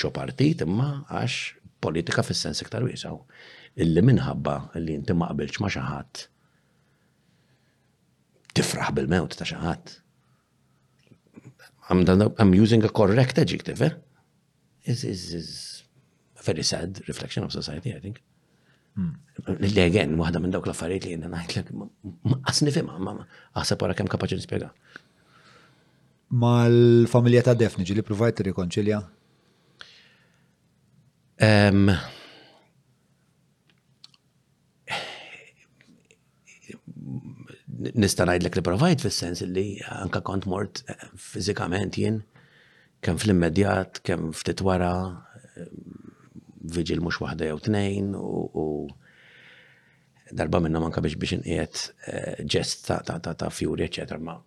Ġo partit imma għax politika fis-sens iktar wiesa' hu illi minħabba li inti ma qbiltx ma' xi ħadd tifraħ bil-mewt ta' xi ħadd. I'm using a correct adjective, eh? Is, is, is a very sad reflection of society, I think. Hmm. Li again, waħda minn dawk l-affarijiet li jenna najt l-ek, għasni fima, għasab għara kem kapaċi nispiega. Mal-familja ta' Defni ġili provajt tirrikonċilja? Nista' ngħidlek li provajt fis-sens li anka kont mort eh, fiżikament jien kemm fl-immedjat, kemm ftit wara eh, viġil mhux waħda jew tnejn u darba minnhom anka biex biex inqiegħed eh, ġest ta' fjuri, eċetera, ma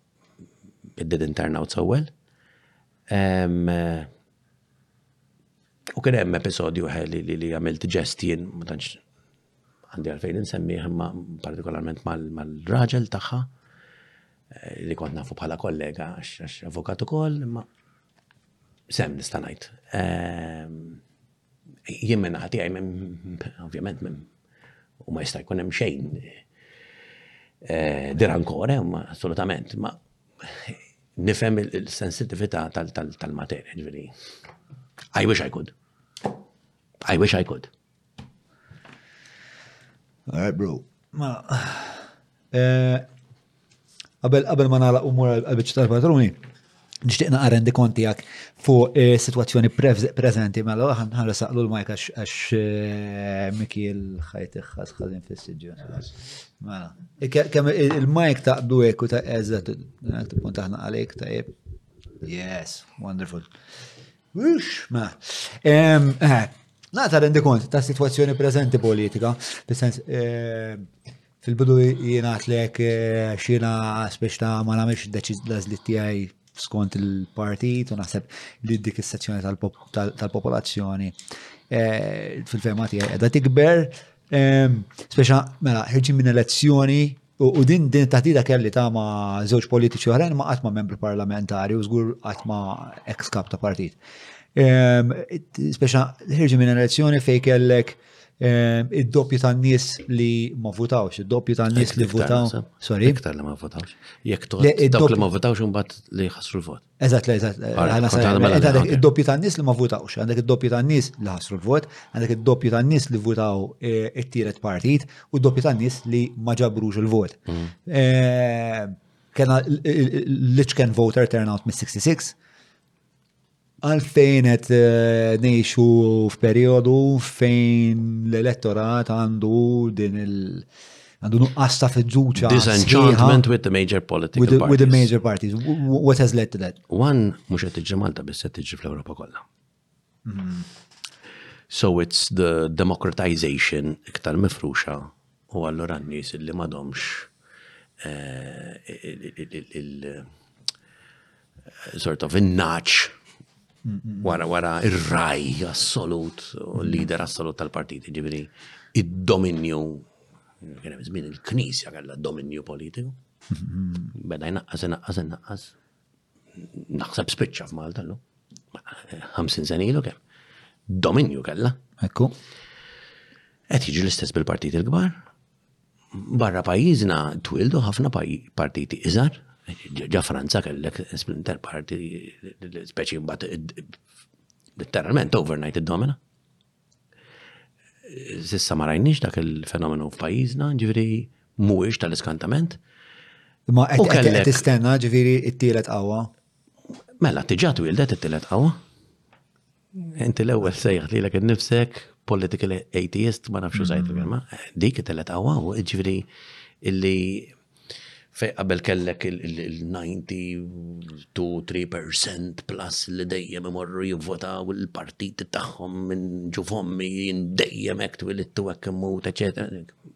It didn't turn out so well. U kien hemm episodju ħeli li li għamilt ġest jien ma tantx għandi għalfejn insemmih imma partikolarment mal-raġel tagħha eh, li kont nafu bħala kollega għax avukat ukoll imma sem nista' ngħid. Ehm, Jien minn naħa tiegħi ovvjament u ma jista' jkun hemm xejn eh, diran kore, assolutament, ma nifhem il-sensitività tal-materja, ġveri. I wish I could. I wish I could. Alright, bro. Ma. Eh, Qabel qabel ma nagħlaq u mur għall-biċċa tal-patruni, nixtieq naqra rendi kont tiegħek fuq is-sitwazzjoni preżenti mela aħna nħallu saqlu l-majk għax eh, Mikiel ħajt iħħas ħażin fis-siġġu. Mela, kemm il-majk taqdu hekk u ta' eżat punt aħna għalik tajjeb. Yes, wonderful. Wux, ma. Eh, naqta rendi kont ta' situazzjoni preżenti politika, bis-sens eh, Fil-bidu jiena għatlek xina speċ ta' ma namiex l-għażliet tiegħi skont il-partit u naħseb li dik is-sezzjoni tal-popolazzjoni eh, fil-fema tiegħi qiegħda tikber. Ehm, speċa mela ħirġin minn elezzjoni u din din taħdida kelli ta' ma' żewġ politiċi oħrajn ma' qatt ma' membri parlamentari u żgur qatt ma' ex kap ta' partit. Ehm, speċa ħirġin minn elezzjoni fej kellek Id-doppju ta' nies li ma votawx, id-doppju ta' nies li votaw. Sorry. Iktar li ma votawx. Jekk dawk li ma votawx imbagħad li ħasru l-vot. Eżatt, eżatt. Għandek id-doppju ta' nies li ma votawx, għandek id-doppju ta' nies li ħasru l-vot, għandek id-doppju ta' nies li votaw it-tielet partit u d-doppju ta' nies li ma ġabrux il-vot. Kena l-iċken voter turnout mis-66. Għalfejn qed eh, ngħixu f'perjodu fejn l-elettorat għandu din il- għandu nuqqas ta' fiduċa. Disenchantment with the major political with the, parties. With the major parties. What has led to that? One, mux għet iġi Malta, bis għet iġi fl-Europa kolla. Hmm. So it's the democratization iktar mifruxa U allura n-nies li m'għadhomx sort of in-naċ wara wara ir-raj assolut u l-lider assolut tal-partit, ġifieri id-dominju kien hemm żmien il-Knisja kellha dominju politiku. Beda jnaqqas, jnaqqas, jnaqqas. Naħseb spiċċa f'Malta l-lum. 50 sen ilu kemm. Dominju kella. Ekku. Qed jiġi l-istess bil-partit il-kbar. Barra pajjiżna twildu ħafna partiti iżgħar. Ġa Franza kellek splinter parti speċi mbagħad literalment overnight id-domina. Zissa ma rajniex dak il-fenomenu f'pajjiżna, ġifieri mhuwiex tal-iskantament. Ma qed tistenna ġifieri t-tielet qawwa. Mela, tiġa twildet it-tielet qawwa. Inti l-ewwel sejħ lilek innifsek political atheist ma nafx użajt il-kelma. Dik it-tielet qawwa ġifieri illi Fejn qabel kellek il-92-3% plus li dejjem imorru jivvotaw il-partiti tagħhom minn ġu fommi jien dejjem hekk twilidtu hekk immut, eċetera,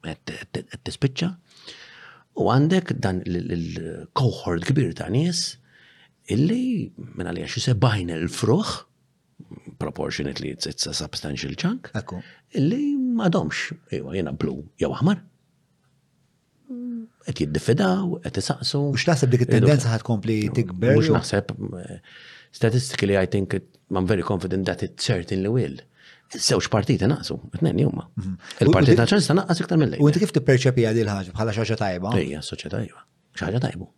qed tispiċċa. U għandek dan il-cohort kbir ta' nies illi minn għalija xi sebgħin il-fruħ proportionately it's, it's a substantial chunk. Illi madomx, jew jena blu, jew aħmar. qed jiddifidaw, qed isaqsu. Mhux naħseb dik it-tendenza ħad kompli tikber. Mhux naħseb eh, statistically I think I'm very confident that it certainly will. Żewġ partiti naqsu, tnejn huma. Mhm. Il-Partit Nazzjonalista naqqas iktar mill-lejn. U inti kif tipperċepija din ħaġa bħala xi ħaġa tajba? Ejja, soċjetà iva. Xi ħaġa tajbu.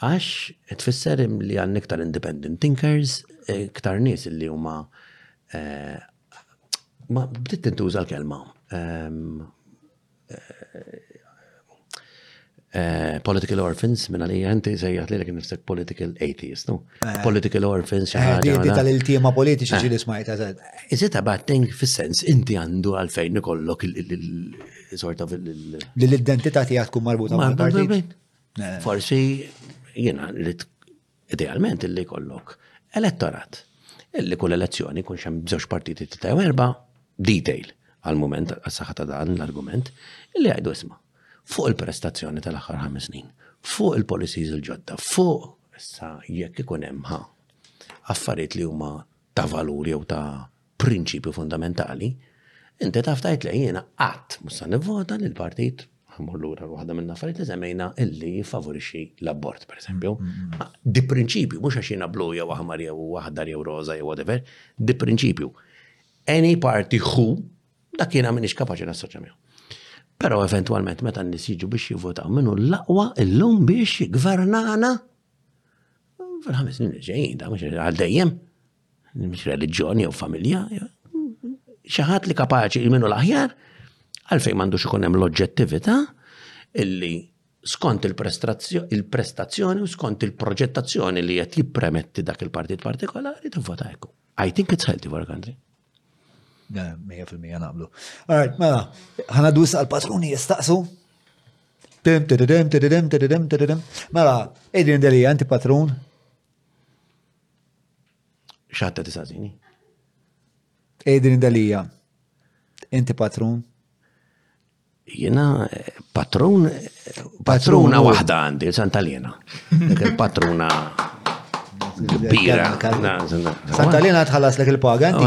Għax tfisser li għandna iktar independent thinkers, eh, iktar nies li huma eh, ma bdiet tintuża l-kelma ehm, Eh, political orphans, minna li jenti sejjaħt li l nifsek political atheist, no? Eh. Political orphans, eh, xaħġa. Di tal-iltima politiċi ġili smajta zed. Is it a bad thing fil-sens, inti għandu għalfejn nikollok il-sort of il- L-identità tijak tkun marbuta ma' partit. Forsi, jena, Idealment illi jkollok elettorat illi kull elezzjoni jkun xem bżewġ partiti ta' jew erba' detail għal-moment għas-saħħa ta' dan l-argument illi jgħidu isma' fuq il-prestazzjoni tal-aħħar ħames snin, fuq il-policies il-ġodda, fuq issa jekk ikun hemm ħa affarijiet li huma ta' valur jew ta' prinċipju fundamentali, inti taf tgħid li jiena qatt mhux se nivvota li l-partit ħammur lura waħda minn affarijiet li semmejna illi jiffavorixxi l-abort, pereżempju. Mm, mm, mm. Di prinċipju, mhux għax jiena blu jew aħmar jew aħdar jew roża jew whatever, di prinċipju. Any party who dak jiena minix kapaċi nassoċja miegħu. Però eventwalment meta n-nies jiġu biex jivvotaw minnu l-aqwa illum biex jgvernana fil-ħames snin ġejjin, da mhux għal dejjem. mhux reliġjoni jew familja, xi ħadd li kapaċi minnu l-aħjar, għalfejn m'għandux ikun hemm l-oġġettività illi skont il-prestazzjoni u skont il-proġettazzjoni li qed jippremetti dak il-partit partikolari tivvota hekk. I think it's healthy for a country. 100% naqblu. Alright, mela, ħana dus għal-patruni jistaqsu. Mela, Adrian Delija, inti patrun? Xatta tisazini. Edin dalija, inti patrun? Jena patrun, patruna wahda għandi, Santalina. Il-patruna kbira. Santalina tħallas lek il-paga, inti.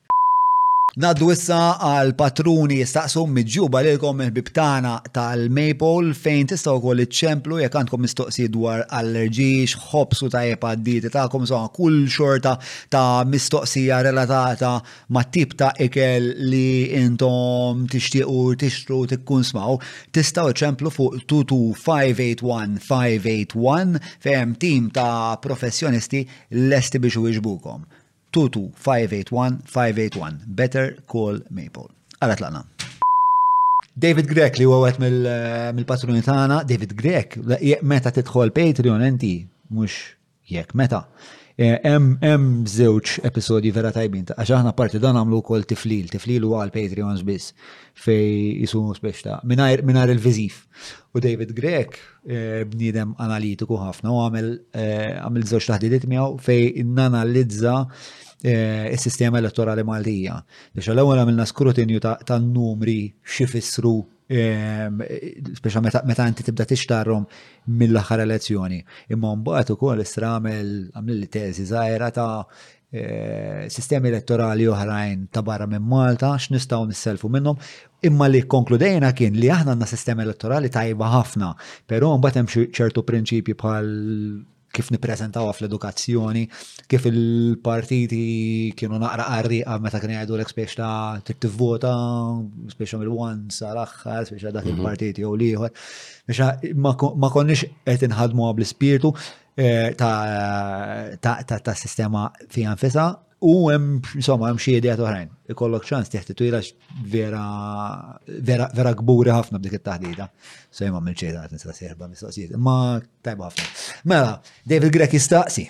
Ngħaddu issa għal patruni jistaqsu miġjuba lilkom il-ħbieb tagħna tal-Maypole fejn tistgħu wkoll iċċemplu jekk għandkom mistoqsijiet dwar allerġiji, x'ħobż hu tajjeb għad-dieti tagħkom, insomma kull xorta ta' mistoqsija relatata mat-tip ta' ikel li intom tixtiequ tixtru u tikkunsmaw, tistgħu ċċemplu fuq 22581 581 fejn hemm tim ta' professjonisti lesti biex iwieġbukom. 22581 581 Better Call Maple. Ara tlaqna. David Grek li huwa wieħed mill-patruni tagħna, David Grek, meta tidħol Patreon inti mhux jekk meta. E, hemm żewġ episodji vera tajbin ta' għax aħna parti dan għamlu wkoll tiflil, tiflil huwa għal Patreons biss fej jisu speċta mingħajr il-viżiv. U David Grek bniedem analitiku ħafna u għamel għamil żewġ taħdidiet miegħu fejn nanalizza eh, is-sistema elettorali Maltija. Biex l-ewwel għamilna skrutinju ta' numri xi fissru ehm, speċa meta inti tibda tixtarhom mill-aħħar elezzjoni. Imma mbagħad ukoll isra għamel għamil teżi żgħira ta' Eh, sistemi elettorali oħrajn ta' barra minn Malta, x'nistgħu nisselfu minnhom, imma li konkludejna kien li aħna għandna sistema elettorali tajba ħafna, però mbagħad hemm ċertu prinċipji bħal kif nippreżentaw fl-edukazzjoni, kif il-partiti kienu naqra qarriqa meta kien jgħidu l spiex ta' trid tivvota, spiex mill wan sar aħħar, spiex dak mhm. il-partiti jew l-ieħor. Ma konniex qed inħadmu bl-ispirtu, Eh, ta' sistema fija nfisa u hemm insomma hemm xi ideat oħrajn. Ikollok ċans teħti twila vera vera vera kburi ħafna b'dik it-taħdita. So jemma minn ċejda qed nista' sieħba mistoqsijiet. Ma tajba ħafna. Mela, David Grek jistaqsi.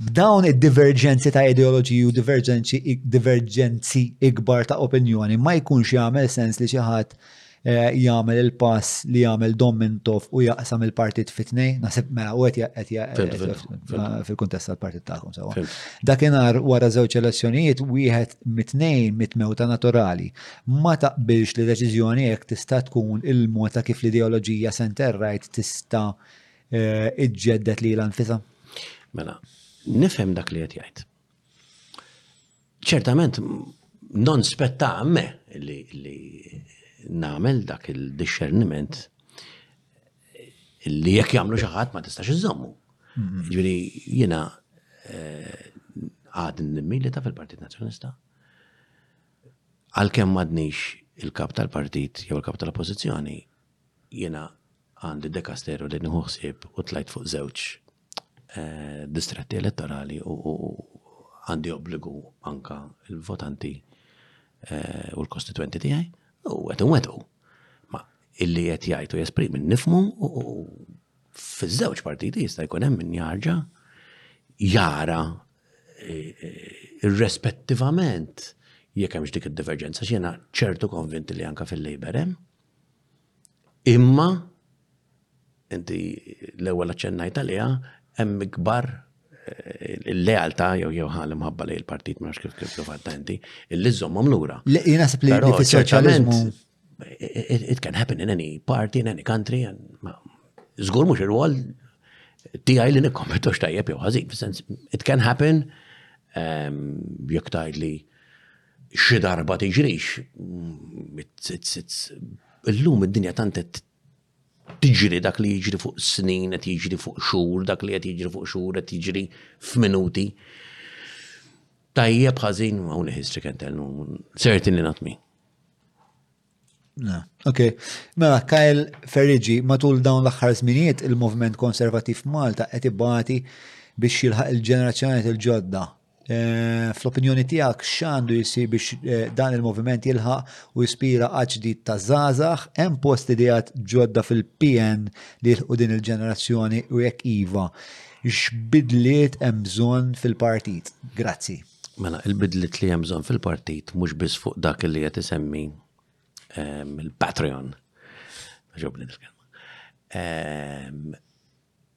B'dawn id-diverġenzi ta' ideoloġiji u diverġenzi ikbar ta' opinjoni ma jkunx jagħmel sens li xi ħadd jagħmel il-pass li jagħmel Dom Mintoff u jaqsam il-partit fit-tnejn, naħseb mela u qed fil-kuntest tal-partit tagħkom sewwa. Dakinhar wara żewġ elezzjonijiet wieħed mit-tnejn mit-mewta naturali. Ma taqbilx li deċiżjoni hekk tista' tkun il-mod ta' kif l-ideoloġija center right tista' iġġedded lilha nfisha? Mela, nifhem dak li qed jgħid. ċertament non spetta me li, li namel dak il-discerniment li jekk jagħmlu xi ħadd ma tistax iżommu. Mhm. Ġifieri jiena eh, għad nimmilita fil-Partit Nazzjonista. Għalkemm m'għadniex il-kap tal-partit jew il-kap tal-oppożizzjoni, Jiena għandi dekasteru li nieħu ħsieb u tlajt fuq żewġ distretti elettorali u għandi obbligu anka l-votanti u l-kostitwenti tiegħi u qed inwettqu. Ma illi qed jgħid u jesprimi nifmu u fiż-żewġ partiti jista' jkun hemm min jarġa' jara e, e, irrespettivament jekk hemmx dik id-diverġenza x'jiena ċertu konvinti li anka fil-Labor hemm Imma, inti l-ewwel aċċennajt għaliha, hemm ikbar eh, il-lealtà jew jew ħal imħabba lejn il-partit ma kif kif kif attenti, illi żommhom lura. Le, jien naħseb li Però li ċertament fis-soċjaliżmu it it can happen in any party, in any country, and ma- żgur mhux ir-rwol tiegħi li nikkommentux tajjeb jew ħażin, fis-sens it can happen ehm, jekk tgħid li Xi darba tiġrix. Illum id-dinja tant qed tiġri dak li jiġri fuq snin, qed jiġri fuq xhur, dak li qed jiġri fuq xhur qed jiġri f'minuti. Tajjeb ħażin hawn history can tell, certainly not me. Na, ok. Mela, Kyle Ferriġi, matul dawn l-aħħar żminijiet il-Movement Konservativ Malta qed ibati biex jilħaq il-ġenerazzjonijiet il-ġodda. Eh, fl-opinjoni tiegħek x'għandu jsir biex eh, dan il-moviment jilħaq u jispira għaġdid ta' żgħażagħ, hemm post idejat ġodda fil-PN li jilħqu din il-ġenerazzjoni u jekk iva, x'bidliet hemm bżonn fil-partit. Grazzi. Mela, il-bidliet li hemm bżonn fil-partit mhux biss fuq dak li qed isemmi ehm, il-Patreon. Ġobni nitkellmu. Ehm,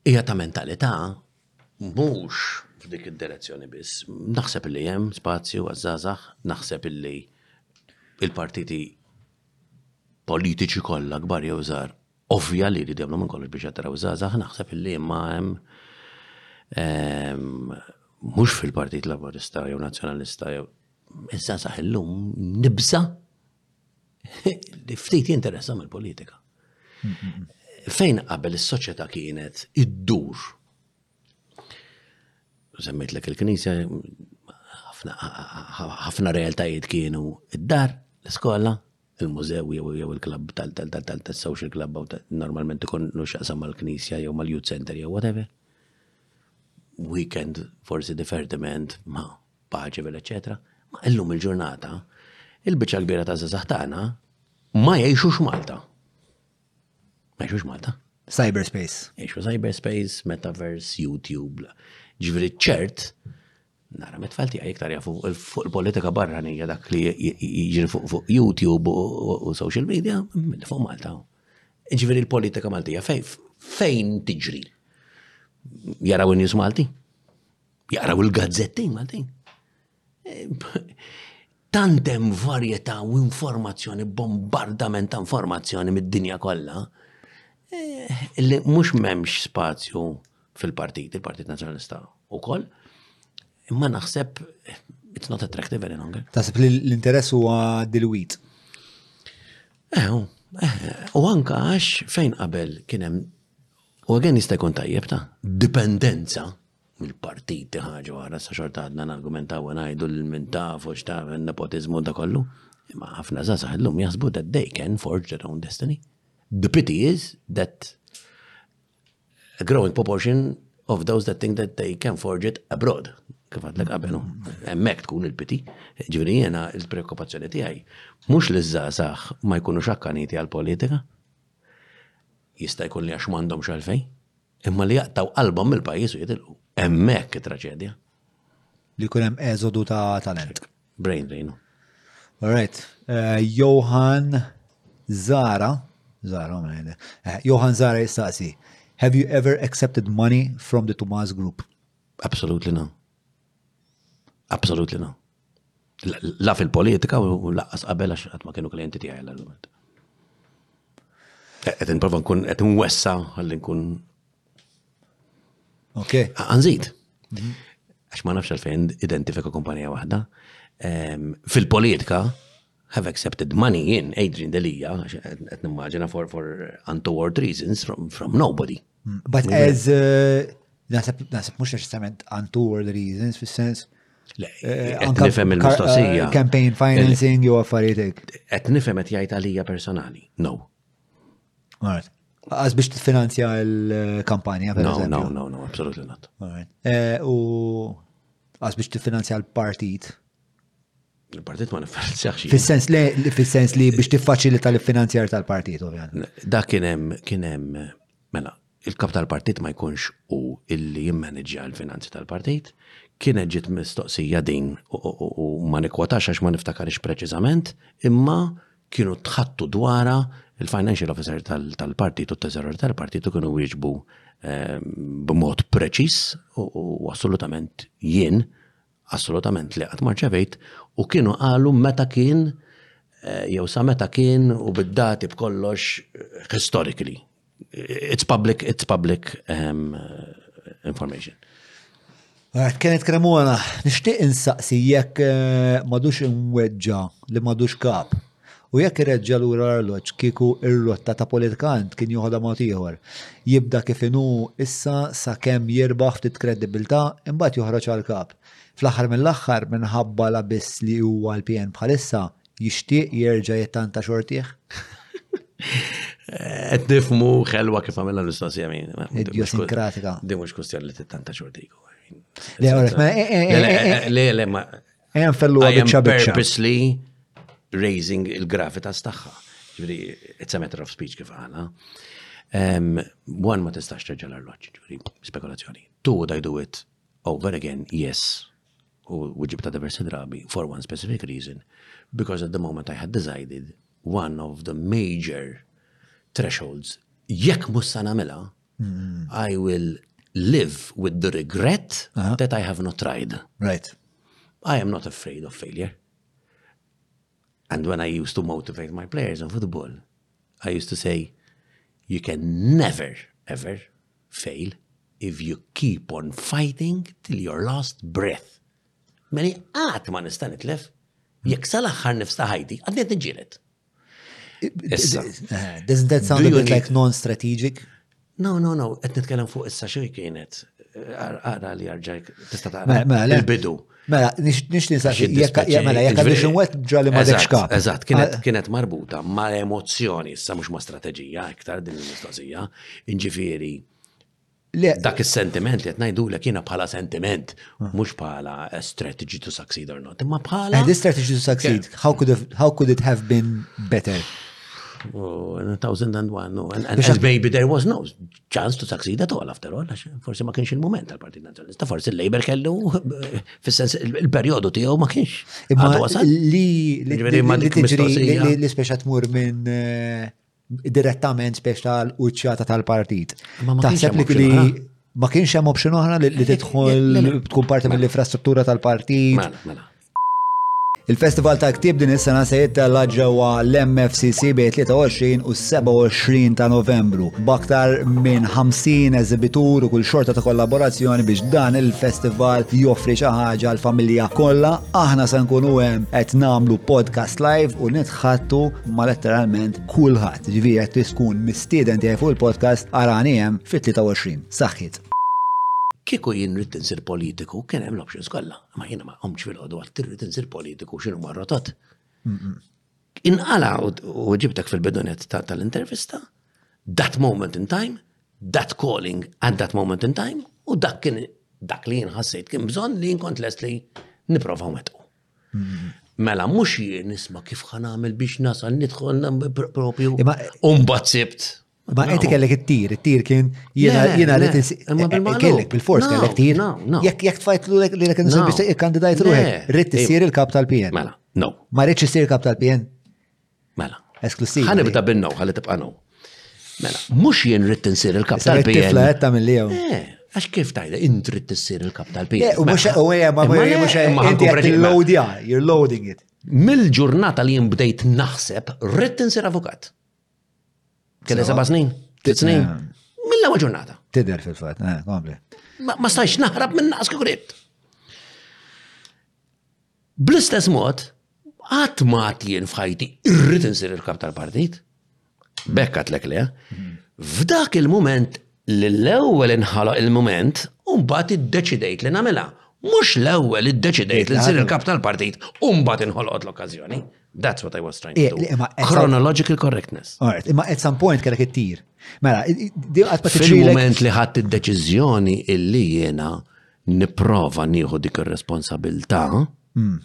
hija ta' mentalità mhux f'dik id-direzzjoni biss. Naħseb li hemm spazju għaż-żgħażagħ, naħseb li il-partiti politiċi kollha kbar jew żgħar ovvja li jridu jagħmlu minn kollox biex jattraw żgħażagħ, naħseb illi imma hemm ehm, mhux fil-Partit Laburista jew Nazzjonalista jew iż-żgħażagħ illum nibża li ftit jinteressa mill-politika. Fejn qabel is-soċjetà kienet iddur semmejt l il-Knisja, ħafna realtajiet kienu id-dar, l-iskola, il-mużew jew jew il-klabb tal-social club u normalment ikun xaqsam mal-knisja jew mal-youth center jew whatever. Weekend forsi divertiment ma paċi vel eccetera. Ma illum il-ġurnata il-biċċa kbira ta' żazax tagħna ma jgħixux Malta. Ma jgħixux Malta. Cyberspace. Jgħixu cyberspace, metaverse, YouTube. Ġifieri ċert Nara, mit-tfal tiegħi iktar jafu fuq il-politika barranija dak li jiġri fuq YouTube u social media, mill fuq Malta. Ġifieri l-politika Maltija fejn tiġri? Jaraw in-nies Malti? Jaraw il-gazzetti Malti? Tantem varjetà u informazzjoni, bombardament ta' informazzjoni mid-dinja kollha, eh, li mhux m'hemmx spazju fil-partit, il-Partit Nazzjonalista wkoll. Imma naħseb it's not attractive any longer. Tasib li l-interess huwa dilwit. Eh, eh, u anka għax fejn qabel kien hemm u għagħen jista' jkun tajjeb ta' dipendenza mill-partiti ħaġa wara sa xorta għadna n-argumentaw ngħidu l-min taf u x'taf nepotizmu da kollu. Imma ħafna żgħażagħ illum jaħsbu that they can forge their own destiny. The pity is that a growing proportion of those that think that they can forge it abroad. Kif għadlek qabel, emmek tkun il-piti, ġviri jena il-preokkupazzjoni tijaj, mux li zazax ma jkunu xakkaniti għal-politika, jista' jkun li għax mandom xalfej, imma li jaqtaw qalbhom mill-pajjiż u jitilqu. Hemmhekk traċedja. Li jkun hemm eżodu ta' talent. Brain drain. Alright. Eh, Johan Zara, Zara, eh, Johan Zara jistaqsi, have you ever accepted money from the Tomas group? Absolutely no. Absolutely no. La fil-politika u laqqas qabel għax għatma kienu klienti tiegħi l-argument. Qed nipprova nkun qed nwessa ħalli nkun Ok. Għanżid. Mhm. Għax ma nafx għalfejn identifika kumpanija waħda. Fil-politika, have accepted money in Adrian Delia, għet nimmaġina for, for untoward reasons from, from nobody. Mm. But as, uh, nasib, nasib mux eċessament untoward reasons, fil sens eh, eh, Għet nifem il-mistoqsija. Eh, campaign financing jew affarijiet. Għet nifem għet jgħajt għalija personali. No, Alright. Għaz biex t-finanzja l-kampanja, per eżempju. No, no, no, absolutely not. Eh, u għaz biex t-finanzja l-partit. Il-partit ma nifinanzjax. Fis-sens li, fis-sens li biex tiffaċilita l-finanzjar tal-partit, ovvjament. Da kienem, kienem, mela, il-kap tal-partit ma jkunx u illi jimmanġja l-finanzi tal-partit, kienet ġiet mistoqsija din u ma nikwotax għax ma niftakarix preċiżament, imma kienu tħattu dwarha il-financial officer tal-partit u t-teżorer tal-partit u kienu wieġbu ehm, b'mod preċis u assolutament jien assolutament li qatt marċevejt u kienu qalu meta kien eh, jew sa meta kien u bid-dati b'kollox eh, historically It's public, it's public um, information. Għat kienet kremu għana, nishtiq insaqsi jekk eh, madux imweġġa li madux kap. U jekk irreġġa lura l-arloġġ kieku ir-rotta ta' politikant kien joħodha mod ieħor. Jibda kif inhu issa sakemm jirbaħ ftit kredibilità imbagħad joħroġ għal kap. Fl-aħħar mill-aħħar minħabba la biss li huwa l-PN bħalissa Jixtieq jerġa' jittanta xortih? Qed nifmu xelwa kif għamilha l-Ustaz Jamin. Idiosinkratija. Din mhux kustjoni li tittanta xortiku. Le, għorek, ma. Le, le, ma. Ejan fellu għabicċa bicċa. Purposely raising il-gravitas tagħha. Ġifieri, it's a matter of speech kif għana. One ma tistax terġa l-arloġġ, ġifieri, spekulazzjoni. Two, I do it over again, yes. U ġibta diversi drabi, for one specific reason. Because at the moment I had decided one of the major thresholds, jekk mussa namela, hmm. I will live with the regret uh -huh. that I have not tried. Right. I am not afraid of failure. And when I used to motivate my players in football, I used to say, you can never, ever fail if you keep on fighting till your last breath. Meni għat ma nista' nitlef, jekk sal-aħħar nifsta ħajti, għadnet nġilet. Doesn't that sound a bit like non-strategic? No, no, no, qed nitkellem fuq issa xi kienet. Ara li arġajk tista' tara. Mela, mela, mela. il-bidu. Mela, nix nisa jekk mela jekk għandix inwet ġali ma dekx kap. Eżatt, kienet ah. kienet marbuta ma' emozzjoni, issa mhux ma' strateġija iktar din il-mistoqsija. Inġifieri dak is-sentiment li qed ngħidulek jiena bħala sentiment, ah. mhux bħala strategy to succeed or not, imma bħala. And this strategy to succeed, how could, how could it have been better? 2001, and as maybe there was no chance to succeed at all after all, forse ma kienx il-moment tal-Partit Nazjonalista, forse il-Labor kellu, fil-sens il-periodu tiegħu ma kienx. Li li speċa tmur minn eh, direttament speċa l-uċċata tal-partit. Taħseb li li ma kienx hemm option oħra li tidħol tkun parti mill-infrastruttura tal-partit. Mela, mela. Il-Festival ta' Ktib din is-sena se jittella ġewwa l-MFCC bejn 23 u 27 ta' Novembru, b'aktar minn 50 eżibitur u kull xorta ta' kollaborazzjoni biex dan il-festival joffri xi ħaġa għal familja kollha. Aħna se nkunu hemm qed nagħmlu podcast live u nitħattu ma' letteralment kulħadd. Ġifieri qed tkun mistieden tiegħi fuq il-podcast arani hemm fit-23. Saħħit. Kieku jien rrid insir politiku kien hemm l-options kollha. Ma jiena ma qomx fil-ħodu għat tirrid insir politiku xinu ma rotot. Inqala u ġibtek fil-bidunet tal-intervista, that moment in time, that calling at that moment in time, u dak kien dak li jien ħassejt kien bżonn li jien kont lest li niprofa metu. Mela, mux jien nisma kif ħanamil biex nasal nidħol propju. Umbat sibt. Ma inti kellek it-tir, it-tir kien jiena rrit kellek bil-fors kellek tir. Jekk jekk tfajt l li l-ek nisem biex il-kandidajt ruħek, rrit t-sir il-kap tal-PN. Mela, no. Ma rrit t-sir il-kap tal-PN? Mela. Esklusiv. Għan ibda bin-no, għalli tibqa' no. Mela, mux jien rrit t-sir il-kap tal-PN. Tifla jetta mill-li Għax kif tajda, int rrit t-sir il-kap tal-PN. U mux, u għem, ma mux, inti għet il-load, you're loading it. Mill-ġurnata li jien bdejt naħseb, rrit t-sir avukat. Kelli seba' snin? Tliet snin? Mill-ewwel ġurnata. Tidher fil-fatt, eh, kompli. Ma stajx naħrab minn naqas kikribt. Bl-istess mod, għat maħt li fħajti irrit nsir il-kap tal-partit, bekkat l le, f'dak il-moment l-ewel inħala il-moment, un-bat id-deċidejt li namela. Mux l-ewel id-deċidejt li nsir il-kap tal-partit, un-bat inħolqot l-okkazjoni. That's what I was trying to do. Chronological correctness. Alright, imma at some point kellek it-tir. Mela, fil-moment li ħadd id-deċiżjoni illi jiena niprova nieħu dik ir-responsabilità, hmm.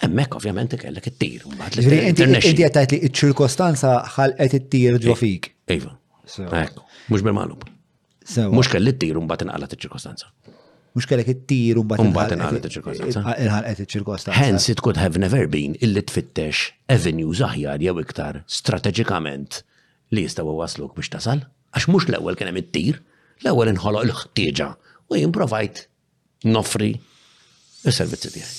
Emmek ovvjament kellek it-tir. Inti għattajt li ċ-ċirkostanza ħalqet it-tir ġo fik. Iva. Mux bil-malub. Mhux kelli t-tir u mbagħad inqalgħet iċ-ċirkostanza. Mhux kellek it-tir u mbagħad Mbagħad inqalgħet iċ-ċirkostanza. Inħalqet iċ-ċirkostanza. Hence it could have never been illi tfittex avenues aħjar jew iktar strateġikament li jistgħu wasluk biex tasal. Għax mhux l-ewwel kien hemm it-tir, l-ewwel inħoloq il-ħtieġa u jien provajt noffri is-servizzi tiegħi.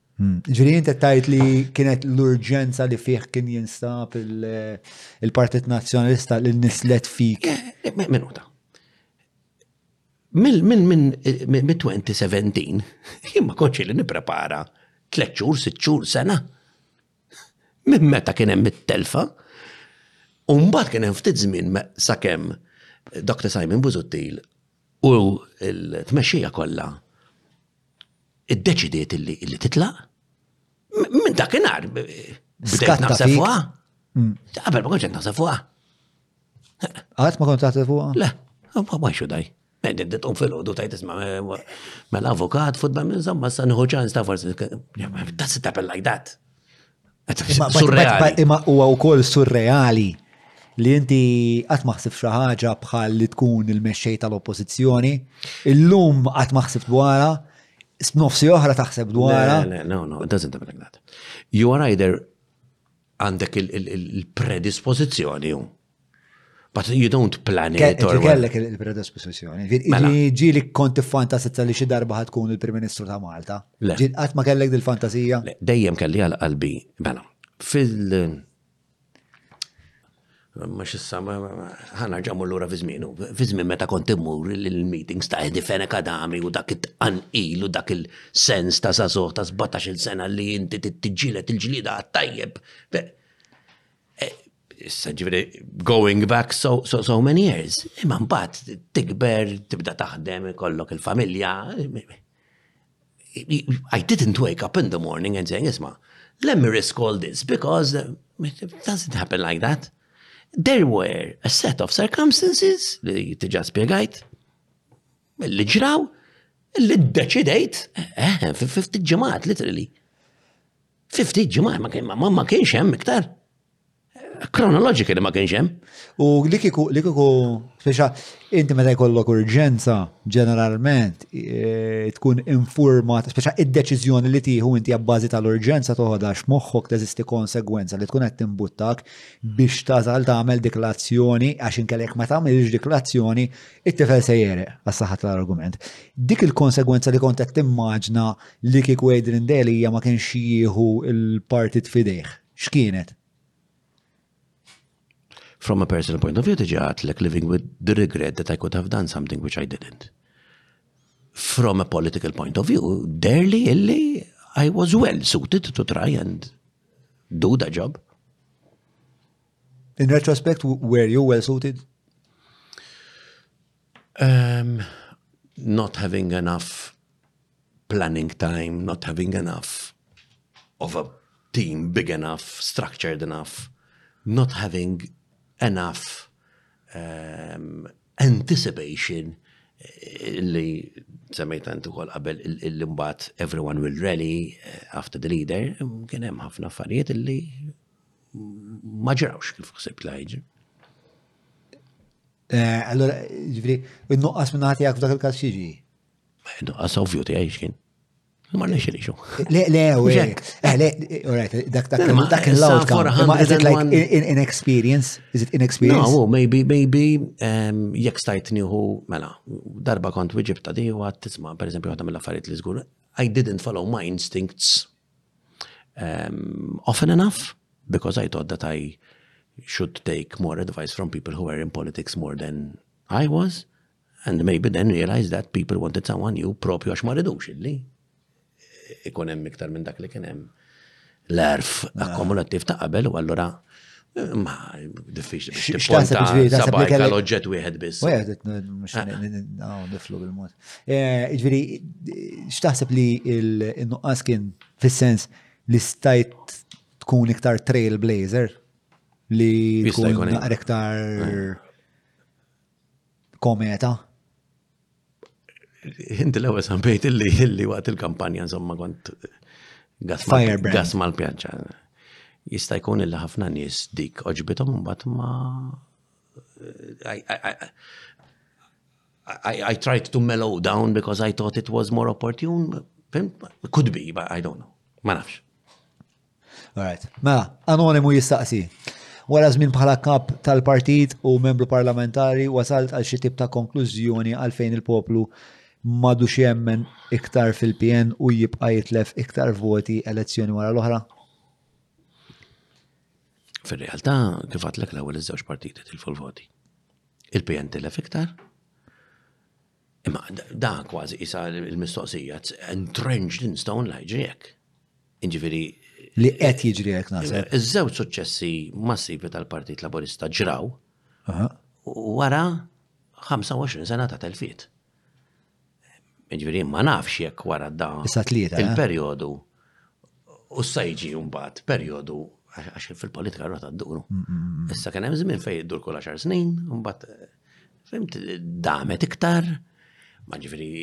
Hmm. Ġifieri inti tajt li kienet l-urġenza li fih kien jinstab il-Partit Nazzjonalista li nislet fik. Eh, eh, minuta. Mill-2017 eh, jien ma konċi li nipprepara tliet xhur, sitt xhur, sena. Minn meta kien hemm it-telfa, u mbagħad kien hemm ftit żmien sakemm Dr. Simon Buzuttil u l-tmexxija kollha iddeċidiet li titlaq. Minn dakinhar bdejt naħseb fuqha. Mm. Qabel ma kontx qed naħseb fuqha. Qatt ma kont taħseb fuqha? Le, ma xu daj. Għeddet un fil-ħodu tajt isma mela avukat, futbol minn zomma, sanħu ċans ta' forsi. That's a like that. Surreali. Imma huwa wkoll surreali li inti qatt ma ħsibx xi ħaġa bħal li tkun il-mexxej tal-oppożizzjoni. Illum qatt ma ħsibt dwarha, nofsi oħra taħseb dwarha. No, no, it doesn't happen like that. You are either għandek il-predispożizzjoni But you don't plan it. Kelli kellek il-predisposizjoni. Mela. Ġi li konti fantasizza li xi darba tkun il-Prim Ministru ta' Malta. Ġi qatt ma kellek dil-fantasija? Dejjem kelli għal qalbi. Mela, fil- ma xissa, ħana ġamu l-ura fizminu, fizmin meta kont immur il-meetings ta' Edi Fene Kadami u dak it-anqil u dak il-sens ta' zazuħ ta' 17 sena li inti t-tġilet il-ġlida għattajjeb. E, Issa ġifieri going back so, so, so many years, imma mbagħad tikber, tibda taħdem, kollok il-familja. I didn't wake up in the morning and saying, isma, let me risk all this because it doesn't happen like that. There were a set of circumstances li tiġa spiegajt, li ġraw, li d-deċidejt, eh, fifti ġemat, literally. Fifti ġemat, ma kienx hemm iktar. Kronoloġika li ma kienx hemm. U li kiku, li kiku, speċa, inti meta jkollok urġenza, ġeneralment, e, tkun informat, speċa, id-deċizjoni li tieħu inti għabbażi tal-urġenza toħodax moħħok teżisti konsegwenza li tkun qed timbuttak biex tażal tagħmel dik l-azzjoni għax inkellek ma tagħmilx dik l-azzjoni it-tifel se jereq għas-saħħa tal-argument. Dik il-konsegwenza li kont qed timmaġna li kieku Adrian Delia ma kienx jieħu il-partit fidejh. X'kienet? from a personal point of view, tiġi like living with the regret that I could have done something which I didn't. From a political point of view, barely illi I was well suited to try and do the job. In retrospect, were you well suited? Um, not having enough planning time, not having enough of a team big enough, structured enough, not having enough um, anticipation eh, li semmejt għantu kol qabel il-limbat everyone will rally eh, after the leader, kien hemm ħafna affarijiet li ma ġrawx kif ħsib lajġi. Eh, allora, ġifri, il-nuqqas minna ħati għak f'dak il-kas xieġi? Nuqqas ovvju tiegħi x'kien. Ma nexilixu. Le, le, u jek. Eh, le, alright, eh, dak dak dak l-outcome. Ma is it like inexperience? Is it inexperience? No, maybe, maybe, jek stajt nieħu, mela, darba kont wieġib ta' di u għat tisma, per eżempju, għadam mill-affarijiet li zgur, I didn't follow my instincts um, often enough, because I thought that I should take more advice from people who were in politics more than I was. And maybe then realize that people wanted someone new propju għax ma ridux illi ikun hemm iktar minn dak li kien hemm l-erf akkumulattiv ta' qabel u allura eh, ma diffiċli biex tipponta sabajka l-oġġett wieħed biss. Wieħed eh, eh. niflu bil-mod. Ġifieri x'taħseb li n-nuqqas kien fis-sens li stajt tkun iktar trailblazer li tkun iktar kometa. Inti l-ewwel sampejt illi illi waqt il-kampanja insomma kont gas mal-pjanċa. Jista' jkun illi ħafna nies dik oġbitom mbagħad ma I, I tried to mellow down because I thought it was more opportune. Could be, but I don't know. Ma nafx. Alright. Mela, anonimu jistaqsi. Wara żmien bħala kap tal-partit u membru parlamentari wasalt għal xi tip ta' konklużjoni għalfejn il-poplu madu xemmen iktar fil-PN u jibqa' jitlef iktar voti elezzjoni wara l-oħra? Fil-realtà, kif għatlek l-ewwel iż-żewġ partiti tilfu l-voti. Il-PN tilef iktar, Imma da kważi qisha l-mistoqsija entrenched in stone la jiġri hekk. Jiġifieri li qed jiġri hekk naħseb. Iż-żewġ suċċessi massivi tal-Partit Laburista ġraw wara 25 sena ta' telfiet. Jiġifieri ma nafx jekk wara da eh? il-perjodu U sa jiġi mbagħad perjodu għax fil-politika rota d-duru. Mm, mm, mm, Issa kien hemm żmien fejn iddur kull għaxar snin, mbagħad fimt damet iktar, ma ġifieri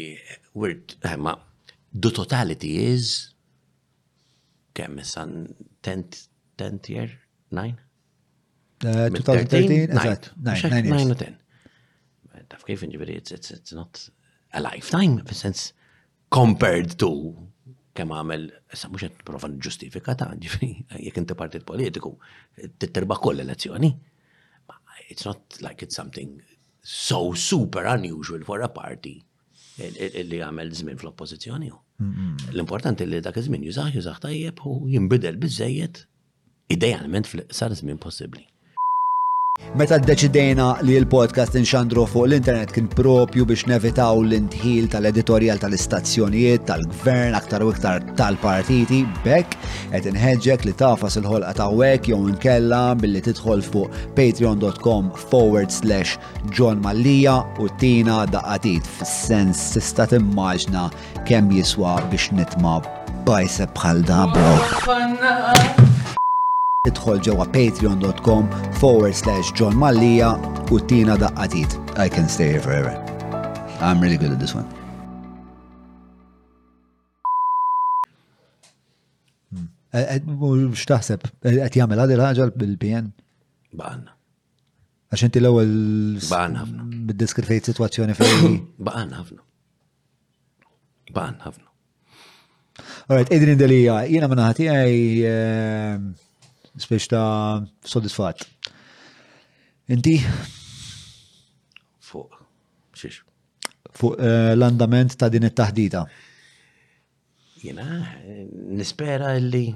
wirt eh, ma the totality is kemm issa tent tent year nine? 2013, eżatt, 2010. Taf kif inġibiri, it's not a lifetime, fil-sens compared to kemm għamel, sa mhux qed prova ġustifika ta' ġifri, jekk inti partit politiku, titterba koll elezzjoni. It's not like it's something so super unusual for a party li għamel żmien fl-oppożizzjoni. L-importanti li dak iż-żmien jużaħ, jużaħ tajjeb u jinbidel biżejjed idealment fl-iqsar żmien possibbli. Meta ddeċidejna li l-podcast inxandru fuq l-internet kien propju biex nevitaw l-intħil tal-editorjal tal-istazzjonijiet, tal-gvern, aktar u iktar tal-partiti, bekk qed inħeġġek li tafas il-ħolqa ta' wek jew inkella billi tidħol fuq patreon.com forward slash John Mallija u tina daqatit fis-sens tista' timmaġna Kemm jiswa biex nitma bajseb bħal da bro. Idħol ġewwa patreon.com forward slash John Mallija u tina daqqatit. I can stay here forever. I'm really good at this one. Hmm. Eh, eh, x'taħseb? Eh, qed jagħmel għadil ħaġa bil-PN? Baqanna. Għax inti l-ewwel baqanna ħafna. Biddeskrifejt sitwazzjoni fejn. Baqanna ħafna. Ban, ħafna. Alright, Adrian Delia, jena minna ħati għaj ehm, spiex ta' soddisfat. Inti? Fuq, xiex? Fuq eh, l-andament ta' din it-taħdita. Jena, nispera illi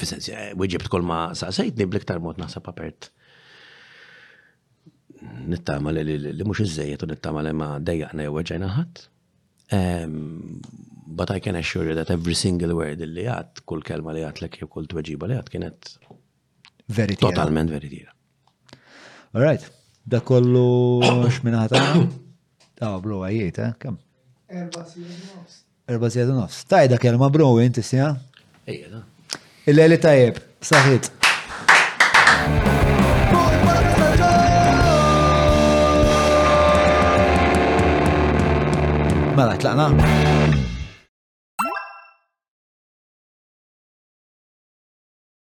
Fis-sens, eh, weġibt kol ma saqsejtni bl-iktar mod naħseb apert. Nittama li li mhux iżejjed u nittama li ma dejjaqna jew weġġajna ħadd. But I can assure you that every single word li għad, kull kelma li għad l-ek kull tweġiba li għad kienet veritiera. Totalment veritiera. All right, da kollu x'minħa tagħna. Taw bro għajiet, eh, kemm? Erba' sigħat nofs. Erba' sigħat nofs. Tajda kelma bro inti sija? Ejja, da. Il-leli tajjeb, saħit. Mela, tlaqna.